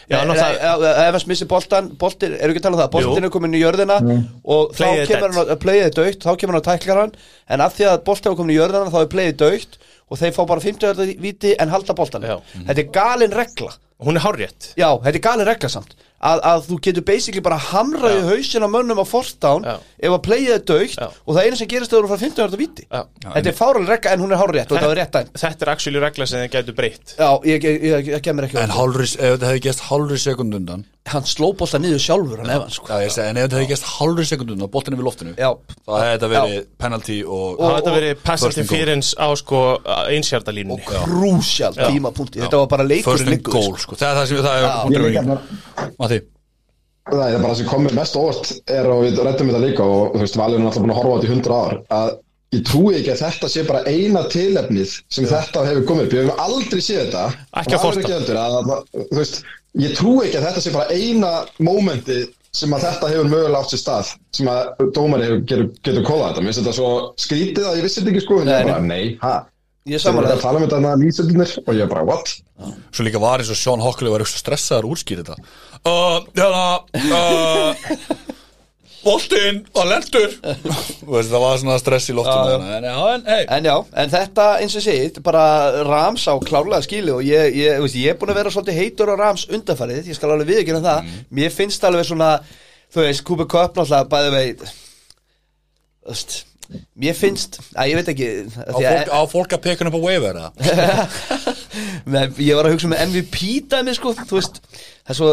Speaker 2: Evans missi boltan, boltin, eru ekki að tala um það boltin er komin í jörðina og þá
Speaker 3: er
Speaker 2: kemur hann að playið er dögt, þá kemur hann að tækla hann en af því að boltin er komin í jörðina þá er playið dögt og þeir fá bara 50 öll viti en halda boltan
Speaker 3: Já.
Speaker 2: þetta er galin regla.
Speaker 3: Hún er hárrétt.
Speaker 2: Já, þetta er galin regla samt að, að þú getur basically bara hamraði hausin á mönnum á
Speaker 3: Já.
Speaker 2: ef að playið er dögt
Speaker 3: Já.
Speaker 2: og það eina sem gerist þegar þú fara 50 öll viti
Speaker 3: Já.
Speaker 2: Þetta er fáraleg regla en hún er hárrétt og það er rétt dæm
Speaker 3: þetta er actually regla sem þið getur breytt.
Speaker 2: Já, ég, ég, ég, ég kemur ekki
Speaker 1: En
Speaker 2: þetta.
Speaker 1: hálfri, ef þetta hefði gæst hálfri sekund undan
Speaker 2: Hann sló bolta niður sjálfur hann Evans sko.
Speaker 1: Já, ég segi, en ef þetta hefði gæst hálfri sekund undan boltin er við loftinu
Speaker 2: Já.
Speaker 1: þá hefði þetta verið penalty og,
Speaker 3: það hefði verið pass interference á sko einshjartalínunni.
Speaker 2: Krúsjál tímapunkti. Þetta var bara leikust
Speaker 1: Það er
Speaker 4: bara það sem komið mest óvart er og við rættum þetta líka og þú veist, Valur er náttúrulega búin að horfa á þetta í 100 ár að ég trúi ekki að þetta sé bara eina tilefnið sem þetta hefur komið upp, ég hef aldrei séð þetta.
Speaker 3: Ekki Forta.
Speaker 4: að, veist, ég trúi ekki að þetta sé bara eina mómenti sem að þetta hefur mögulega átt sér stað sem að dómari hefur, getur, getur kóðað þetta, mér finnst þetta svo skrítið að ég vissi þetta ekki sko, ég
Speaker 2: Nei,
Speaker 4: bara, nei, ha
Speaker 2: Ég samanlega
Speaker 4: að tala um þetta lýsendunir og ég bara, what?
Speaker 1: Svo líka var eins og Sean Hockley var eitthvað stressaður að útskýra þetta uh, Hérna uh, Boltinn og lendur Það var svona stress í loftinu
Speaker 2: Já,
Speaker 1: þarna. En já, en hey
Speaker 2: En já, en þetta eins og er bara Rams á klárlega skilu og ég, ég, veist, ég er búin að vera svolítið heitur á Rams undanfarið, ég skal alveg viðkjöna það
Speaker 1: Mm.
Speaker 2: Mér finnst alveg svona þú veist, Cooper Cup náttúrulega bæði veit Þú veist Mér finnst, að ég veit ekki
Speaker 1: Á fólk, að peka hann upp á waiver eða? (laughs)
Speaker 2: Men ég var að hugsa með MVP dæmi sko, þú veist það er svo,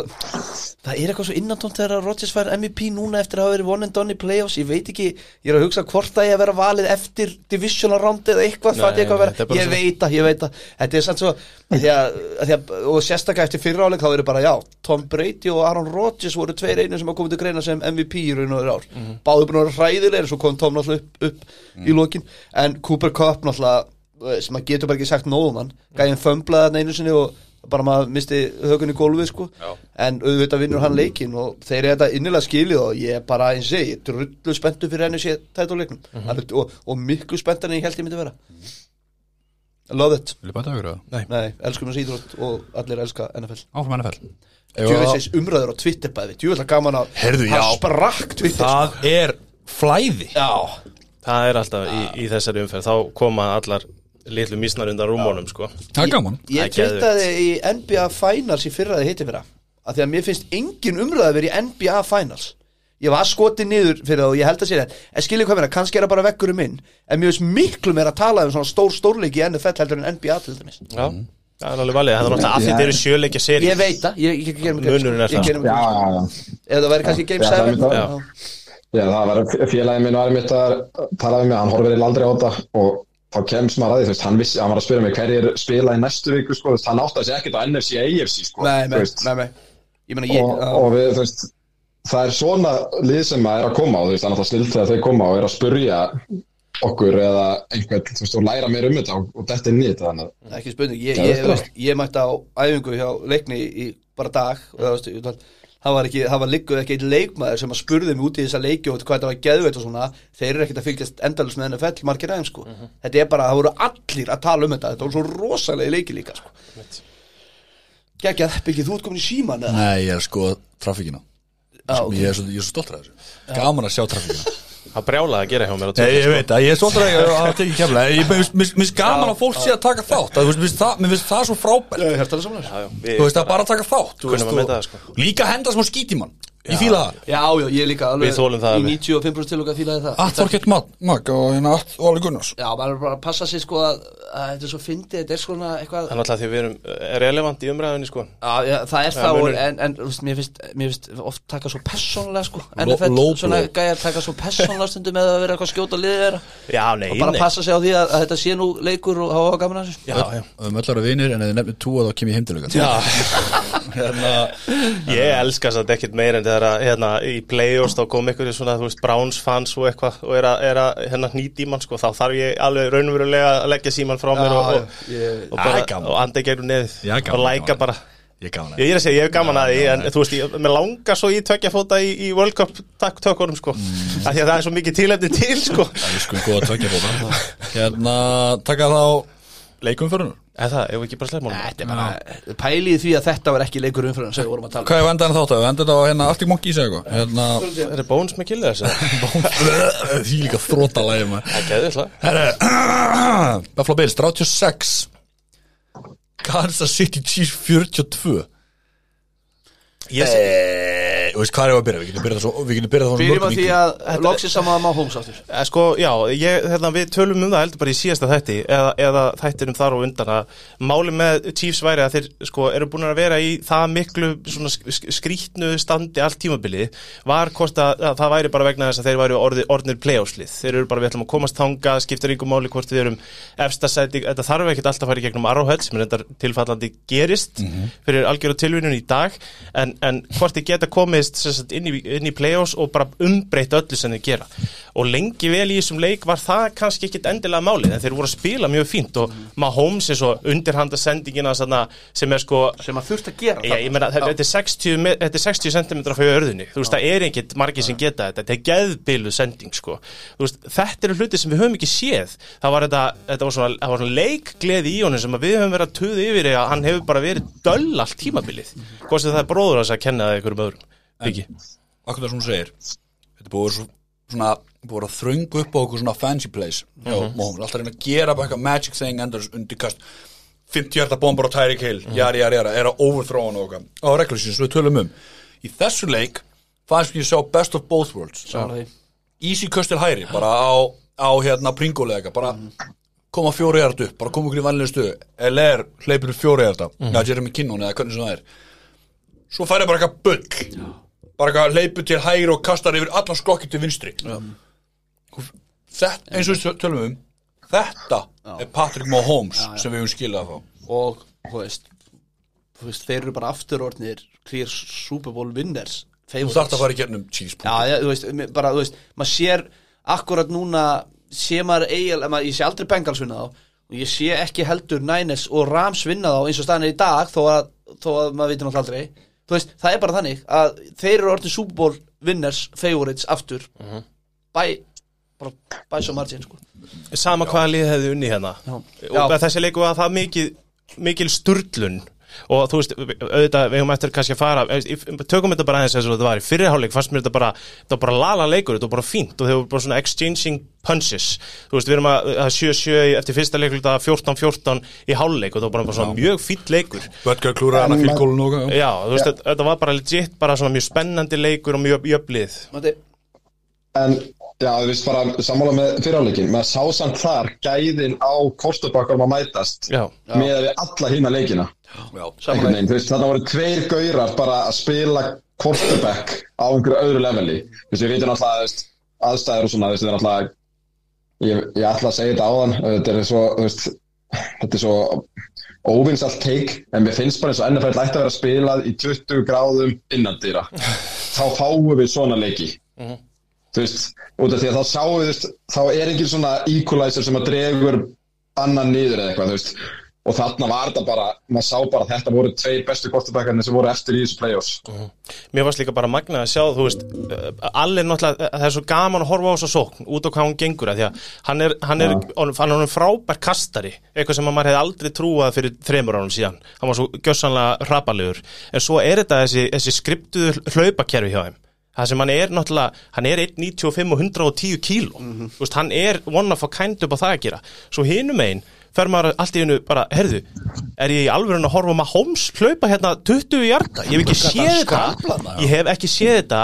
Speaker 2: það er eitthvað svo innantónt þegar Rodgers fær MVP núna eftir að hafa verið one and done í playoffs, ég veit ekki ég er að hugsa hvort það ég að vera valið eftir divisional round eða eitthvað,
Speaker 3: Nei,
Speaker 2: eitthvað að ég
Speaker 3: svo-
Speaker 2: veit að, ég veit að, þetta er sann svo að að, að að, og sérstaklega eftir fyrra áleik þá er bara, já, Tom Brady og Aaron Rodgers voru tveir einu sem hafa komið til greina sem MVP í raun og ár,
Speaker 3: Mhm.
Speaker 2: báðu búin að vera hræðilegir svo kom Tom náttúrulega upp, upp í lokin. En Cooper Cup náttúrulega eh, sem maður getur bara ekki sagt nóðum hann gæðin fömblaði þarna einu sinni og bara maður misti högun í gólfið sko.
Speaker 1: Já.
Speaker 2: en auðvitað vinnur hann leikin og þeir eru þetta innilega skilið og ég er bara eins og ég er drullu spenntu fyrir henni sé þetta leiknum.
Speaker 3: Mhm.
Speaker 2: og, og miklu spenntan en ég held ég myndi vera. I love it.
Speaker 1: Vil ég bæta ykkur það?
Speaker 2: Nei, elskum þessi íþrótt og allir elska NFL
Speaker 1: Áfram NFL
Speaker 2: Djúvilsins umræður á Twitter bæði. Djúvilslega gaman að hann
Speaker 1: já.
Speaker 2: sprakk Twitter sko.
Speaker 1: Það er flæði.
Speaker 2: Já,
Speaker 3: það er alltaf í, í þessari umferð. Þá koma allar litlu mísnar undan rúmónum sko.
Speaker 1: Það er gaman.
Speaker 2: Ég
Speaker 3: Það geðveikt.
Speaker 2: twittaði í NBA Finals í fyrraði hitti fyrra af því að mér finnst engin umræði verið í NBA Finals. Ég var skotið niður fyrir það og ég held að sé það en skiljið hvað meina, kannski er það bara vekkurum minn en mér finnst miklu meira að tala um svona stór stórleiki í NFL heldur en NBA til dæmis.
Speaker 3: Já, það er alveg valið Það er náttúrulega að þetta eru sjöleikja seri
Speaker 2: ég veit það, ég, ég, ég gerum ekki
Speaker 3: Munurinn er það.
Speaker 2: Væri kannski Game
Speaker 4: Já, það
Speaker 2: 7
Speaker 4: mitt að-
Speaker 2: já.
Speaker 4: Já, það var félagin minn var mitt að tala við mig, hann horfir í aldrei á þetta og þá kemst maður að því, þú veist, hann, vissi, hann var að spyrja mig hverjir spila í næstu viku, sko, þú veist, hann átti að segja ekkert á NFC, AFC, sko,
Speaker 2: nei,
Speaker 4: þú
Speaker 2: nei,
Speaker 4: veist,
Speaker 2: nei, nei. Ég meina ég
Speaker 4: og,
Speaker 2: já.
Speaker 4: og við, þú veist, það er svona lið sem að er að koma og þú veist, það er náttúrulega snilt þegar þau koma og er að spurja okkur eða einhvern, þú veist, og læra meira um þetta og, og þetta er nýtt þannig að
Speaker 2: ekki spurning, ég, ég,
Speaker 4: er
Speaker 2: veist, ég mætti á æfingu hjá leikni í bara dag og það, veist, ég- það var ekki, það var ligguð ekki einn leikmaður sem að spurði mig út í þessa leiki og hvað þetta var geðveit og svona. Þeir eru ekkert að fylgjast endalus með NFL margir aðeins sko, þetta er bara, það voru allir að tala um þetta, þetta voru svo rosalega leiki líka sko. Gægjað, byggið þú ert komin í síman eða?
Speaker 1: Nei, ég er sko trafíkina
Speaker 2: Já, ok.
Speaker 1: Ég er svo, ég er svo af þessu. Gaman að sjá trafíkina (laughs)
Speaker 3: Það brjálaði að gera hjá mér
Speaker 1: Nei, ég veit að ég er af að hafa tekið kemla Ég mér finnst gaman að fólk sé að taka þátt. Það, Mér finnst það- það svo frábært. Þú veist að bara taka þátt þú veist,
Speaker 3: Kunnum að meta
Speaker 1: og-
Speaker 3: það, sko.
Speaker 1: Líka henda smá skít í mann Ég fíla það.
Speaker 2: Já, já, ég líka alveg
Speaker 3: Við þolum það
Speaker 2: Í
Speaker 3: alveg.
Speaker 2: 95% til okkar fílaði það.
Speaker 1: Allt Þorkett Magg og hérna allt Óli Gunnars.
Speaker 2: Já, maður er bara að passa sig sko að, að þetta er svo fyndið, þetta er svona eitthvað
Speaker 3: Það er náttúrulega því við erum eh, relevant í umræðinni sko.
Speaker 2: Já, já, það er það,
Speaker 3: munur.
Speaker 2: en, en þú veist, mér, finnst, mér finnst oft taka svo persónlega sko.
Speaker 1: Low-
Speaker 2: NFL,
Speaker 1: low
Speaker 2: svona
Speaker 1: blow.
Speaker 2: gæjar taka svo persónlega stundum með að vera eitthvað að skjóta liðið þeirra.
Speaker 3: Já, nei,
Speaker 2: og bara
Speaker 3: nei.
Speaker 2: passa sig á því að, að þetta sé nú leikur og hafa gaman að þessu.
Speaker 3: Já, já.
Speaker 1: Um öll ára vinir en ef þið nefnir túa þá kem ég heimtilega
Speaker 3: Já, (laughs)
Speaker 1: Hérna
Speaker 3: ég elska satt ekkert meir en þegar að hérna, í play-offs þá kom ykkur svona, þú veist, Browns fans og eitthvað og er að, er að hérna hnýt í mann sko, þá þarf ég alveg raunverulega að leggja síman frá mér og, og,
Speaker 2: ég,
Speaker 3: og, bara, og anda í gegnum neðið og læka
Speaker 1: gaman.
Speaker 3: bara.
Speaker 1: Ég gaman að
Speaker 3: Ég er að segja, ég hef gaman að því, en þú veist, ég, mér langar svo í tvekja fóta í, í World Cup takk tökunum, sko, mm. af því að það er svo mikið tilefni til, sko.
Speaker 1: Það er sko góða tvekja bóta Hérna taka þá leikum fyrir nú
Speaker 3: En það, ef ekki bara sleppmálum.
Speaker 2: Þetta er bara pælið í því að þetta var ekki leikur umfyrir sem við vorum að tala um.
Speaker 1: Hvað er vendan þátt að við endur þetta á hérna Arctic Monkeys eða eitthvað Hérna
Speaker 3: Er það bóns með killið þessu? (laughs)
Speaker 1: Því líka þróta lægi maður
Speaker 3: Það það.
Speaker 1: Herre (clears throat) Buffalo Bills 36 Kansas City Chiefs 42
Speaker 3: Ég sé,
Speaker 1: Eh, Þú veist hvað er að byrja? Við getum byrjað það svo Við getum byrjað það svo
Speaker 2: Byrjum
Speaker 1: mörgum
Speaker 2: að því að loksins saman að má hóms aftur.
Speaker 3: Eh, Sko, já, ég, hérna, við tölum um það heldur bara í síðasta þætti eða, eða þættinum þar og undan að máli með Chiefs væri að þeir sko, eru búin að vera í það miklu svona, sk- sk- skrýtnu standi allt tímabilið var hvort að, að það væri bara vegna þess að þeir væri orði, orðnir playoffslið. Þeir eru bara við ætlum að komast þanga, skiptir ykkur máli hvort við erum efsta sæti, þetta þarf ekkert alltaf að fara í gegnum Arrowhead sem er þetta tilfallandi gerist fyrir algjöru tilvinnun í dag en, en hvort þið geta komist sagt, inn, í, inn í playoffs og bara umbreyta öllu sem þið gera. Og lengi vel í þessum leik var það kannski ekkit endilega málið en þeir voru að spila mjög fínt og Mahomes er svo undirhanda sendingina sanna, sem er sko
Speaker 2: sem að þurft að gera
Speaker 3: Já, ég meina, þetta er 60, me- þetta er 60 cm frá örðinni, þú veist, það er ekkit margir sem geta þetta, þetta er geðbiluð sending, sko. Veist, þetta eru hluti sem við höfum ekki séð. Það var þetta, þetta var svona, svona leikgleði í honum sem við höfum verið að tuða yfir að hann hefur bara verið döll allt tímabilið. Hvort sem það er bróður að kenna það einhverjum öðrum Viki,
Speaker 1: Akkur það sem hún segir Þetta er búið að svona Búið að að þröngu upp á okkur svona fancy place. Já, Mahomes, alltaf að reyna að gera bara eitthvað magic thing endur undirkast 50 hjarta bombar á Tyreek Hill Jari, jari, jari, er að og okkar á reglusins sem við tölum um. Í þessu leik fannst ég sjá best of both worlds.
Speaker 2: Því.
Speaker 1: Easy köst til hæri bara á, á hérna pringulega bara koma fjóri hjarta upp bara koma okkur í vanlega stöðu. LR hleypur fjóri hjarta. Já, Jeremy Kinnon eða hvernig sem það er. Svo færi bara eitthvað bull bara hleypur til hægri og kastar yfir allan skokki til vinstri. Þetta, eins og við tölum um þetta er Patrick Mahomes sem við höfum skilað þá.
Speaker 2: Og þú veist, þú veist þeir eru bara afturordnir clear Super Bowl winners
Speaker 1: þú þarft að fara í gernum
Speaker 2: Já, já, þú veist, bara, þú veist, maður sér akkurat núna, sé maður eigin, maður, ég sé aldrei Bengals vinna þá og ég sé ekki heldur Niners og Rams vinna þá eins og staðan er í dag þó að, þó að maður veitir náttúrulega aldrei þú veist, það er bara þannig að þeir eru orðin Super Bowl winners, favorites aftur. Bæ, bara bæ svo margin, sko.
Speaker 3: Sama hvaða lið hefði unni hérna.
Speaker 2: Já.
Speaker 3: og
Speaker 2: Já.
Speaker 3: þessi leiku var það mikil, mikil sturlun og þú veist, auðvitað, við höfum eftir kannski að fara eh, tökum þetta bara aðeins eins og þetta var. Í fyrirháleik fannst mér þetta bara, þetta var bara lala leikur þetta var bara fínt. Og þeir voru bara svona exchanging punches, þú veist, við erum að að 7-7 eftir fyrsta leikluta 14-14 í háluleik og það var bara, bara svona mjög fínt leikur.
Speaker 1: Böttgar klúra hana fylgkólun og
Speaker 3: já, þú veist, þetta, þetta var bara legit bara svona mjög spennandi leikur og mjög jöflið
Speaker 2: Mati,
Speaker 4: En já, þú veist bara sammála með fyrirháleikin maður sá samt þar gæðin á kostubakkarum að mætast
Speaker 3: já,
Speaker 4: með við alla hína leikina Þú veist, þarna voru tveir gaurar bara að spila quarterback á einhverju öðru leveli. Þú veist, við veitum alltaf þú veist, aðstæður og svona, þú veist, þetta er alltaf ég, ég ætla að segja þetta áðan þetta er svo, þú veist þetta er svo óvinsalt take en mér finnst bara eins og NFL ætti að vera spilað í 20 gráðum innandýra þá fáum við svona leiki. Þú veist, út af því að þá sjáu þú veist, þá er engin svona equalizer sem að dregur annan niður eða eitthvað, þú veist og þarna var þetta bara, maður sá bara þetta voru tveir bestu kortabækarnir sem voru eftir í þessu play-offs.
Speaker 3: Mér varst líka bara magnað að sjá, þú veist, uh, allir náttúrulega, það er svo gaman að horfa á þess að sókn út á hvað hún gengur að því að hann er, hann er, hann er frábær kastari, eitthvað sem að maður hefði aldrei trúað fyrir þremur ánum síðan, hann var svo gjössanlega rapalegur, en svo er þetta þessi, þessi skriptuðu hlaupakerfi hjá þeim. Það sem hann er náttúrulega, hann er 1,95 og 110 kíló, þú veist, hann er one of a kind upp á það að gera. Svo hinum einn, fer maður allt í hennu bara, herðu, er ég í alvörun að horfa maður Holmes hlaupa hérna 20 hjarta, ég hef ekki séð þetta, ég hef ekki séð þetta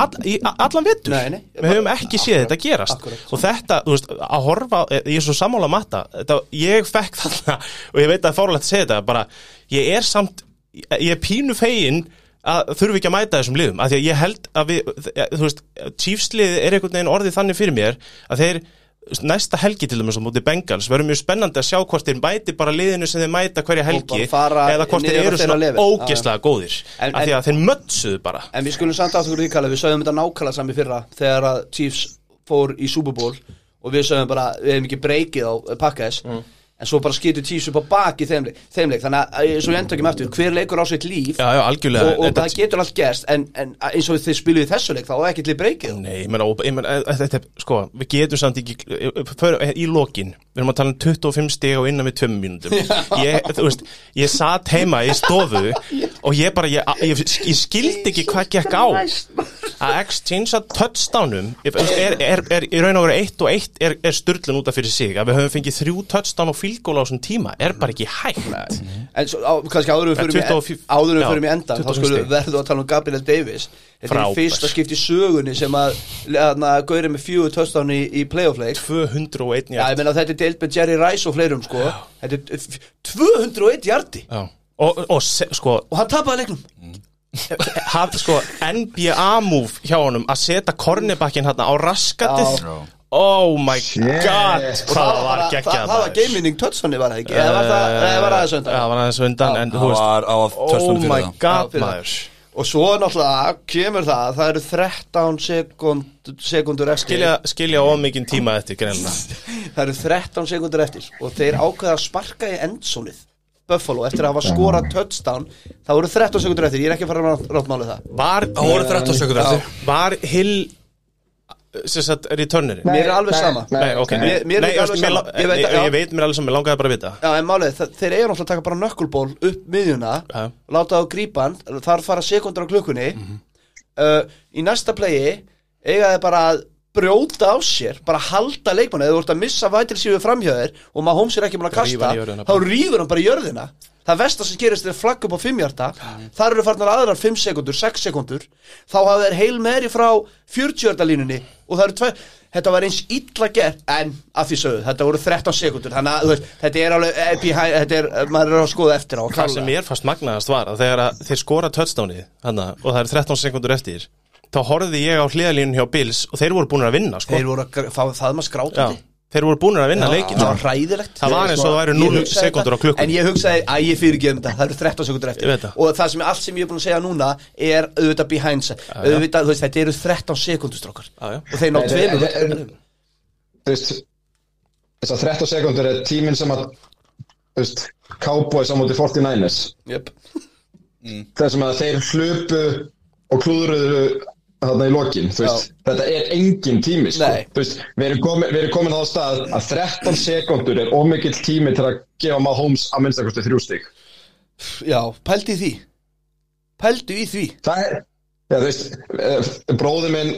Speaker 3: all, í allan
Speaker 2: nei,
Speaker 3: við höfum ekki séð
Speaker 2: Akkurat,
Speaker 3: þetta gerast.
Speaker 2: akkurat.
Speaker 3: og þetta, þú veist, að horfa, ég er svo sammála matta, þetta, ég fekk þarna og ég veit að það er fórlægt að segja þetta, bara, ég er samt, ég er pínu fegin að þurfi ekki að mæta þessum liðum, af því að ég held að við, þú veist, Chiefs-liðið er einhvern veginn orðið þannig fyrir mér að þeir næsta helgi til dæmis á móti Bengals verður mjög spennandi að sjá hvort þeir mæti bara liðinu sem þeir mæta hverja helgi eða hvort þeir eru svona ógeðslega góðir.
Speaker 2: En-
Speaker 3: af því að þeir mötsuðu bara.
Speaker 2: En við skulum samt aftur því kalla, við sögum þetta nákvæmlega sami fyrra þegar að Chiefs fór í Super Bowl og við sögum bara, við hefum ekki breykið á pakkaðis
Speaker 3: Mm.
Speaker 2: En svo bara skýtu Chiefs upp á baki þeim, leik- þeim leik, þannig að eh, svo ég endur ekki með aftur, hver leikur á sitt líf
Speaker 3: Já, já,
Speaker 2: og, og
Speaker 3: Þetta-
Speaker 2: það getur allt gerst en, en eins og þið spiluðu þessu leik þá er ekki til breykið
Speaker 3: Nei, ég og- ég meina, e- e- þetta, er- sko, við getum samt ekki, för, í lokin, við erum að tala um 25 stig og innan við 2 mínútum. (laughs) Ég, þú veist, ég satt heima í stofu (laughs) og ég bara, ég, ég, ég skildi ekki hvað gekk á. Að exchange að touchdownum, er, er, er, er í raun og veru 1 og 1 er, er styrlun út af fyrir sig. Að við höfum fengið þrjú touchdown og fílgól á þessum tíma, er bara ekki hægt.
Speaker 2: En svo, á, kannski áður við
Speaker 3: Ja,
Speaker 2: förum í-
Speaker 3: 24
Speaker 2: áður en við
Speaker 3: já,
Speaker 2: förum í endan þá
Speaker 3: 25
Speaker 2: skulum
Speaker 3: stig.
Speaker 2: verðu að tala um Gabriel Davis Þetta er
Speaker 3: Frábær.
Speaker 2: fyrsta skipt í sögunni sem að hérna, Gauri með fjögur töstáni í, í playoff leik
Speaker 3: 201
Speaker 2: Já, ég
Speaker 3: hjart.
Speaker 2: meina þetta er deilt með Jerry Rice og fleirum sko Þetta er f- 201 hjarti
Speaker 3: Já. Og, og sko,
Speaker 2: og hann tapaði leiknum
Speaker 3: haf, sko, NBA move hjá honum að setja kornibakkin á raskatið. Oh my
Speaker 4: Shit.
Speaker 3: god. Hvað það var geggjað
Speaker 2: það, það var game-winning touchdownni var það ekki? Eða var það, eða var það þessu
Speaker 3: Já,
Speaker 2: undan?
Speaker 3: það var aðeins undan en þú
Speaker 1: Það
Speaker 3: veist
Speaker 1: var á að
Speaker 3: Oh
Speaker 1: törstunum
Speaker 3: my
Speaker 1: fyrir það.
Speaker 3: God
Speaker 2: fyrir
Speaker 3: maður.
Speaker 2: Og svo náttúrulega kemur það það eru 13 sekund, sekundur eftir.
Speaker 3: Skilja, skilja ómikinn tíma eftir greinlega (laughs)
Speaker 2: það eru 13 sekundur eftir. Og þeir ákveða að sparka í endsónið Buffalo eftir að hafa skorað touchdown það voru 13 sekundur eftir, ég er ekki að fara að ráttmála það.
Speaker 3: Var,
Speaker 1: Það voru 13 sekundur eftir.
Speaker 3: Var Hill sagt returnerinn?
Speaker 2: Mér er alveg sama.
Speaker 3: Nei, ok
Speaker 2: Mér- mér er
Speaker 3: nei, ég,
Speaker 2: alveg
Speaker 3: mér,
Speaker 2: sama.
Speaker 3: ég,
Speaker 2: Ég veit
Speaker 3: ég, ég veit mér alveg sem, mér langaði bara að vita
Speaker 2: Já, en málið, það, þeir eiga náttúrulega að taka bara nökkulból upp miðjuna,
Speaker 3: Já.
Speaker 2: láta á grípan þar fara sekundur á klukkunni uh, í næsta playi eiga þeir bara að brjóta á sér bara halda leikmanni, eða þú ert að missa vætil síðu framhjöðir og maður hómsir ekki búin að kasta, þá rýfur hann bara í jörðina það versta sem gerist er flagg upp á fimmhjarta. Þar eru farnar aðrar 5 sekundur 6 sekundur, þá hafa þeir heil meðri frá 40 hjarta línunni og það eru tvei, þetta var eins illa gert en að því sögðu, þetta voru 13 sekundur þannig að þetta er alveg eh, behind, þetta er, maður er að skoða eftir á
Speaker 3: Það sem mér fannst magnaðast var að þegar að þeir skora touchdownið hana, og það er 13 sekundur eftir þá horfði ég á hliðalínun hjá Bills og þeir voru búin að vinna sko.
Speaker 2: þeir voru að fá það maður skrátandi
Speaker 3: þeir voru búin að vinna leikin
Speaker 2: það var hræðilegt.
Speaker 3: Það var eins og það væru
Speaker 2: Ég
Speaker 3: 0
Speaker 2: hugsaði
Speaker 3: sekúndur á klukkunni.
Speaker 2: En ég hugsaði, að ég fyrir ekki um þetta Það eru 13 sekundur eftir.
Speaker 3: Það.
Speaker 2: Og það sem allt sem ég er búin að segja núna Er auðvitað behind sig Auðvitað, þú veist, þetta eru 13 sekundur strókar
Speaker 3: Já, já.
Speaker 2: Og þeir ná
Speaker 4: Nei,
Speaker 2: tveimur
Speaker 4: þú veist þess að 13 sekundur er tíminn sem að þú veist, Cowboys á móti 49ers
Speaker 2: Jöp
Speaker 4: þessum að þeir hlupu og klúðruðu þarna í lokin þú veist, þetta er engin tími sko.
Speaker 2: Nei.
Speaker 4: Þú veist, við erum komin, við erum komin á stað að 13 sekundur er ómikill tími til að gefa Mahomes að minnstakosti þrjú stig
Speaker 2: Já, pældu í því Pældu í því
Speaker 4: það er Já, þú veist, eh, bróði minn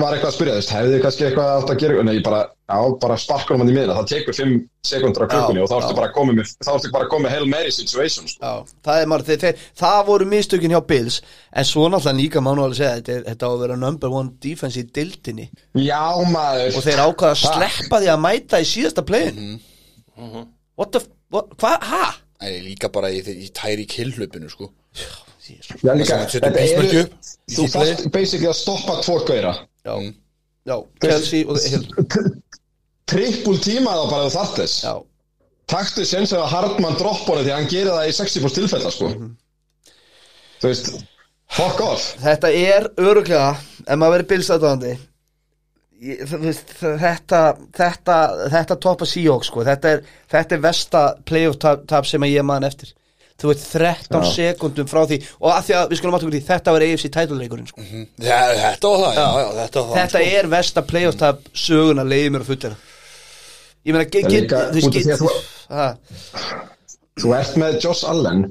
Speaker 4: var eitthvað að spyrja, þú veist, hefði þið kannski eitthvað átt að gera, nei, ég bara, já, bara sparkur hann í miðna, það tekur 5 sekundur á klukkunni
Speaker 2: Já,
Speaker 4: og þá ertu bara að koma með, þá ertu bara að koma með Hail Mary situation, sko.
Speaker 2: Já, það er maður, þeir, þeir, það voru mistökin hjá Bills En svo náttúrulega líka má nú alveg segja Þetta, þetta á að vera number one defense í dildinni
Speaker 4: Já, maður.
Speaker 2: Og þeir ákvaða að
Speaker 4: Ha?
Speaker 2: sleppa því að mæta í síðasta playin What the, what, hvað, ha?
Speaker 1: Nei,
Speaker 4: Já, líka, þetta eru, þú þarft basically að stoppa tvo gauðra.
Speaker 2: Já, já, Kelsey og Hill
Speaker 4: Trippul tíma þá bara þú þarft þess.
Speaker 2: Já,
Speaker 4: Taktu séns að Hardman dropp honum því að hann gerir það í 60% tilfella, sko.
Speaker 2: Mhm.
Speaker 4: Þú veist, fuck off.
Speaker 2: þetta er öruglega Ef maður verið veist, þetta þetta, þetta toppa Seahawks sko. þetta, er, þetta er versta playoff tap, tap sem að ég man eftir þú veit 13 sekundum frá því og að því að við skulum átta okkur í þetta var AFC titleleikurinn sko.
Speaker 1: Já, þetta var það, já, já, þetta var það
Speaker 2: þetta
Speaker 1: sko.
Speaker 2: er versta playoff tap söguna leiði mér að fullera ég meina get,
Speaker 4: líka,
Speaker 2: þú
Speaker 4: að
Speaker 2: veist
Speaker 4: þú-
Speaker 2: ha,
Speaker 4: Þú ert með Josh Allen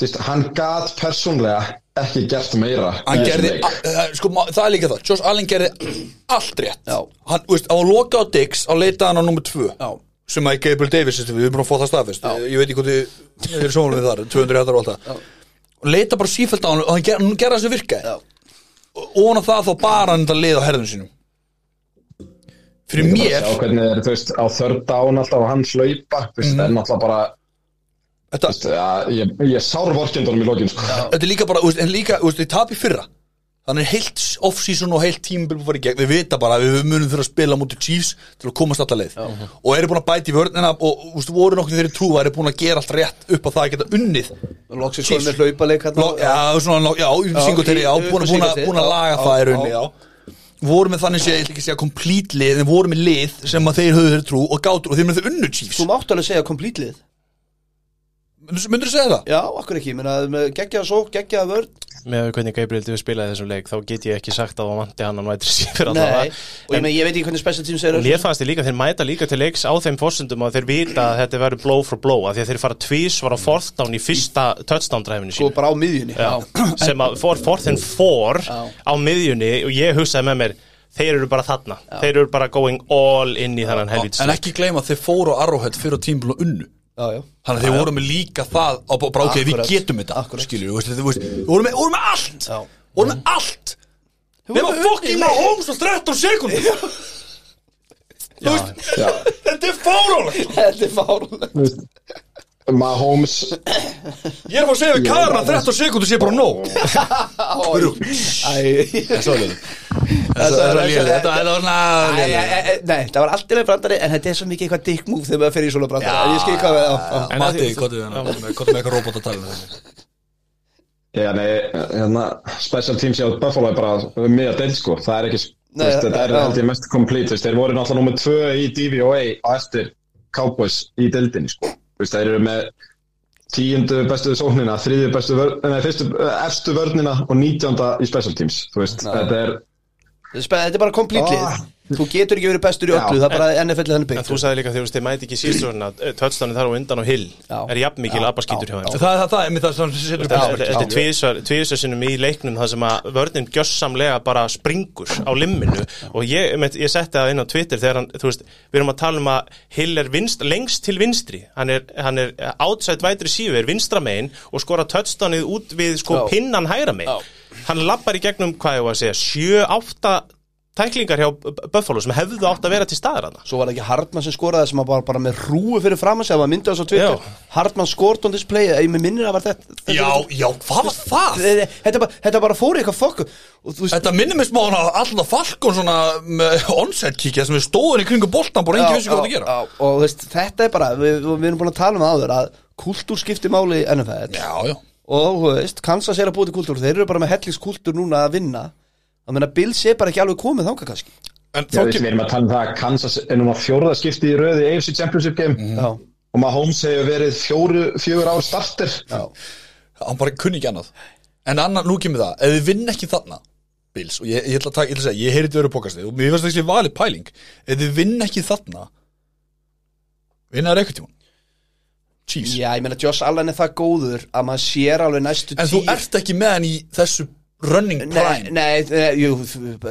Speaker 4: Þú veist, hann gat persónlega ekki gert meira
Speaker 1: gerði,
Speaker 4: leik.
Speaker 1: a- það- sko, það er líka það Josh Allen gerði allt rétt
Speaker 2: Já.
Speaker 1: Hann, þú veist, á að loka á Dix á leitaðan á nummer 2
Speaker 2: Já.
Speaker 1: Sem að Gabriel Davis, við erum búin að fá það staðfest. Ég veit ekki hvað þið eru sjónum við þar 200 hættar og allt það. Og leita bara sífælt á hann og hann ger, það sem virkaði.
Speaker 2: Já.
Speaker 1: og ofan á það þá bara hann þetta lið á herðum sínum. Fyrir mér
Speaker 4: sjá hvernig þú veist, á þörd dán alltaf og hann veist,
Speaker 1: Mhm.
Speaker 4: en alltaf bara
Speaker 1: þetta,
Speaker 4: veist, ja, ég, ég sár vorkendunum í lokin, sko.
Speaker 1: þetta er líka bara, en líka, þú veist, þið tap í fyrra þannig er heilt off-season og heilt tímabil búið að fara í gegn, við vita bara að við munum þurfa að spila mútið Chiefs til að komast alltaf leið. Og eru búin að bæti í vörnina og veist, voru nokkuð þeirri trú að eru búin að gera allt rétt upp á það að geta unnið Chiefs.
Speaker 2: komið með hérna.
Speaker 1: Ló, já, svona, já, búin, að, að laga það í rauninni,
Speaker 2: já.
Speaker 1: voru með þannig sé, ég ætla ekki að segja complete lið, en voru með lið sem að þeir höfðu þeirri trú og gátur og þeir með þeir unnu Chiefs.
Speaker 2: Þú mátt alveg segja complete lið.
Speaker 1: Myndur þú segja það?
Speaker 2: já, okkur ekki, menna, með geggjaða sók, geggjaða vörn
Speaker 3: með hvernig Gabriel Davis spilaði þessum leik þá get ég ekki sagt að það vanti hann að vætri sífir
Speaker 2: Nei, og ég, með, ég veit ekki hvernig special teams er
Speaker 3: Og mér fannst þið líka, þeir mæta líka til leiks á þeim fórsendum að þeir vita að þetta verður blow for blow að því að þeir fara tvís var á fourth down í fyrsta touchdown dræfinu
Speaker 2: sko
Speaker 3: sín
Speaker 2: bara á miðjunni. Já.
Speaker 3: sem að for fourth and four
Speaker 2: Já.
Speaker 3: á miðjunni og ég hugsaði með mér þeir eru bara þarna, þeir eru bara going all in í þannan helvits
Speaker 1: En ekki gleyma að þeir fóru á Arrowhead fyrir á tímbil og unnu.
Speaker 2: Já, já.
Speaker 1: Þannig að þeir voru með líka það á bara ok, við getum þetta
Speaker 2: Akkurat.
Speaker 1: skilur, þú veist, þú veist, við vorum með allt.
Speaker 2: Já.
Speaker 1: voru með allt. Við varum fokking með Holmes á 13 sekundum Þú veist,
Speaker 4: Já, (laughs)
Speaker 1: þetta er fáránlegt.
Speaker 2: Þetta er
Speaker 4: veist, Mahomes,
Speaker 1: Ég er að fá að segja við Karan að 13 sekundur sé bara nóg. Þetta er var svona
Speaker 2: Nei, það var alltaf brandari En þetta er svo mikið eitthvað dick move þegar maður fer í svona brandari. En ég skil hvað við á
Speaker 3: En
Speaker 1: Matti,
Speaker 3: að
Speaker 1: hvað er það? Með eitthvað robot að tala um
Speaker 4: já, nei, hérna, special teams hjá Buffalo er bara miða deil, sko, það er ekki,
Speaker 2: Nei,
Speaker 4: veist, þetta er ég mest veist, þeir voru náttúrulega nummer tvö í DVOA á eftir Cowboys í deildinni, sko, þeir eru með tíundu bestu sóknina, þriðju bestu vörn, nei, fyrstu, eh, efstu vörnina og nítjánda í special teams, veist, þetta er,
Speaker 2: Þetta er bara complete
Speaker 4: Ah.
Speaker 2: Þú getur ekki verið bestur í
Speaker 4: Já.
Speaker 2: öllu Það er bara NFL þannig
Speaker 3: En
Speaker 2: byggt.
Speaker 3: þú sagði líka þegar þeir mæti ekki síðstofna touchdownin þar á undan og hill.
Speaker 2: Já.
Speaker 3: er jafn mikil abbaskítur hjá þeim?
Speaker 1: Það er það, einmitt það sem setur
Speaker 3: Þetta er tvísvar, tvísvar sinnum í leiknum það sem að vörnin gjössamlega bara springur á limminu. Og ég, einmitt, ég setti það inn á Twitter þegar hann, þú veist, við erum að tala um að Hill er vinst, lengst til vinstri. Hann er, hann er outside wide receiver vinstra megin og skora touchdownið út við sko
Speaker 2: Já.
Speaker 3: pinnan hægra megin. Hann lappar í gegnum, hvað ég var að segja 7-8 tæklingar hjá Buffalo sem hefðu átt að vera til staðar hana
Speaker 2: Svo var það ekki Hartmann sem skoraði sem var bara, bara með rúi fyrir fram að segja Það var myndið þess á Twitter.
Speaker 3: Já.
Speaker 2: Hartmann skort on this play Ég með minnir að var þetta þetta-
Speaker 1: Já, já, hvað var það?
Speaker 2: Þetta þetta bara, þetta bara fór í eitthvað fokk Og þú veist
Speaker 1: Þetta minnir mig smá hana alltaf Falcon svona með onset kíkja sem við stóðum í kringum boltan bara engi vissi hvað það að gera.
Speaker 2: já, Og veist, þetta er bara Við, við erum búin að tala um það áður að Kultúr skiptir máli í NFL
Speaker 1: Já, já.
Speaker 2: Og veist, Kansas er að búið til kultúr Þeir eru bara með hellingskultúr núna að vinna Það meina, Bills er bara ekki alveg komið þangað kannski.
Speaker 1: En
Speaker 4: já, við erum að tala um það að Kansas er núna fjórða skipti í röði AFC Championship game.
Speaker 2: Já,
Speaker 4: og Mahomes hefur verið fjóru, fjögur ár starter,
Speaker 2: já.
Speaker 1: Hann bara kunni ekki annað. En annar, nú kemur það, ef við vinn ekki þarna Bills, og ég, ég ætla að taka, ég ætla að segja ég heyrði verið pokastið og mér finnst það ekki valið pæling. Ef við vinn ekki þarna vinna það eitthvað tíma Chiefs,
Speaker 2: Já, ég meina, Josh Allen er það góður að maður sér alveg næstu
Speaker 1: en þú ert ekki með hann í þessu running prime
Speaker 2: nei, nei, jú,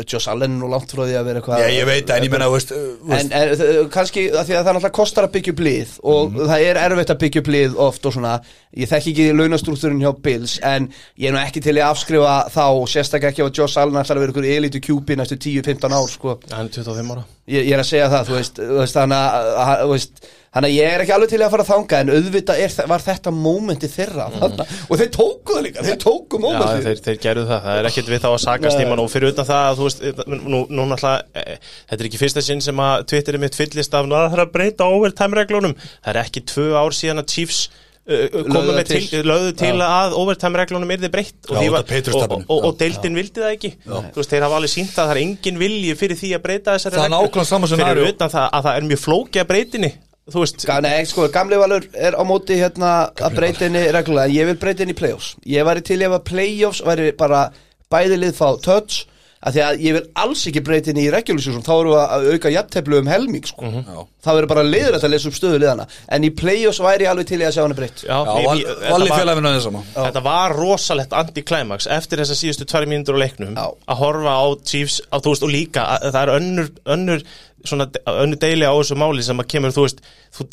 Speaker 2: Josh Allen er nú langt frá því að vera eitthvað
Speaker 1: Já, ég veit en ég menna, veist, uh, þú
Speaker 2: En,
Speaker 1: veist
Speaker 2: en þ- kannski að því að það náttúrulega kostar að byggja upp lið og
Speaker 1: Mhm.
Speaker 2: það er erfitt að byggja upp lið oft og svona, ég þekki ekki launastrúkturinn hjá Bills en ég er nú ekki til að afskrifa þá, sérstaklega ekki að Josh Allen ætlar að vera ykkur elitu kjúpi næstu 10-15 ár sko.
Speaker 3: hann er 25 ára
Speaker 2: ég, ég er að segja það, þú veist, veist þannig að, að- þú veist, þannig að ég er ekki alveg til í að fara að þanga en auðvitað er, var þetta mómenti þeirra þarna, og þeir tóku það líka, þeir tóku
Speaker 3: Já,
Speaker 2: mómenti
Speaker 3: þeir, þeir gerðu það, það er ekkert við þá að sakast
Speaker 2: Nei.
Speaker 3: tíman og fyrir utan það að þú veist, nú, nú náttúrulega, e, þetta er ekki fyrsta sinn sem að Twitterið mitt fyllist af, "Ná, það er að breyta overtime reglunum, það er ekki tvö ár síðan að Chiefs komu
Speaker 2: Lögðu
Speaker 3: með
Speaker 2: til.
Speaker 3: til, lögðu til að overtime reglunum yrði breytt. Og,
Speaker 1: Já,
Speaker 3: og, og, og deildin vildi það ekki. Þú veist, þeir hafa alveg sínt að það er engin vilji fyrir því að breyta þessari
Speaker 1: Það er
Speaker 3: reglu. fyrir utan það að það er mjög flókið að breytinni þú veist,
Speaker 2: Ga- Nei, sko, gamli valur er á móti hérna að breyta henni reglulega. En ég vil breyta henni í playoffs. Ég væri til ef að playoffs væri bara bæði lið fá touch að því að ég vil alls ekki breyta henni í regulusjúsum þá erum við að auka jafnteflu um helming sko.
Speaker 1: Já.
Speaker 2: þá verður bara liður að lesa upp stöðu liðana en í playoffs væri ég alveg til í að sjá henni breytt.
Speaker 3: Já, ég- ég-
Speaker 1: Valli
Speaker 3: var-
Speaker 1: félaginu þess sama.
Speaker 3: Þetta var rosalegt anti-climax eftir þessa síðustu tvær mínútur á leiknum
Speaker 2: Já.
Speaker 3: að horfa á Chiefs á, þú veist, og líka að, það er önnur, önnur svona, önnur deili á þessu máli sem að kemur, þú veist, þú,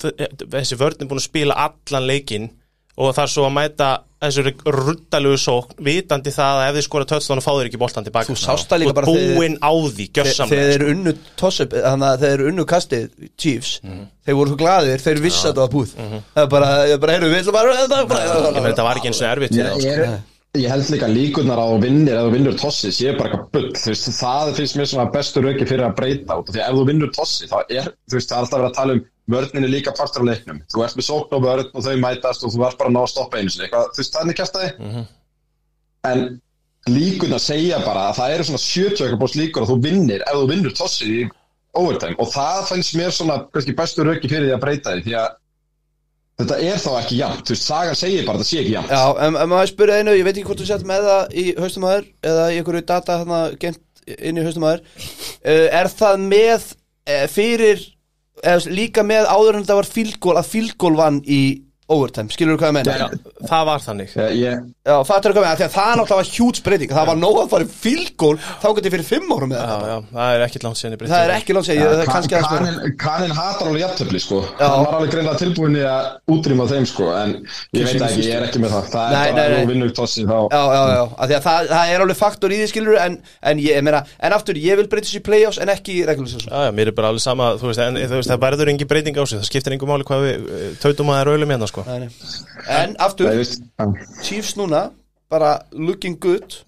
Speaker 3: þessi vörn er búin að spila allan leikinn og það er svo að mæta þessu ruddalegu sók, vitandi það að ef þið skora tötslan og fá þeir ekki boltan tilbaka
Speaker 2: Þú sást það líka bara þegar-
Speaker 3: búinn á því,
Speaker 2: Þe- þegar þeir unnu toss-up þannig að þeir eru unnu kastið Chiefs þeir voru svo glaðir, þeir vissi að það var búið. Það er bara, ég bara, heyrðu, við bara
Speaker 3: Ég meina, þetta var ekki eins og erfitt
Speaker 4: Ég,
Speaker 3: sko.
Speaker 4: ég, ég held líka líkurnar á vinnir ef þú vinnur tossi sé bara eitthvað bull veist, það finnst mér svona bestu rauki fyrir að breyta út því að ef þú vinnur tossi þá er þú veist, það er alltaf að um vörninni líka partur á leiknum. Þú ert með sókn og vörn og þau mætast og þú ert bara að ná að stoppa einu sinni. Þú veist, það er kæstaði en líkurnar segja bara að það eru svona 70 búst líkur að þú vinnir ef þú vinnur tossi í overtime. Og það finnst mér svona kannski bestu rauki fyrir því að breyta því því að þetta er þá ekki jafnt, þú veist, sagan segir bara að það sé ekki jafnt.
Speaker 2: Já, en, en maður spurði einu, ég veit ekki hvort þú sett með það í haustum aður eða í einhverju data gemt inn í haustum aður uh, er það með uh, fyrir eða líka með áður en þetta var fílgól að fílgól vann í overtime, skilur þú hvað ég meina?
Speaker 3: Já, það var þannig.
Speaker 4: Ég, ég,
Speaker 2: Já, fattur þú hvað ég meina, því að það náttúrulega var hjúts breyting. Það var nóg að fara í fílgól þá getið fyrir fimm árum með
Speaker 3: Já,
Speaker 2: þetta.
Speaker 3: já, það er ekkit langt síðan ég breytti
Speaker 2: það er ekki langt segja, það er kannski aðeins.
Speaker 4: Kanin, Kanin hatar alveg jafntöfli sko. Hann var alveg greinlega tilbúin í að útrýma þeim sko en ég veit ekki, ég er ekki með það. Það er
Speaker 2: nei,
Speaker 4: bara að þú vinnur tossi þá
Speaker 2: Já, já, já, að er ég ég
Speaker 3: er að er sko.
Speaker 2: Nei, nei. En aftur. Chiefs núna bara looking good.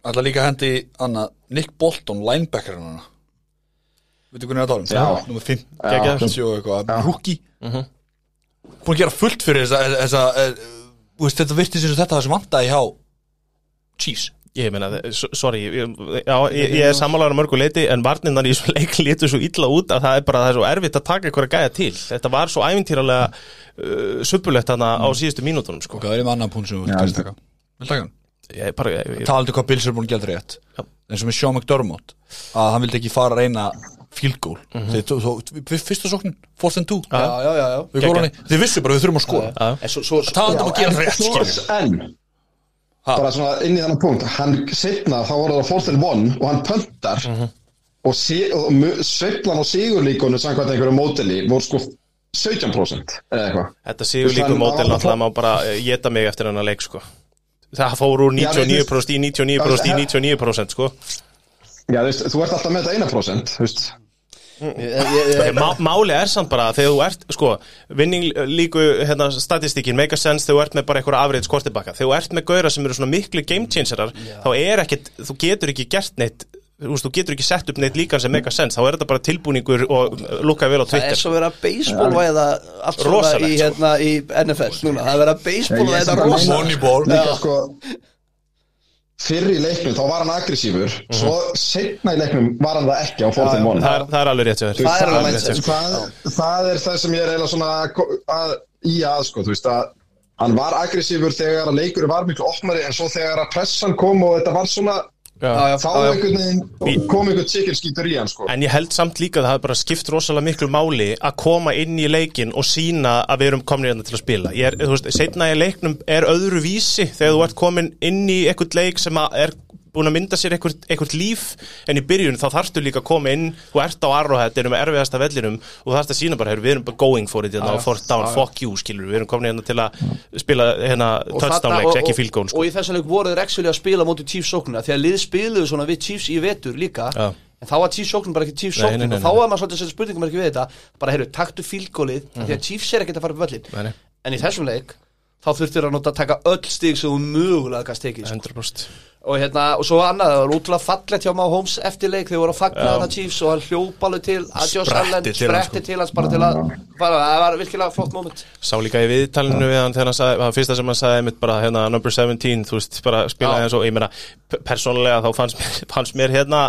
Speaker 1: Alltaf líka hendi annað Nick Bolton, linebacker hann Veitu hvernig það
Speaker 4: Já.
Speaker 1: tóðum? Númer 5,
Speaker 4: Já.
Speaker 1: geggjast og eitthvað Rookie Búin að gera fullt fyrir þessa, þessa þú veist, Þetta virti sem þetta það sem vantaði hjá Chiefs
Speaker 3: Ég meina, sorry, ég, já, ég, ég er sammálaður á mörgu leiti, en varninnar í svo leik lítu svo illa út að það er bara, það er svo erfitt að taka eitthvað að gæja til. Þetta var svo ævintýralega uh, suppulegt þarna á síðustu mínútonum, sko.
Speaker 1: Hvað er með annan punkt sem þú
Speaker 4: Já,
Speaker 1: vilt taka? Vil taka hann?
Speaker 3: Ég, bara, ég,
Speaker 1: Talandi um hvað Bills er búin að gera rétt
Speaker 3: Já.
Speaker 1: eins og með Sean McDermott að hann vildi ekki fara að reyna field goal þeir tó- tó- við fyrsta sóknin, fourth and two
Speaker 2: Já, já, já, já.
Speaker 1: þeir vissu bara við þurfum að skoða
Speaker 3: Já.
Speaker 2: En svo, svo,
Speaker 1: talandi um að gera rétt
Speaker 4: en
Speaker 1: Ha?
Speaker 4: bara svona inn í þannig punkt hann setna þá voru það and one og hann pöntar
Speaker 3: Mhm.
Speaker 4: og, si, og mu- sveiflan og sigurlíkonu samkvæmt einhverju móteli voru sko 17% eða eitthvað
Speaker 3: þetta
Speaker 4: hann- hann-
Speaker 3: náttúrulega má bara eh, geta mig eftir hennar leik, sko. Það fór úr
Speaker 4: Já, þú
Speaker 3: 99% í 99% í 99%, sko.
Speaker 4: Já, þú veist, þú ert alltaf með þetta 1% þú veist
Speaker 3: máli er samt bara þegar þú ert sko, vinning líku hérna, statistíkin make a sense þegar þú ert með bara einhverja afriðt skortibakka. Þegar þú ert með gauðra sem eru svona miklu game changerar þá er ekkit, þú getur ekki gert neitt þú, getur ekki sett upp neitt líkan sem make a sense. Þá er þetta bara tilbúningur og lukkaði vel á
Speaker 2: það er
Speaker 3: Twitter.
Speaker 2: svo verið að baseballvæða allt svona í,
Speaker 3: sko.
Speaker 2: hérna, í NFL núna, það er verið að baseballvæða
Speaker 4: Ég-
Speaker 2: þetta
Speaker 4: ég-
Speaker 2: rosa
Speaker 1: Moneyball
Speaker 4: líka sko fyrr í leiknum þá var hann aggressífur
Speaker 3: Mhm.
Speaker 4: svo setna í leiknum var hann það ekki á 14-1
Speaker 3: það, er- það er alveg rétt.
Speaker 2: Það er alveg
Speaker 3: rétt hjá þér.
Speaker 4: það, það er það sem ég er eiginlega svona að, í að sko, þú veist að hann var aggressífur þegar að leikur var miklu opnari en svo þegar að pressan kom og þetta var svona þá einhvern veginn kom einhvern chicken skítur í hann sko.
Speaker 3: En ég held samt líka að það bara skipt rosalega miklu máli að koma inn í leikin og sína að við erum komin hérna til að spila. Ég er, þú veist, setna í leiknum er öðru vísi þegar þú ert komin inn í eitthvað leik sem er búin að mynda sér eitthvað, eitthvað líf en í byrjun þá þarftu líka að koma inn. Þú ert á Arrowhead, erum erfiðasta vellinum og þarfst að sína bara, við erum bara going for it hérna, og fourth down, fuck you, skilur við erum komin hérna til að spila hérna
Speaker 2: Og
Speaker 3: touchdown
Speaker 2: þarna-
Speaker 3: leiks,
Speaker 2: og-
Speaker 3: ekki goal sko.
Speaker 2: og í þessan leik voru þeir actually að spila móti Chiefs sóknuna því að lið spiluðu svona við Chiefs í vetur líka.
Speaker 3: Já.
Speaker 2: en þá var Chiefs sóknun bara ekki Chiefs
Speaker 3: nei,
Speaker 2: og þá var maður svolítið að setja spurningum ekki við þetta bara heyrðu, taktu fílgólið mm því að Chiefs er ekkert að fara upp völlin
Speaker 3: nei.
Speaker 2: en í þessum leik þá þurftir að nota að taka öll stig sem þú mögulega gast tekið sko.
Speaker 3: 100%
Speaker 2: og hérna, og svo annað, það var útrúlega fallegt hjá Má Holmes eftir leik, þeir voru að fagna þarna Chiefs og hann hljópa alveg til að Josh Allen
Speaker 1: hans,
Speaker 2: spretti
Speaker 1: sko.
Speaker 2: til hans bara til að bara, það var virkilega flott moment.
Speaker 3: Sá líka í viðtalinu við hann þegar hann sagði, það fyrsta sem hann sagði einmitt bara hérna number 17, þú veist, bara spilaði eins og, ég meina, persónulega þá fannst mér, (laughs) fannst mér hérna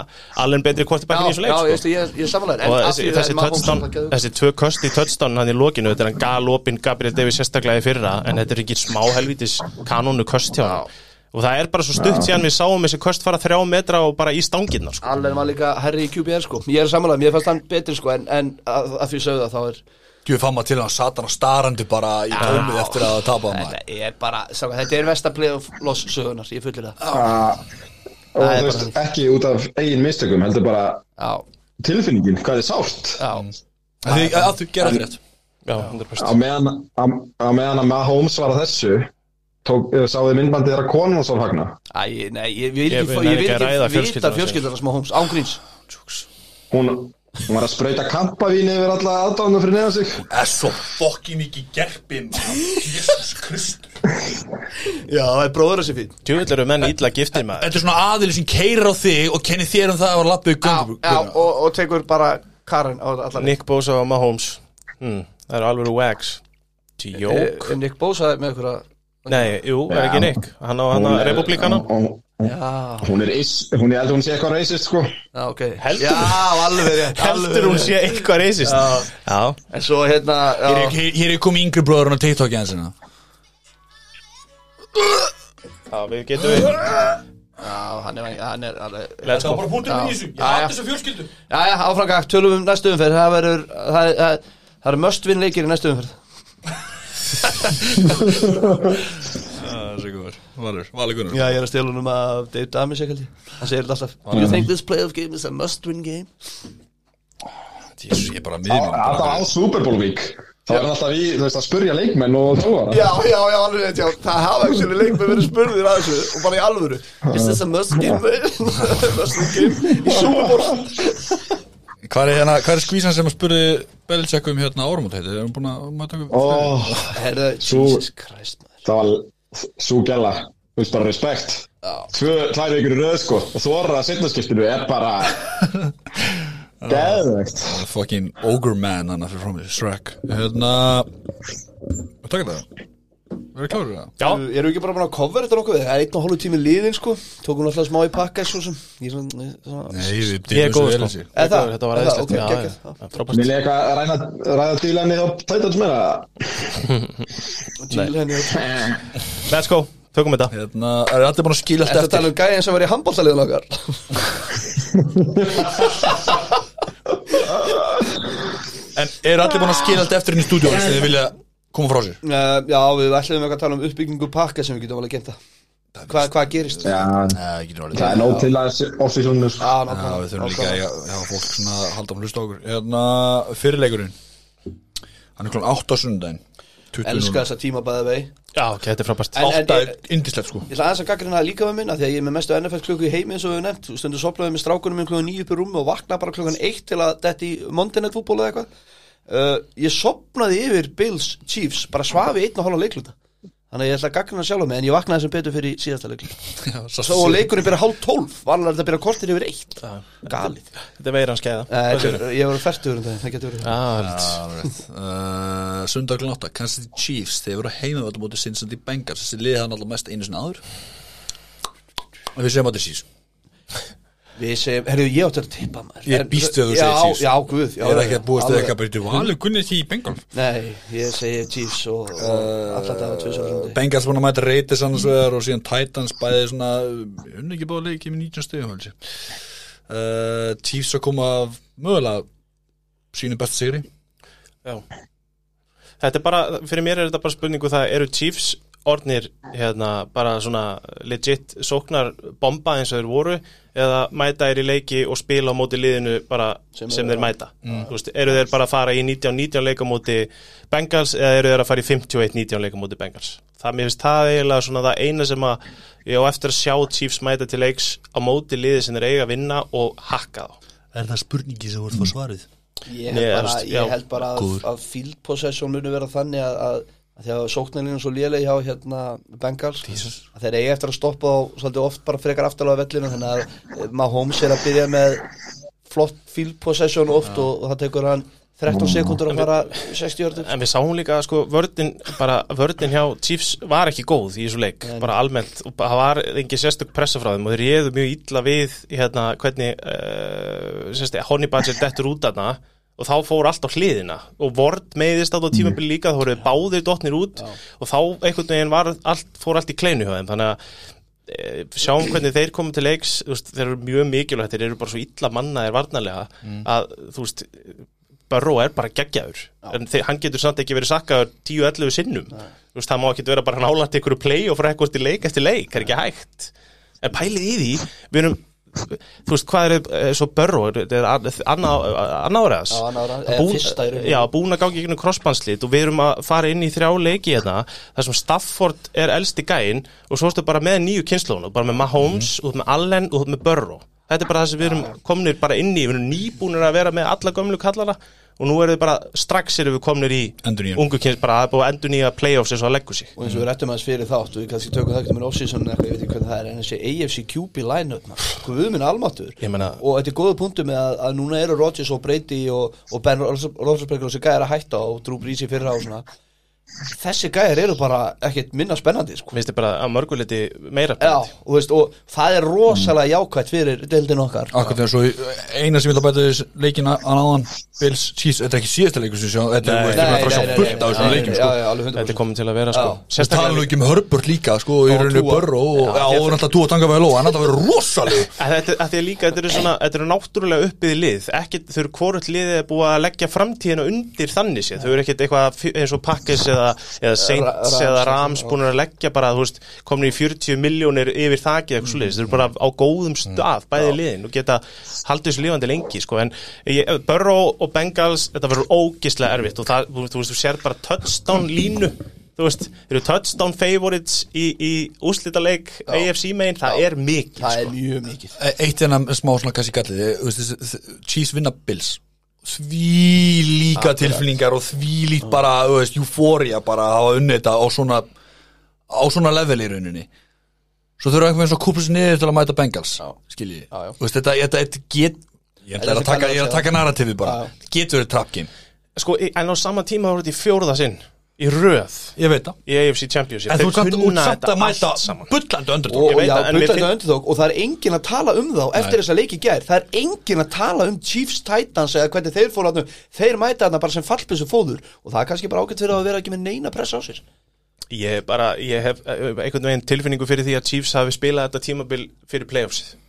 Speaker 3: allen betri quarterbackin í þessu leik,
Speaker 2: já,
Speaker 3: sko.
Speaker 2: ég, ég, samanlega
Speaker 3: og þessi, þessi, touchdown, þessi tvö köst í touchdown hann í lokinu, þetta er hann galopin Gabriel Davis sérstaklega í fyrra, en þetta er ekki smá helvítis kanónu köst hjá hann og það er bara svo stutt síðan við sáum þessi köst fara þrjá metra og bara í stangirnar sko.
Speaker 2: Allen var líka herri í QBR sko. Ég er samanlega, mér fannst hann betri sko En, en að, að því sögðu það þá er
Speaker 1: Gjöf fann maður til hann satan og starandi bara í tómið eftir að tapa maður.
Speaker 2: Þetta er bara, sá, þetta er versta playoff loss sögunar Ég fullir það.
Speaker 4: Ah, og
Speaker 2: Það er
Speaker 4: þú
Speaker 2: bara
Speaker 4: veist, ekki út af eigin mistökum heldur bara
Speaker 2: Já,
Speaker 4: tilfinningin, hvað er
Speaker 2: já.
Speaker 1: En Því að þú gera þetta rétt.
Speaker 3: Já,
Speaker 4: á
Speaker 3: 100%
Speaker 4: meðan, á, á meðan að Mahomes var að þessu tók, sáðu myndbandið þeirra konun og svo fagna?
Speaker 2: Æ, nei, ég vil
Speaker 3: Ég
Speaker 2: ekki,
Speaker 3: vil
Speaker 2: ég vil
Speaker 3: ekki
Speaker 2: vita
Speaker 3: fjölskylduna
Speaker 2: sem á Holmes Ángríns
Speaker 4: hún, hún var að sprauta kampavín yfir alla aðdáðum fyrir neða sig.
Speaker 1: Er svo fokkin ekki gerpi Jesus Kristur.
Speaker 2: Já, það er bróður þessi fín.
Speaker 3: Tjúvill eru menn illa giftir maður.
Speaker 1: Þetta er svona aðili sem keirir á þig og kenni þér um það að lappa í
Speaker 2: Já,
Speaker 1: göngu
Speaker 2: já, og, og tekur bara Karen á allar
Speaker 3: Nick Bosa og Mahomes. Hmm, Það eru alveg wags. Jók
Speaker 2: Eh, Nick Bosa með ykkur að
Speaker 3: Nei, jú, er ekki Nick? Hann á hann að
Speaker 4: er-
Speaker 3: republikana
Speaker 4: hún- er is, hún er heldur hún sé eitthvað reisist sko.
Speaker 2: Já, ok.
Speaker 3: Heldur
Speaker 2: Já, alveg rétt
Speaker 3: Heldur
Speaker 2: alveg
Speaker 3: hún sé eitthvað reisist
Speaker 2: Já.
Speaker 3: Já,
Speaker 2: En svo hérna
Speaker 1: Hér er- hér hér er komið yngri bróður á TikTok hans hérna.
Speaker 3: Já við getum við.
Speaker 2: Já, hann er hann er hann er-
Speaker 3: Let's go.
Speaker 2: Já.
Speaker 1: í þessu.
Speaker 2: Já, já.
Speaker 1: þessu fjölskyldu.
Speaker 2: Já, já, áframgakt, tölum um næstu umferð. Það verður, það er- það er- það eru must win leikir í næstu umferð
Speaker 1: Það er svo góður. Valur, Valur Gunnar.
Speaker 2: Já, ég er að stela húnum af Dave Damis ekki Hann segir þetta alltaf. You think this playoff game is a must win game?
Speaker 1: Jésus, ég er bara
Speaker 4: Á-
Speaker 1: miðjum
Speaker 4: alltaf á Super Bowl week. Þá er hann alltaf í, þú veist, að spurja leikmenn og þróara
Speaker 2: Já, já, já, alveg rétt, já. Það hafa ekki svona leikmenn verið spurðir að þessu Og bara í alvöru. Is this a must game? (laughs) (laughs) must win game Í Super Bowl
Speaker 1: Hvað er, hérna, hvað er skvísan sem að spurði Belichick um hérna áramót heiti? Er hann búin að mæta okkur?
Speaker 4: og
Speaker 2: Herðu,
Speaker 4: Svo-
Speaker 2: Jesus Christ maður?
Speaker 4: það var svo gæla. Þú veist bara respekt. Tvö, vikur í röð sko. Og þóra að setnaskiptinu er bara (laughs) geðvegt
Speaker 1: Fucking ogre man hann fyrir frá mig Shrek. Hérna takk þetta? Verður klárir það?
Speaker 3: Já,
Speaker 2: Eru eru ekki bara búin að cover þetta nokkuð? Það er einn og hálfu tími liðin sko. Tókum náttúrulega smá í pakka svo sem. Ég er svona, svona
Speaker 1: Nei, við
Speaker 3: ég er góð sko. Ég er Þetta var
Speaker 2: Er.
Speaker 3: Frábært.
Speaker 4: Vil ég eitthvað að ræna, ræða dílarni á Titans meira? (laughs)
Speaker 2: Til henni (laughs)
Speaker 3: Let's go, tökum þetta.
Speaker 1: Hérna, er allir búin að skilja allt
Speaker 2: Þetta
Speaker 1: eftir?
Speaker 2: tala um gæðin sem var í handbóltaliðun okkar? (laughs)
Speaker 1: En er allir búin að skilja allt eftir inn í stúdíu Þegar þið vilja koma frá sér?
Speaker 2: Uh, Já, við ætlum eitthvað að tala um uppbyggingu pakka sem við getum alveg genta Hva, Hvað gerist?
Speaker 4: Já, það er nóg til að off-seasonu sko.
Speaker 2: Já,
Speaker 1: við þurfum líka að hafa fólk svona að halda um hlusta okkur. Hérna, fyrirleikurinn. Hann er klón 8 á sundaginn 20
Speaker 2: Elska þessa tíma bæði vei
Speaker 3: Já, ok, þetta er frábært.
Speaker 1: 8 er indislegt sko.
Speaker 2: Ég ætla aðeins að gaggrina líka með minna því að ég er með mestu NFL klukku í heimi eins og við nefnt. Stundu soplaði með strákunum minn klukkan nýju upp í rúmi og vakna bara klukkan eitt til að detti í Monday Night Football eða eitthvað uh, Ég sopnaði yfir Bills Chiefs bara svafi einn og hálfa leikluta. Þannig að ég ætla að gaggrina sjálf með en ég vaknaði sem betur fyrir síðasta leikluta. Svo leikurinn byrja hálf tólf vanlega er þetta byrja kortir yfir eitt. Galið.
Speaker 3: Þetta er meira en skeiða
Speaker 2: Nei, þetta er- Ég var færtur um það, það getur verið.
Speaker 3: Já,
Speaker 1: uh, Sundag klón 8 Kansas City Chiefs Þeir voru heima þetta móti Cincinnati Bengals. Þessi liði hann alltaf mest einu sinni áður. Og við segjum að þetta er Chiefs
Speaker 2: Við segjum, herru ég átti að tippa maður.
Speaker 1: Ég býst við að þú
Speaker 2: Já,
Speaker 1: segir Chiefs.
Speaker 2: Já, guð já,
Speaker 1: Ég er ekki að búast við
Speaker 2: alveg.
Speaker 1: eitthvað Þú valur gunnið því Bengals.
Speaker 2: Nei, ég segi Chiefs og, og alltaf það var tvisar
Speaker 1: Bengals búin að mæta reytis annars vegar og síðan Titans bæði svona unni ekki báða leiki með 19 stegum uh, Chiefs að koma af mögulega sínu besta sigri.
Speaker 3: Já. Þetta er bara, fyrir mér er þetta bara spurningu það eru Chiefs orðnir hérna bara svona legit sóknar bomba eins og þeir voru eða mæta er í leiki og spila á móti liðinu bara sem,
Speaker 2: Sem
Speaker 3: þeir mæta. Þú veist, eru þeir bara að fara í 19-19 leika móti Bengals eða eru þeir að fara í 51-19 leika móti Bengals? Það mér finnst það eiginlega svona það eina sem að ég á eftir að sjá Chiefs mæta til leiks á móti liði sem þeir eiga að vinna og hakka þá.
Speaker 1: Er það spurningi sem voru fór svarið?
Speaker 2: Ég
Speaker 3: Nei,
Speaker 2: held
Speaker 3: þú
Speaker 2: bara, ég held bara að, að field possession muni vera þannig að, að, þegar sóknarlinu svo léleg hjá hérna Bengals að þeir eigi eftir að stoppa á svolítið oft bara frekar aftalega vellinu þannig að eh, Mahomes er að byrja með flott field possession oft og, og það tekur hann 13 sekundur að fara 60 jörður
Speaker 3: En við sáum líka að sko vördin, bara vördin hjá Chiefs var ekki góð í þessu leik, bara almennt. Og það var engin sérstök pressa frá þeim og þeir réðu mjög illa við hérna hvernig uh, sérst, Honey Badger dettur út aðna og þá fór allt á hliðina. Og Vord meiðist á tímabili líka, þá voru báðir dotnir út. Og þá einhvern veginn var allt, fór allt í kleinu hjá þeim, þannig að eh, sjáum hvernig þeir komið til leiks. Veist, þeir eru mjög mikilvægt, þeir eru bara svo illa mannaðir varnarlega að þú veist Burrow er bara geggjaður. En þeir, hann getur samt ekki verið sakkaður 10-11 sinnum. Þú veist, það má ekki vera bara nálægt ykkur play og fyrir eitthvað til leik eftir leik, það er ekki hægt. En pælið í því, við erum þú veist, hvað er eh, svo er
Speaker 2: í rauninni.
Speaker 3: já, búin að gangi ykkur crossbandslit og við erum að fara inn í þrjá leiki hérna þar sem Stafford er elsti gæinn og svo ertu bara með nýju kynnslónu bara með Mahomes,
Speaker 2: Mhm.
Speaker 3: út með Allen og út með Burrow. Þetta er bara það sem við erum komnir bara inn í, við erum nýbúnir að vera með alla gömlu kallana og nú erum við bara strax erum við komnir í
Speaker 1: Endurnýjun.
Speaker 3: ungu kynns, bara að búið að endur nýja playoffs eins og að leggur sig.
Speaker 2: Og eins og við rættum aðeins fyrir þátt og við kannski tökum það ekki með off-season eitthvað, ég veit ekki hvernig það er en þessi AFC QB line-up maður, guð minn almáttur
Speaker 3: Ég meina-
Speaker 2: og þetta er góða punktu með að, að núna eru Rodgers og Brady og, og Ben Roethlisberger og þessi gæðir að hætta og Drew Brees í fyrra og svona þessi gæðir eru bara ekkert minna spennandi sko.
Speaker 3: minnst þið bara að mörguleiti meira
Speaker 2: Já,
Speaker 3: spennandi.
Speaker 2: og, veist, og það er rosalega jákvætt fyrir deildin okkar
Speaker 1: Akkur þegar svo eina sem ég vil að bæta þess leikina að náðan Bills Chiefs, þetta er ekki síðasta leikur sem sjá, þetta er við erum að sjá fullt af þessum leikum sko.
Speaker 2: Já, já, alveg 100%
Speaker 3: þetta er komin til að vera sko.
Speaker 1: Tala nú ekki um Herbert líka sko, í
Speaker 2: Og
Speaker 1: rauninu
Speaker 2: Tua.
Speaker 1: Burrow og
Speaker 3: Já,
Speaker 1: já, náttúrulega Tua tanga vel og hann þetta verður (laughs)
Speaker 3: Að Þetta, að því að líka, þetta eru þetta náttúrulega uppið lið, ekkert, þau eru hvort liðið þau eða, eða Saints
Speaker 2: Rams,
Speaker 3: eða
Speaker 2: já.
Speaker 3: Rams búin að leggja bara, þú veist, komin í 40 miljónir yfir þakið eitthvað svoleiðis, þau eru bara á góðum stað, bæði liðin og geta haldið þessu lífandi lengi, sko, en Burrow og Bengals, þetta verður ógislega erfitt og það, þú, þú veist, þú sér bara touchdown línu, þú veist, eru touchdown favorites í, í úslitaleik AFC megin, það er mikið,
Speaker 2: Það
Speaker 3: sko.
Speaker 2: er mjög mikið.
Speaker 1: Eitt en að smá svona kannski gallið Chiefs vinna Bills því líka tilfinningar og því líkt bara, þú veist, euphoria bara að hafa unnið þetta á svona á svona level í rauninni. Svo þurfa einhvern veginn að kúpla sér niður til að mæta Bengals skiljið,
Speaker 2: Já, já.
Speaker 1: þú veist, þetta, þetta, þetta get ég er að taka, ég að taka narratífið bara.
Speaker 2: Já.
Speaker 1: getur verið trappgame,
Speaker 3: Sko, en á sama tíma voru þetta í fjórða sinn í röð í AFC Championship.
Speaker 1: En þú
Speaker 3: þetta
Speaker 1: að mæta bullandi öndur
Speaker 2: og, og
Speaker 3: það,
Speaker 2: er engin að tala um þá eftir þessa leiki gær, það er engin að tala um Chiefs Titans eða hvernig þeir fóru þarna, þeir mæta þarna bara sem fallbissu fóður og það er kannski bara ágætt fyrir að vera ekki með neina pressa á sér.
Speaker 3: Ég bara, ég hef eh, einhvern veginn tilfinningu fyrir því að Chiefs hafi spilað þetta tímabil fyrir playoffsið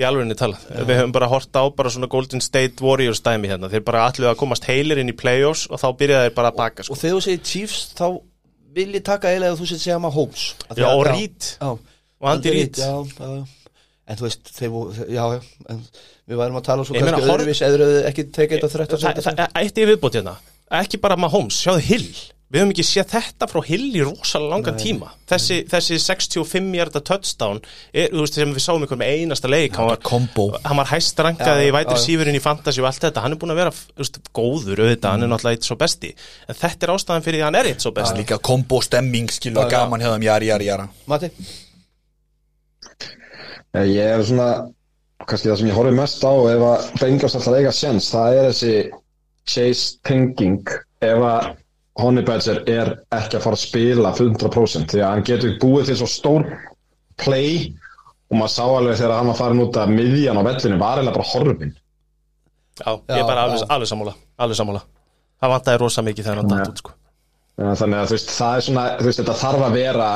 Speaker 3: í alvegni talað, við höfum bara hort á bara svona Golden State Warriors dæmi hérna. Þeir bara allir að komast heilir inn í playoffs og þá byrjaði þeir bara að baka sko.
Speaker 2: og þegar þú segir Chiefs þá vil ég taka eiginlega að þú sér segja maður Holmes
Speaker 3: Já,
Speaker 2: að-
Speaker 3: og Reed. og Andy
Speaker 2: já. en þú veist, þeir voru, já, já. En við værum að tala svo
Speaker 3: Ég
Speaker 2: kannski öðruvís eða ekki tekið þetta 13
Speaker 3: Það- það- það- Eitt í viðbót hérna, ekki bara Mahomes, sjáðu Hill Við höfum ekki séð þetta frá Hill í rosalega langan tíma. Þessi, þessi 65 hjarta touchdown er, þú veist, sem við sáum ykkur með einasta leik hann var, hann var hæst rankaði
Speaker 2: Já,
Speaker 3: í vætir
Speaker 2: já, já.
Speaker 3: sífurinn í fantasy og allt þetta. Hann er búin að vera þú veist, góður auðvitað, hann er náttúrulega eitt svo besti. En þetta er ástæðan fyrir því að hann er eitt svo besti.
Speaker 1: líka kombo stemming,
Speaker 2: já.
Speaker 1: gaman hefðum jari, jari, jara.
Speaker 2: Mati,
Speaker 4: Ég er svona, kannski það sem ég horfi mest á ef að Bengals alltaf eiga sjens, það er þessi chase tenging. Ef að Honey Badger er ekki að fara að spila 100% því að hann getur búið til svo stór play og maður sá alveg þegar hann var farin út af miðjan á vellinu var eiginlega bara horfin
Speaker 3: Já, ég er bara alveg, alveg sammála alveg sammála það vantaði rosa mikið þegar hann
Speaker 4: Já.
Speaker 3: datt út sko.
Speaker 4: Ja, þannig að þú veist, það er svona, þú veist, þetta þarf að vera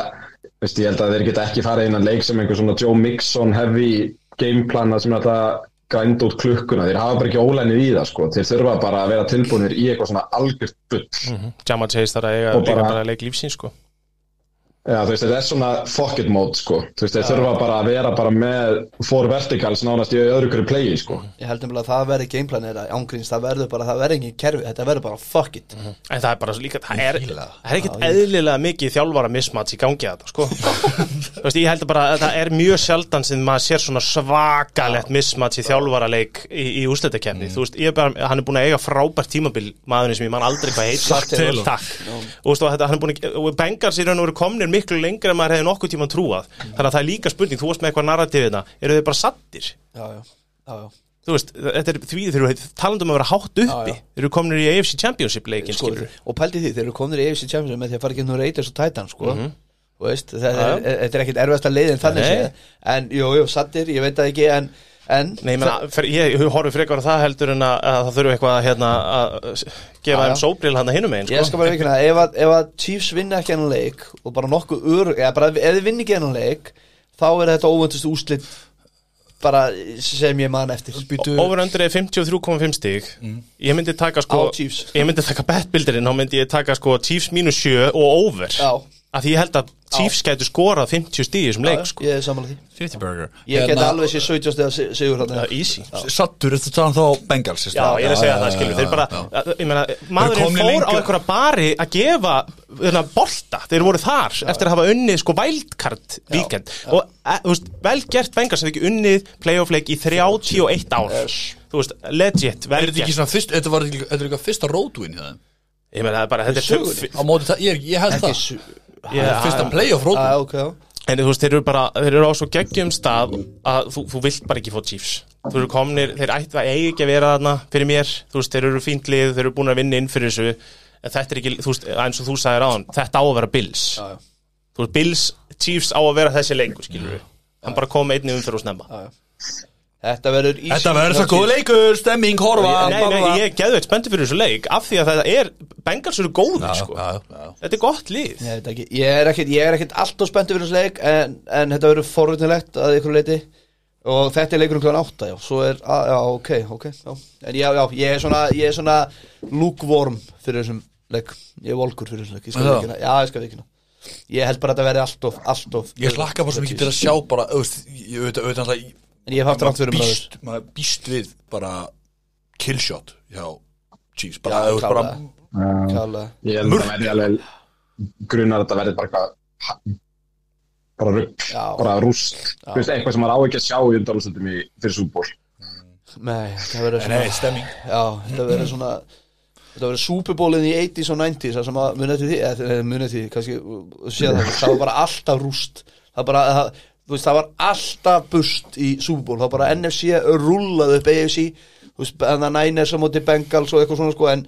Speaker 4: þú veist, ég held að þeir geta ekki farið inn að leik sem einhver svona Joe Mixon heavy gameplana sem er þetta grænd út klukkuna, þeir hafa bara ekki ólænið í það sko, þeir þurfa bara að vera tilbúinir í eitthvað svona algjört bull.
Speaker 3: Jama Chase þar að eiga líka
Speaker 4: bara
Speaker 3: leik lífsins sko.
Speaker 4: Já, þú veist, þetta er svona fuck it mode, sko. Þú veist, þeir þurfa bara að vera bara með four verticals nánast í öðru hverju playi, sko.
Speaker 2: Ég held nefnilega að það verði gameplan eða ángríns, það verður bara, það verður engin kerfi, þetta verður bara fuck it.
Speaker 3: En það er bara svo líka, það er,
Speaker 1: það.
Speaker 3: það er ekkert eðlilega mikið þjálfara mismats í gangi að þetta, sko. (laughs) Þú veist, ég held að bara að það er mjög sjaldan sem maður sér svona svakalegt mismats í þjálfaraleik í, í úsleitakefni. Þú veist, ég er bara, hann er búin að eiga frábært tímabil maðurinn sem ég man aldrei hvað heit. Veist, þetta, að, miklu lengra en maður hefði nokkuð tíma trúað. Þannig að það er líka spurning, þú varst með eitthvað narratífina, eru þau bara sattir?
Speaker 2: Já, já, já, já.
Speaker 3: Þú veist, þetta er því þeir eru talandum að vera hátt uppi. Þeir eru kominir í AFC Championship leikin,
Speaker 2: Sko, og pældi því, þeir eru komin í AFC Champions með því að fara ekki nú reytast og tætan, sko. Þú veist, það
Speaker 3: Já,
Speaker 2: er, þetta er ekkit erfast að leiðin þannig. En, jú, jú, sattir, ég veit það ekki, en, en
Speaker 3: Nei, ég, fer, ég horfi frekar á það heldur en að, að það þurfu eitthvað að, hérna, að gefa þeim
Speaker 2: já.
Speaker 3: sóbril hann að hinum einn,
Speaker 2: Ég
Speaker 3: sko.
Speaker 2: skal bara veikina, ef, að- ef að Chiefs vinna ekki hennan leik og bara nokkuð ör, eða bara ef þið vinna ekki hennan leik þá er þetta óvöndust úslit bara sem ég man eftir
Speaker 1: Býtu,
Speaker 3: Over under er 53,5 stig Ég myndi taka sko. Ég myndi taka betbildirinn, þá myndi ég taka sko Chiefs mínus 7 og over
Speaker 2: Já,
Speaker 3: Af því ég held að Chiefs gætu skorað 50 stig í þessum leik, sko.
Speaker 2: ég er samanlega því.
Speaker 1: 50 burger.
Speaker 2: Ég
Speaker 1: Hérna,
Speaker 2: get alveg sér 17 stegar si- sigur hann
Speaker 3: easy.
Speaker 1: Sattur, þetta talan þá Bengals
Speaker 3: Já, ég er að segja það, skilur, þeir bara, ég meina, maðurinn fór á einhverja bari að gefa hérna, bolta, þeir voru þar eftir að hafa unnið sko wildcard víkend og, e, þú veist, vel gert Bengals hefði ekki unnið playoff leik í 31 ár, þú veist, legit, vel
Speaker 1: Er þetta ekki
Speaker 3: gert,
Speaker 1: svona fyrst, þetta var ekki fyrsta það
Speaker 3: ég meina, það er bara, þetta er
Speaker 1: það, ég, ég held það er Fyrsta playoff
Speaker 2: Já,
Speaker 1: roadwin
Speaker 2: ok, já.
Speaker 3: En þú veist, þeir eru bara, þeir eru á svo geggjum stað að þú, þú vilt bara ekki fá Chiefs. Þú eru komnir, þeir ætti að eigi ekki að vera þarna fyrir mér, þú veist, þeir eru fínt lið, þeir eru búin að vinna inn fyrir þessu. En þetta er ekki, þú veist, eins og þú sagðir áðan, þetta á að vera Bills.
Speaker 2: Já, já.
Speaker 3: Þú veist, Bills, Chiefs á að vera þessi leikur, skilur við Hann bara kom einni umfyrir og snemma.
Speaker 2: Já. Þetta verður easy
Speaker 1: Þetta verður svo góð leikur, stemming, horfa
Speaker 3: Nei, nei, ég er geðveitt spenntur fyrir þessu leik Af því að þetta er, Bengals eru góður, sko
Speaker 1: Já, já, já.
Speaker 3: Þetta er gott lið.
Speaker 2: Ég veit ekki, ég er ekkit, ég er ekkit alltaf spenntur fyrir þessu leik en, en þetta verður forrutinlegt að ykkur leiti. Og þetta er leikur um kljóðan átta já, svo er, að, já, ok, ok já. en já, já, ég er svona, ég er svona lukewarm fyrir þessum leik. Ég er volkur fyrir þessum leik, ég skal
Speaker 1: Já.
Speaker 2: veikina já, ég skal veikina ég held bara að þetta verði alltof, alltof
Speaker 1: Ég hlakka bara svo mikið til að sjá bara, þú veist, ég veit auðvitað alltaf
Speaker 2: en ég hef haft rátt fyrir um
Speaker 1: býst, maður býst við bara killshot hjá Chiefs,
Speaker 2: Já,
Speaker 1: bara, þú veist, bara
Speaker 2: klálega.
Speaker 4: Ég held að það verði alveg grunar að þetta verði bara eitthvað bara rugg,
Speaker 2: Já.
Speaker 4: bara rúst eitthvað sem maður á ekki að sjá í undanúrslutum í fyrir súból
Speaker 2: nei, þetta verður
Speaker 1: Nei,
Speaker 2: svona
Speaker 1: stemming.
Speaker 2: Já, þetta verður svona þetta verður súperbólinn í 80s og 90s það sem að munið til því, eða munið til því kannski, uh, sé það, það var bara alltaf rúst það bara, það, þú veist, það var alltaf bust í það var bara NFC rullaði upp AFC þú veist, en það Niners á móti Bengals og eitthvað svona sko, en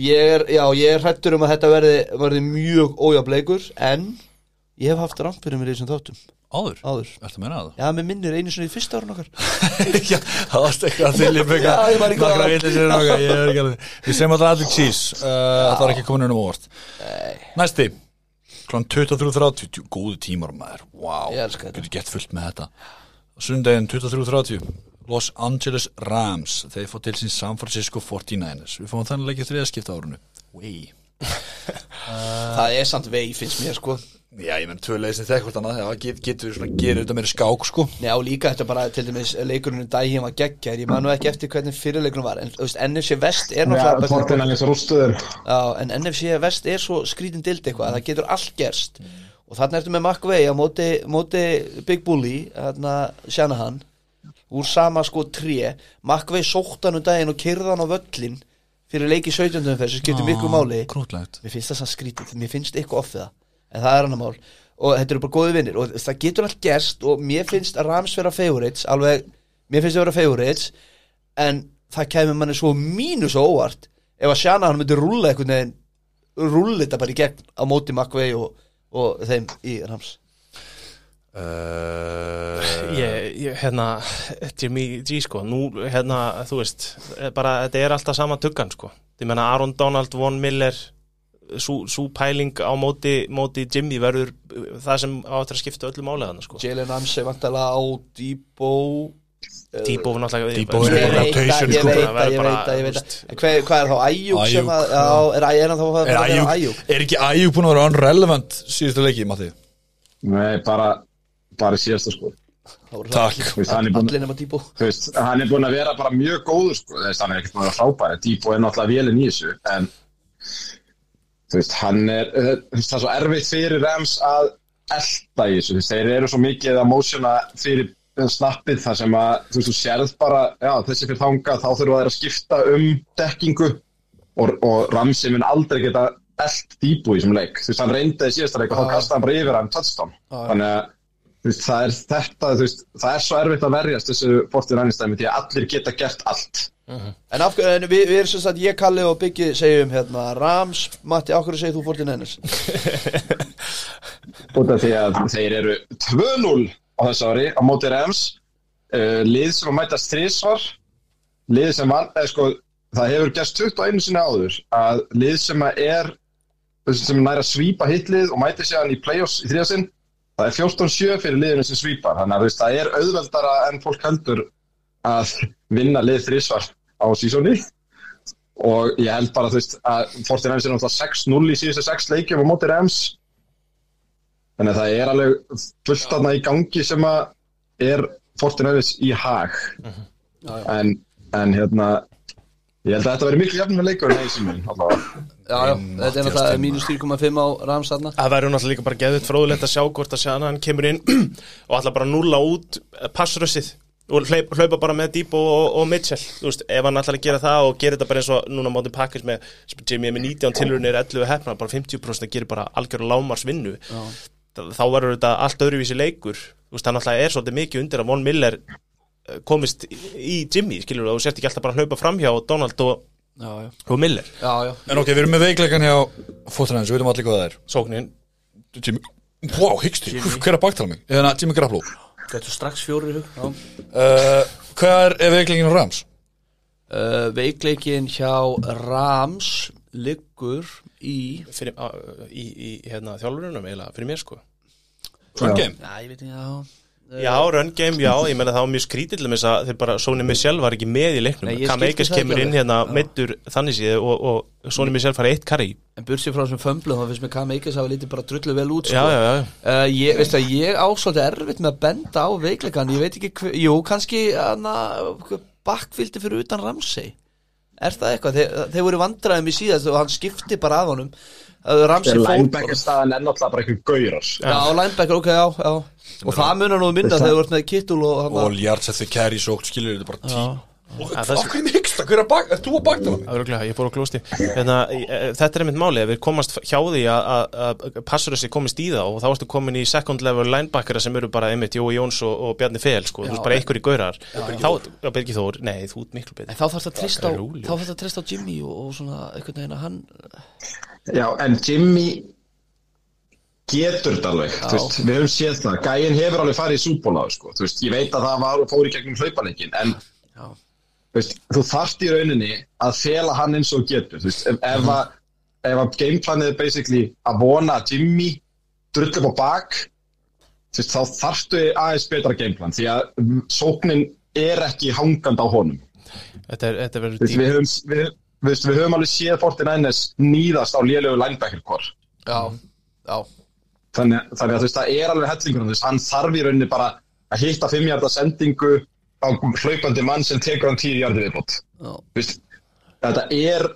Speaker 2: ég er, já, ég er hrættur um að þetta verði, verði mjög ójafleikur, en ég hef haft rámt fyrir mér í þessum þáttum.
Speaker 1: Áður,
Speaker 2: áður,
Speaker 1: ertu að meina það?
Speaker 2: já, mér minnir einu svona í fyrsta árun okkar. (laughs)
Speaker 1: Já, það varst eitthvað að þylja
Speaker 2: ekki
Speaker 1: Nokkra
Speaker 2: að-
Speaker 1: vitleysir og nokkra, ég er ekki alveg Við segjum alltaf allir cheese uh, Það var ekki komin unum óvart Næsti Klán 23.30 Jú, Góðu tímar maður. Wow. Getur gett fullt með þetta. Sundaginn 23.30 Los Angeles Rams. Þeir fá til sín San Francisco 49ers Við fáum þannig ekki þriðaskipta árunu Wey (laughs)
Speaker 2: það er samt vei, finnst mér sko.
Speaker 1: Já, ég menn tvö þegar hvort annað Það get, getur svona, gerir þetta meira skák sko.
Speaker 2: Já, líka þetta bara, til dæmis, leikurinn um daginn var geggjar, ég man nú ekki eftir hvernig fyrirleikurinn var, en þú veist, NFC Vest er
Speaker 4: Já,
Speaker 2: náttúrulega Já, en NFC Vest er svo skrítin dild eitthvað, það getur allt gerst. Og þarna ertu með McVay á móti, móti Big Bully, þarna Shanahan, úr sama sko tré, McVay sótt hann um daginn og kyrða hann á völlin fyrir leiki 17. umferð sem skiptir miklu máli.
Speaker 1: Krútlegt.
Speaker 2: Mér finnst það sann skrítið, mér finnst eitthvað off við það. En það er annar mál. Og þetta eru bara góði vinnir og það getur allt gerst og mér finnst að Rams vera favorites alveg, mér finnst það vera favorites en það kemur manni svo mínus og óvart ef að Shanahan myndi rúlla einhvern veginn rúlla þetta bara í gegn á móti McVay og, og þeim í Rams
Speaker 1: uh,
Speaker 3: Ég, ég, hérna, Jimmy G, sko, nú, hérna, þú veist, eh, bara, þetta er alltaf sama tuggan, sko. Ég menna, Aaron Donald, Von Miller, sú, sú pæling á móti, móti Jimmy verður uh, það sem á eftir að skipta öllu málega sko.
Speaker 2: Jalen Ramsey vantalega á Debo
Speaker 3: var náttúrulega
Speaker 1: Debo er bara
Speaker 2: veit
Speaker 1: rotation,
Speaker 2: það, ég
Speaker 1: sko.
Speaker 2: veit
Speaker 3: verður
Speaker 2: ég
Speaker 3: bara,
Speaker 2: veit það, ég veit En hvað, hvað er þá Ayuk sem að, er, er hann þá að
Speaker 1: Er
Speaker 2: vera
Speaker 1: Ayuk,
Speaker 2: Ayuk
Speaker 1: er ekki Ayuk búin að vera unrelevant síðustu leiki, Matti?
Speaker 4: Nei, bara, bara síðasta sko.
Speaker 1: Takk.
Speaker 2: allir-
Speaker 4: er
Speaker 2: nema
Speaker 4: veist, hann er búinn að vera bara mjög góður sko, þú veist, hann er ekkert búinn að frábæri Díbo er náttúrulega vélinn í þessu en þú veist, hann er veist, það er svo erfitt fyrir Rams að elda í þessu, þeir eru svo mikið að mósjona fyrir snappið þar sem að, þú veist, þú sérð bara já, þessi fyrir þangað, þá þurfa þeir að skipta um dekkingu og, og Ramsey mun aldrei geta eld Díbo í þessum leik, þú veist, hann reyndi í síðasta leik og þá kastaði hann bara yfir hann touchdown. Þannig að veist, það er þetta, veist, það er svo erfitt að verjast þessu 49 stæmi því að allir geta gert allt
Speaker 2: En, af, en við, við erum sem sagt, ég, Kalli og Byggi segjum hérna Rams, Matti, á hverju segir þú 49ers? (laughs)
Speaker 4: út af því að þeir eru 2-0 á þessu ári á móti Rams uh, lið sem að mætast þrísvar lið sem var, eða sko það hefur gerst 21 sinni áður að lið sem að er sem næra að svípa hitlið og mæti sér hann í play-offs í þriðasinn það er 14-7 fyrir liðinu sem svípar þannig að veist, það er auðveldara en fólk heldur að vinna lið þrísvar á sísóni og ég held bara veist að 49 er náttúrulega 6-0 í síðustu 6 leikjum á móti Rams. Þannig að það er alveg fullt þarna í gangi sem að er Fortinöfis í hag. En, en hérna ég held að þetta veri miklu jafnum með leikur en þessi minn allavega
Speaker 2: Já, já, þetta er náttúrulega mínus 3,5 á Rams þarna.
Speaker 3: Það verður náttúrulega líka bara geðut fróðulegt að sjá hvort að sjana hann kemur inn (clears throat) og ætla bara núla út passrössið og hlaupa, hlaupa bara með Debo og, og Mitchell. Þú veist, ef hann að gera það og gera þetta bara eins og núna mótið pakkis með Jimmy með 19 tilurinn er 11 hefna, bara 50% að gera bara algjör lámars vinnu þá verður þetta allt öðruvísi leikur. Þú veist, hann alltaf er svolítið mikið undir að Von Miller eh, komist í, Jimmy, skilur þú, og sért ekki alltaf bara að hlaupa framhjá Donald og,
Speaker 2: Já, já,
Speaker 3: og Miller.
Speaker 2: Já, já.
Speaker 1: En ok, við erum með veikleikan hjá Fótræðins, við veitum allir hvað það er
Speaker 3: sóknin,
Speaker 1: Jimmy, wow, hyggstu, hver er að baktala mig? Eða Jimmy Garoppolo.
Speaker 2: Gætu strax fjóri hug
Speaker 1: uh, Hvað er, veikleikin á Rams?
Speaker 2: uh, Veikleikin hjá Rams liggur í
Speaker 3: fyrir, á, í, í hérna, þjálfurunum eiginlega, fyrir mér sko.
Speaker 1: Game?
Speaker 2: Já, ég veit ekki, já
Speaker 3: Já, run game, já, ég meina það var mjög skrítið til þess að þeir bara, Sony Michel var ekki með í leiknum. Cam
Speaker 2: það
Speaker 3: kemur inn hérna
Speaker 2: Já.
Speaker 3: meittur þannig síðu og, og Sony Michel fara eitt karri
Speaker 2: En bursið frá þessum fömblu þá finnst mér Kam Eikers hafa lítið bara drullu vel út
Speaker 3: Já,
Speaker 2: sko.
Speaker 3: já, já,
Speaker 2: Uh, ég, veistu að ég ásóldi erfitt með að benda á veikleikan Ég veit ekki hver, jú, kannski bakkvildi fyrir utan Ramsey Er það eitthvað? Þeir, þeir voru vandræðum í síðast og hann skipti bara að honum.
Speaker 4: Staðan er náttúrulega bara einhver gaurar
Speaker 2: Já, linebacker, ok, já, já. Og það munar nú að minna þegar þú ert með kittul og
Speaker 1: Og Jarts eftir carry sókt, skilur þetta bara tí Og
Speaker 3: það-
Speaker 1: hverju hyggsta, hver er að bak, er þú að baktala mig?
Speaker 3: Öruglega, ég fór á klósti hérna, eh, Þetta er einmitt máli, ef við komast hjá því að- að að passurussi komist í það og þá ertu komin í second level linebackera sem eru bara einmitt Jói Jóns og, og Bjarni Fel sko, þú veist bara einhver í gaurar. Þá, já, Birgir Þór, nei, þú ert miklu
Speaker 2: En
Speaker 3: betur
Speaker 2: þá þarf það að trista á,
Speaker 3: Rólegur.
Speaker 2: þá þarf það að trista á Jimmy og, og svona einhvern veginn að hann
Speaker 4: Já, en Jimmy getur þetta alveg, þú veist, við höfum séð það. Gæin hefur alveg farið í súbólaðu, sko. Þú veist, ég veit að það var og fór í gegnum hlaupaleikin en
Speaker 2: Já,
Speaker 4: þú, veist, þú þarft í rauninni að fela hann eins og getur, veist, ef, ef að ef að gameplanið er basically að vona að Jimmy drull upp á bak veist, þá þarftu aðeins betra gameplan, því að mm, sóknin er ekki hangand á honum.
Speaker 3: Þetta, er, þetta
Speaker 4: við höfum, við, við, við höfum alveg séð 49ers nýðast á lélegu linebacker core.
Speaker 2: Já, já.
Speaker 4: Þannig, þannig að það er alveg hellingur hann þarf í rauninni bara að hitta fimmjarda sendingu á hlaupandi mann sem tekur hann tíu jarði viðbót. Veist, þetta er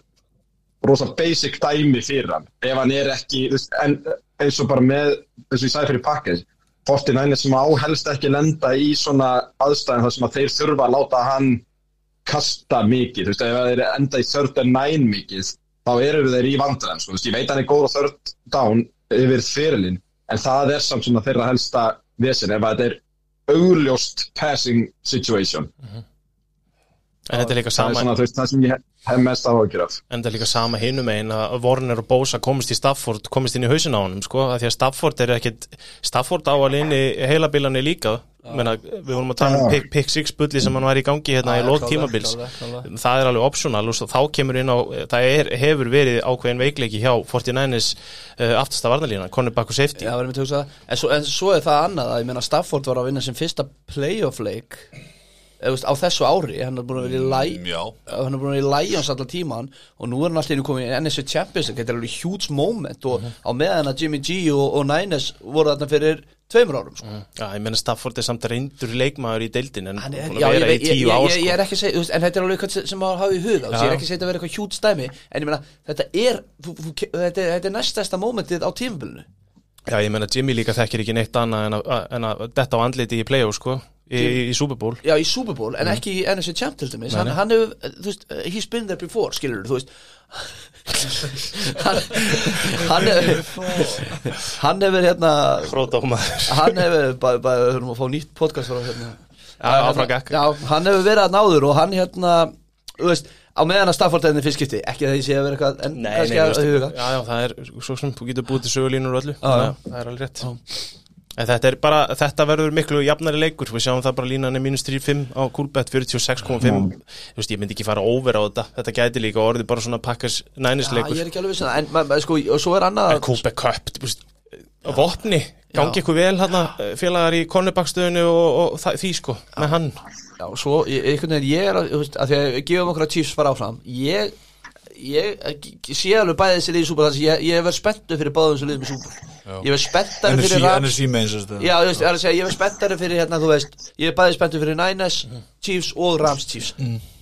Speaker 4: rosa basic dæmi fyrir hann. Ef hann er ekki veist, en eins og bara með eins og ég sagði fyrir pakkið 49 sem á helst ekki lenda í svona aðstæðin þar sem að þeir þurfa að láta hann kasta mikið, þú veist, ef þeir enda í third and nine mikið, þá eru þeir í vandræðan, sko, þú veist, ég veit hann er góð á third down yfir fyrirlin, en það er samt svona þeirra helsta vesen, ef að þetta er augljóst passing situation.
Speaker 3: En þetta er líka
Speaker 4: það er svona, þú veist, það sem ég hef mest áhugjur af
Speaker 3: En það er líka sama hinum einn að Warner og Bosa komist í Stafford, komist inn í hausin á honum sko, að því að Stafford er ekkit Stafford á alveg inn í heilabilani líka. Menna, við vorum að tala um pick, pick six bulli sem hann var í gangi hérna
Speaker 2: Já,
Speaker 3: í
Speaker 2: klálega,
Speaker 3: tímabils. það er alveg optional og svo þá kemur inn á það er, hefur verið ákveðin veikleiki hjá 49ers uh, aftasta varnalína Conor Baku safety.
Speaker 2: Já, verðum við að hugsa það. En svo, en svo er það annað að ég meina Stafford var að vinna sem fyrsta playoff leik veist, á þessu ári hann er búin að vera í læ
Speaker 1: Mm,
Speaker 2: hann er búin að vera í Lions allan tíman og nú er hann alltaf inn komið í NSC Champions þetta er alveg huge moment og
Speaker 1: Mhm.
Speaker 2: á meðan að Jimmy G og, og Niners voru þarna fyrir tveimur árum sko.
Speaker 3: Já, ég menna Stafford er samt reyndur leikmaður í deildin en
Speaker 2: Hann er,
Speaker 3: búin að vera í tíu ár
Speaker 2: er
Speaker 3: sko.
Speaker 2: en þetta er alveg eitthvað sem maður hafa í huga, ég er ekki þetta að vera eitthvað hjút stæmi, en ég meina, þetta er, þetta, er þetta er næstasta mómentið á tímabilinu.
Speaker 3: Já, ég menna Jimmy líka þekkir ekki neitt annað en að, en að detta á andliti í play-off sko í, í, í Super Bowl.
Speaker 2: Já, í Super Bowl, en ekki í NFC Champ til dæmis, hann, hann hefur, þú veist, he's been there before, skilur þú veist, (laughs) hann, hann hefur, hann hefur hérna,
Speaker 3: Fróðdómaður
Speaker 2: hann hefur, bara, bara, við höfum að fá nýtt podcast frá hérna.
Speaker 3: Já, áfram gekk.
Speaker 2: Já, hann hefur verið að náður og hann hérna, þú veist, á meðan að Stafford hefði fyrst skipti, ekki að því sé að vera eitthvað, en kannski
Speaker 3: þú
Speaker 2: að huga.
Speaker 3: já, já, það er svo sem þú getur búið til sögulínur og öllu.
Speaker 2: Já,
Speaker 3: þannig að það er alveg rétt En þetta er bara, þetta verður miklu jafnari leikur. Við sjáum það bara línan er mínus 3-5 á Coolbet 46,5
Speaker 2: Mm.
Speaker 3: Þú veist, ég myndi ekki fara over á þetta. Þetta gæti líka orðið bara svona pakkars
Speaker 2: Já,
Speaker 3: nænisleikur
Speaker 2: ég er ekki alveg vissin það, en ma- ma- sko, og svo er annað
Speaker 3: En Coolbet Cup, þú veist vopni, gangi ykkur vel hérna félagar í konubaksstöðinu og, og það, því sko, með hann.
Speaker 2: Já, svo, ég, einhvern veginn, ég er að, þú veist, að því að gefum okkur að Chiefs fara áfram. Ég, ég, sé alveg bæði þessi súper Þannig að ég, ég verð spenntu fyrir báðum þessu liðum í súper Ég verð spenntari fyrir Rams.
Speaker 1: NSC meins.
Speaker 2: Já, ég er verð spenntari fyrir hérna, þú veist Ég er bæði spenntu fyrir Niners, Chiefs og Rams Chiefs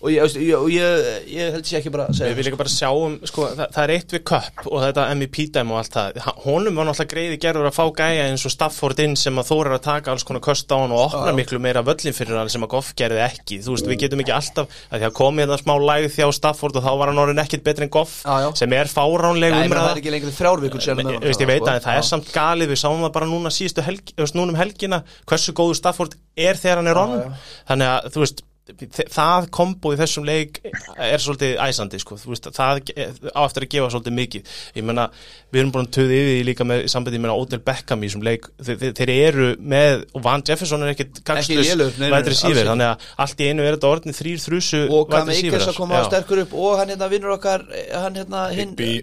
Speaker 2: Og ég, ég, ég, ég held sér ekki bara að segja
Speaker 3: Við viljum bara sjá um, sko, það, það er eitt við Cup og þetta MVP-dæm og allt það. Honum var náttúrulega greiði gerður að fá gæja eins og Stafford inn sem að þóra að taka alls konar köst á hann og opna miklu meira völlin fyrir hann sem að Goff gerði ekki. Þú veist, við getum ekki alltaf, að því að komið það smá lægð þjá Stafford og þá var hann orðin ekkit betri en Goff
Speaker 2: já.
Speaker 3: sem er fáránleg
Speaker 2: Nei, menn, það
Speaker 3: umræða
Speaker 2: er ekki lengri þrjárvíkur sér
Speaker 3: Ég, veit að það er samt galið við sáum það bara núna síðustu helgi, núna um helgina hversu góðu Stafford er þegar hann er onn þannig að þú veist það kombo í þessum leik er svolítið æsandi sko, þú veist, það ge- á eftir að gefa svolítið mikið. Ég menna, við erum búin að töði yfir líka með sambandi, ég menna, Odell Beckham í þessum leik. Þeir, þeir, eru með, og Van Jefferson er ekkit
Speaker 2: nei,
Speaker 3: vætri
Speaker 2: ekki.
Speaker 3: þannig að allt í einu er þetta orðin þrýr þrúsu
Speaker 2: og Kam Eikers að koma sterkur upp og hann hérna vinnur okkar hann hérna hinn eh,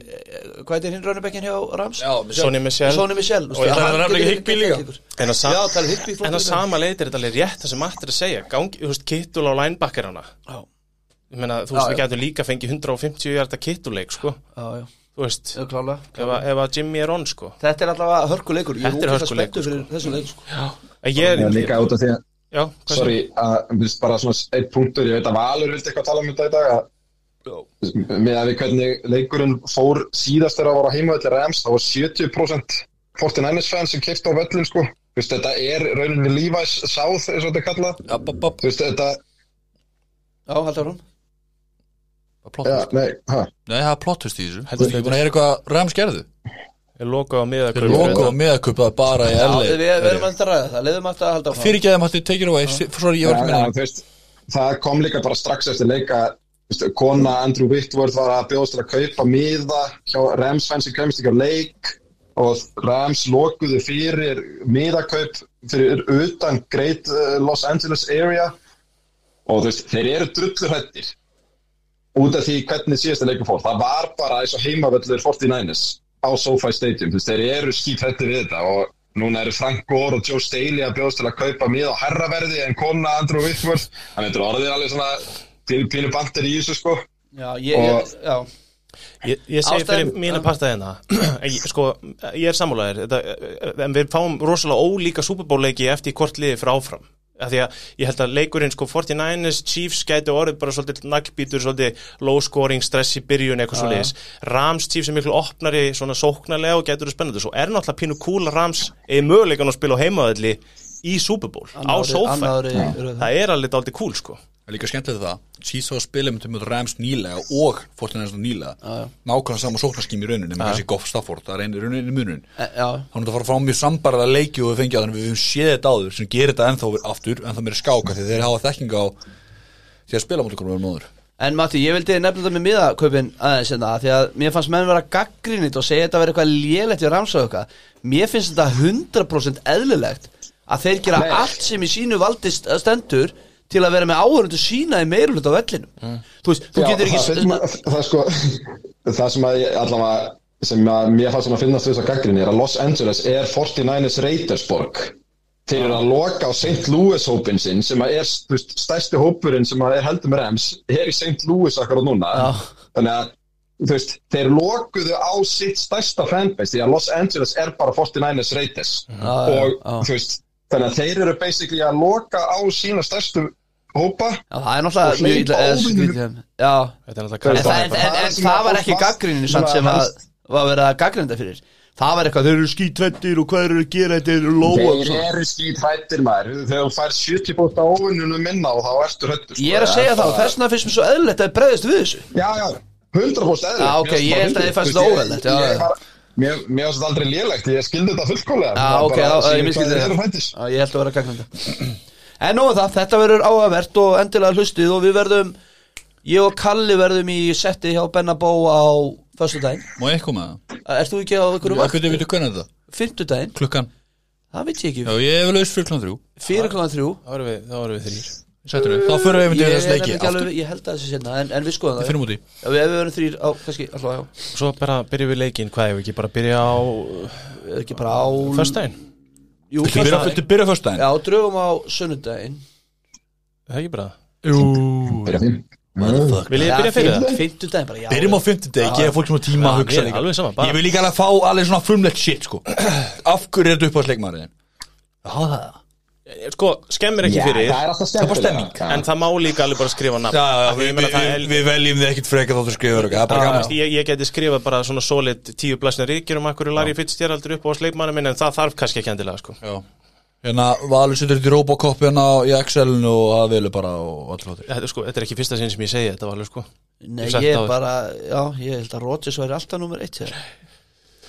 Speaker 2: hvað er hinn Rönnebekkin hjá Rams?
Speaker 3: Sonny Michel.
Speaker 1: Og ég ætla að nefna ekki Higby líka.
Speaker 3: En að
Speaker 2: er líka.
Speaker 3: sama leiti er þetta alveg rétt það sem Er á linebackerana.
Speaker 2: Já,
Speaker 3: Ég meina, þú
Speaker 2: Já,
Speaker 3: veist, við
Speaker 2: já.
Speaker 3: getum líka fengið 150 hjarta kittuleik, sko.
Speaker 2: Já, já,
Speaker 3: Þú veist,
Speaker 2: já, klálega
Speaker 3: ef, ef að Jimmy er on, sko.
Speaker 2: Þetta er allavega hörkuleikur. Ég
Speaker 3: Þetta er hörkuleikur,
Speaker 2: sko.
Speaker 3: En ég
Speaker 4: Já, líka út af því að Sorry, bara svona eitt punktur, ég veit að Valur vildi eitthvað tala um þetta í dag að með að við hvernig leikurinn fór síðast þegar það var á heimavelli Rams þá var 70% 49ers fans sem kipta á völlin sko. Þú veist, þetta er raunin við Levi's South eins og þetta er kallað. Þetta,
Speaker 2: Já,
Speaker 1: Plott
Speaker 4: já,
Speaker 1: twist.
Speaker 4: nei,
Speaker 1: það er plottust í þessu.
Speaker 3: Heldur
Speaker 1: Þú búin að heyra hvað Rams gerðu
Speaker 3: er lokað á miða
Speaker 1: Þeir logo og meðakuppað bara í
Speaker 2: Já, við, erum alltaf að ræða það. Leðum alltaf að halda áfram.
Speaker 1: Fyrir ekki að þeim hætti take it away. Sorry, ég var ekki
Speaker 4: Já, já,
Speaker 1: með
Speaker 4: þú veist, það kom líka bara strax eftir leika. Kona Andrew Whitworth var að bjóðast að kaupa miða hjá Rams fans sem kemst ekki á leik og Rams lokuðu fyrir miðakaup fyrir utan Great uh, Los Angeles area. og þú veist, þeir eru drullurhættir út af því hvernig síðasta leikum fór. Það var bara eins og heimavöllur 49ers á SoFi Stadium, þú veist, þeir eru skítrættir við þetta og núna eru Frank Gore og Joe Staley að bjóðast til að kaupa mið á herraverði en kona Andrew Whitworth. Þannig að þetta er orðið alveg svona pínu, bandir í þessu sko.
Speaker 2: Já, ég, ég, já.
Speaker 3: Ég, ég segi
Speaker 2: Ástæðan-
Speaker 3: fyrir mína parta hérna (clears throat) sko, ég er sammálaðir þetta, en við fáum rosalega ólíka Super Bowl leiki eftir hvort liði fyrir af því að ég held að leikurinn sko 49ers Chiefs gæti orðið bara svolítið naglbítur svolítið low scoring, stress í byrjun eitthvað svolítið, Rams Chiefs er miklu opnari svona sóknarlega og gætur það spennandi. Svo er náttúrulega pínu að Rams eða möguleikan að spila á heimaðalli í Super Bowl á sófa,
Speaker 2: það.
Speaker 3: er alveg dálítið cool sko
Speaker 1: Það er líka skemmtilegt það. Að spila með mjög Rams nýlega og Fortinæðins nýlega. Nákvæmlega sama sóknarskím í rauninni með þessi Goff Stafford Það er einu rauninni munun
Speaker 2: E, Já,
Speaker 1: Hann er að fara fram mjög sambarlega leiki og við fengið á þannig við höfum séð þetta áður sem gerir þetta ennþá aftur en það meira skáka því þeir hafa þekking á því að spila mútið hvernig móður
Speaker 2: En Matti, ég vildi nefna þetta með miðakaupin aðeins hérna, því að mér fannst menn vera gaggrínit og segja þetta vera eitthvað lélegt við ramsa eitthvað. Mér finnst þetta 100% eðlilegt að þeir gera
Speaker 4: Nei.
Speaker 2: allt sem í sínu valdi st- stendur til að vera með áhörundu sína í meirulegt á vellinum. Þú veist, þú
Speaker 4: Já,
Speaker 2: getur ekki...
Speaker 4: það, maður- það, sko, það sem að ég allavega sem að mér fannst að finnast þess að gaggrinni er að Los Angeles er 49ers Raidersborg þeir eru að loka á St. Louis hópin sinn sem að er veist, stærsti hópurinn sem að er heldur með Rams er í St. Louis akkurat núna
Speaker 2: Já.
Speaker 4: þannig að veist, þeir lokuðu á sitt stærsta fanbase því að Los Angeles er bara 49ers Raiders og
Speaker 2: já.
Speaker 4: þú veist, þannig að þeir eru basically að loka á sína stærstu hópa.
Speaker 2: Já, það er náttúrulega mjög. Já,
Speaker 3: Þetta er
Speaker 2: en, það, var ekki gaggrinni samt sem að var verið að gaggrinda fyrir. Það var eitthvað, þeir eru skítrættir og hvað eru að gera þetta eru lóa
Speaker 4: þeir eru skýt hættir maður. Þegar þú fær 70% á óvinnunum minna og þá ertu höttur
Speaker 2: Ég er að segja það og þess vegna finnst mér svo eðlilegt að breyðast við þessu.
Speaker 4: Já, já, 100% eðlilegt.
Speaker 2: Já, ok,
Speaker 4: Mér
Speaker 2: ég held að þið fannst það
Speaker 4: veist,
Speaker 2: já, já.
Speaker 4: Mér mér finnst þetta aldrei lélegt, ég skildi þetta fullkólega
Speaker 2: Já, ok, já, ég miskildi
Speaker 4: það
Speaker 2: það. Já, held að vera gagnandi En nú er það, þetta verður áhugavert og endilega hlustið og við verðum Ég og Kalli verðum í setti hjá Bennabó á Föstudaginn
Speaker 1: Má ég koma það?
Speaker 2: Erst þú ekki á einhverju
Speaker 1: Hvað
Speaker 2: vakt?
Speaker 1: veitum við hvernig þetta?
Speaker 2: Fimmtudaginn,
Speaker 1: Klukkan
Speaker 2: það veit ég
Speaker 1: Já,
Speaker 2: ekki
Speaker 1: ég er vel laus fyrir klukkan þrjú
Speaker 2: Fyrir klokkan þrjú
Speaker 3: Þá erum við, þá erum við þrýr
Speaker 1: Sættur við. Þá fyrir við
Speaker 2: Ég,
Speaker 1: einmitt í
Speaker 2: er
Speaker 1: þess leiki aftur.
Speaker 2: ég held að þessi sinna en, en við skoðum
Speaker 1: Við
Speaker 2: það
Speaker 1: finnum út í.
Speaker 2: Já, við, ef við verðum þrýr á, kannski, alltaf já.
Speaker 3: Svo bara byrjum við leikinn, hvað hefur ekki bara byrja á
Speaker 2: Er Ekki bara á
Speaker 3: Föstudaginn,
Speaker 2: Jú,
Speaker 1: Viltu byrja daginn?
Speaker 2: Já, drögum á sunnudaginn.
Speaker 3: Er það ekki bara
Speaker 1: Jú.
Speaker 4: Byrja því.
Speaker 3: Vil ég byrja fyrir það?
Speaker 2: Fimmtudaginn bara, já.
Speaker 1: Byrjum á fimmtudegi, gefa fólk svona tíma að hugsa
Speaker 3: er
Speaker 1: líka.
Speaker 3: alveg sama, bara.
Speaker 1: Ég vil líka alveg fá alveg svona frumlegt shit sko. (clears throat) Af hverju er þetta upp á sleikmaðurinn? Já, það
Speaker 3: Sko, skemmir ekki fyrir.
Speaker 4: það er alltaf stemming
Speaker 1: stemming.
Speaker 3: En það má líka alveg bara skrifa nafn.
Speaker 1: Já, já, við,
Speaker 3: ég meina
Speaker 1: við,
Speaker 3: það
Speaker 1: við,
Speaker 3: er-
Speaker 1: við veljum þið ekkit frekar þáttu skrifur er
Speaker 3: ég, ég geti skrifað bara svona solid tíu blæsna ríkir um akkur Larry Fitzgerald upp á sleikmannu minn en það þarf kannski ekki endilega sko.
Speaker 1: Já. Hérna, Valur setur þetta í Robocop hérna í Excel-inu og það velur bara og flottir
Speaker 3: þetta, er sko, þetta er ekki fyrsta sinn sem ég segi þetta var alveg sko.
Speaker 2: Nei,
Speaker 3: Ég
Speaker 2: ég bara, já, ég held að Rodgers væri alltaf nummer eitt hér.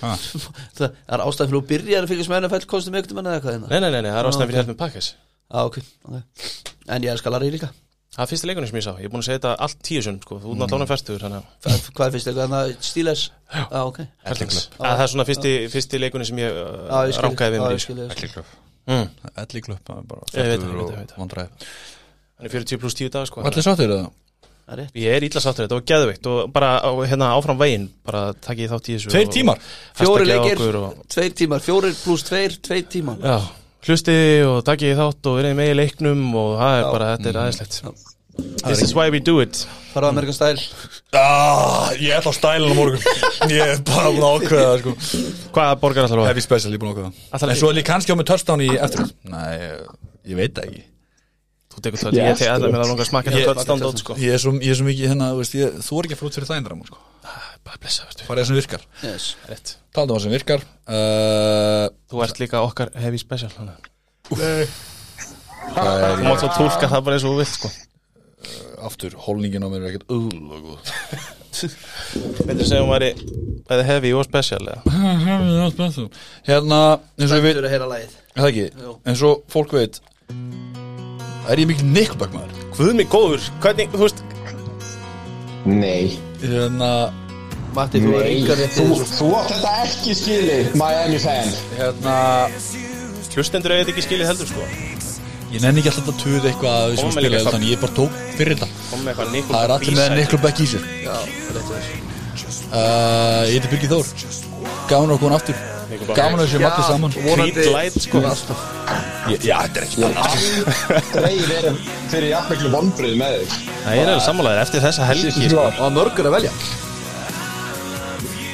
Speaker 2: (laughs) Það er ástæð fyrir að byrja að fylgjast með NFL kostum ykkur manna eða hvað hérna?
Speaker 3: Nei, nei, nei, nei, það er ástæðan fyrir pakkas
Speaker 2: Já, ok, ok. En ég elskar Larry líka.
Speaker 3: Það er fyrsta leikunum sem ég sá, ég er búin að segja þetta allt tíu sunn sko. þú er náttúrulega þannig að
Speaker 2: Hvað er fyrst eitthvað þannig Steelers? Já, ok.
Speaker 3: Að það er svona fyrsti, fyrsti leikunum sem ég, við
Speaker 2: ég
Speaker 3: í sko.
Speaker 2: skil, ég skil.
Speaker 1: Elliklöf
Speaker 3: mm.
Speaker 1: Elliklöf, það er bara
Speaker 3: Ég veit það,
Speaker 1: fættur
Speaker 3: ég veit það, ég
Speaker 1: og
Speaker 3: Hann er 40 pluss 10 dag sko.
Speaker 1: Allir sáttir það?
Speaker 2: Það er rétt.
Speaker 3: Ég er illa sáttur, þetta var geðveikt og bara hérna áfram veginn bara takk ég þátt í þessu
Speaker 1: Tveir tímar.
Speaker 2: Fjóri leikir,
Speaker 3: og-
Speaker 2: tveir tímar. Fjórir pluss tveir, tveir tímar.
Speaker 3: Já, hlustiði og takk ég þátt og verið með í leiknum og það er
Speaker 2: Já.
Speaker 3: bara, þetta er aðeinslegt. This is why we do it.
Speaker 2: Fara á Amerikan Style.
Speaker 1: Ah, Ég ætla á stælun á morgun. Ég er bara búin að ákveða það, sko.
Speaker 3: Hvaða borgar að?
Speaker 1: Heavy special, ég er búin að ákveða En svo er ég kannski á með touchdown í eftir. Nei, ég veit það ekki
Speaker 3: Þú tekur tölti, ég ætla að mér að langa að smakka
Speaker 1: Ég-
Speaker 3: þetta dot sko.
Speaker 1: Ég er svo, ég er svo mikið hérna, þú veist, ég, þú er ekki að frútt fyrir þægindram sko.
Speaker 3: Bara blessa, veistu.
Speaker 1: Farið það sem virkar.
Speaker 2: Yes.
Speaker 1: Taldu um það sem virkar uh,
Speaker 3: Þú ert líka okkar heavy special.
Speaker 1: Það
Speaker 3: Þú mátt svo tólka það bara eins og þú vilt sko.
Speaker 1: Aftur, holningin á mér er ekkert góð.
Speaker 3: Veitur sem hún væri bæði heavy og special eða? (laughs)
Speaker 1: Hérna, eins og ég veit
Speaker 2: Þú eru að heyra lagið.
Speaker 1: Er Það ekki, eins og fólk veit Er ég mikil Nickelback maður
Speaker 3: Guð mig góður, hvernig, þú veist
Speaker 4: Nei,
Speaker 1: Hérna,
Speaker 2: Matti, þú er
Speaker 4: nei,
Speaker 2: yngar rétt
Speaker 4: þú, þú átt þetta ekki skilið, Miami fan.
Speaker 1: Hérna
Speaker 3: Hlustendur eiga þetta ekki skilið heldur sko.
Speaker 1: Ég nenni ekki alltaf að tuða eitthvað að sem
Speaker 3: Kom með
Speaker 1: spila
Speaker 3: líka
Speaker 1: Þannig ég bara tók fyrir þetta.
Speaker 3: Kom með eitthvað
Speaker 1: Það er allir með Nickelback í sér.
Speaker 2: Já, rétt þess
Speaker 1: uh, Ég heiti Birgir Þór. Að koma aftur.
Speaker 3: Nickelback.
Speaker 1: Gaman að við séum allir saman.
Speaker 3: Creed Light sko.
Speaker 1: Já, þetta er ekki
Speaker 4: Dreig verið fyrir jafnmiklu vonbrið með þig.
Speaker 3: Það er alveg sammálaðir eftir þessa helgi sko.
Speaker 2: Og mörgur að velja.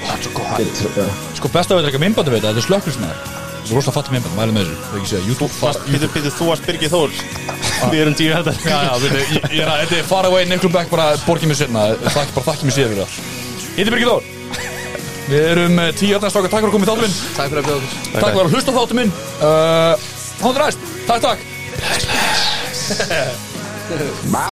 Speaker 4: Ég trú-
Speaker 1: Sko best að við ekki myndbandi veit Þetta er slökklismæður Þú rosa að fatta myndbandi, mælum með þessu. Það er
Speaker 3: Pítur, þú varst Birgir Þór. Við erum tíu
Speaker 1: er að, þetta er far away Nickelback bara borgið mér sinna Þakk, mér síðan fyrir það. Heiti Birgir Þór Við erum uh, tíu öllnastrákar, takk fyrir að koma í þáttum minn
Speaker 2: Takk fyrir að bjóða okkur.
Speaker 1: Takk fyrir að hlusta á þáttum minn. Uh, Hóndur næst, takk takk (laughs)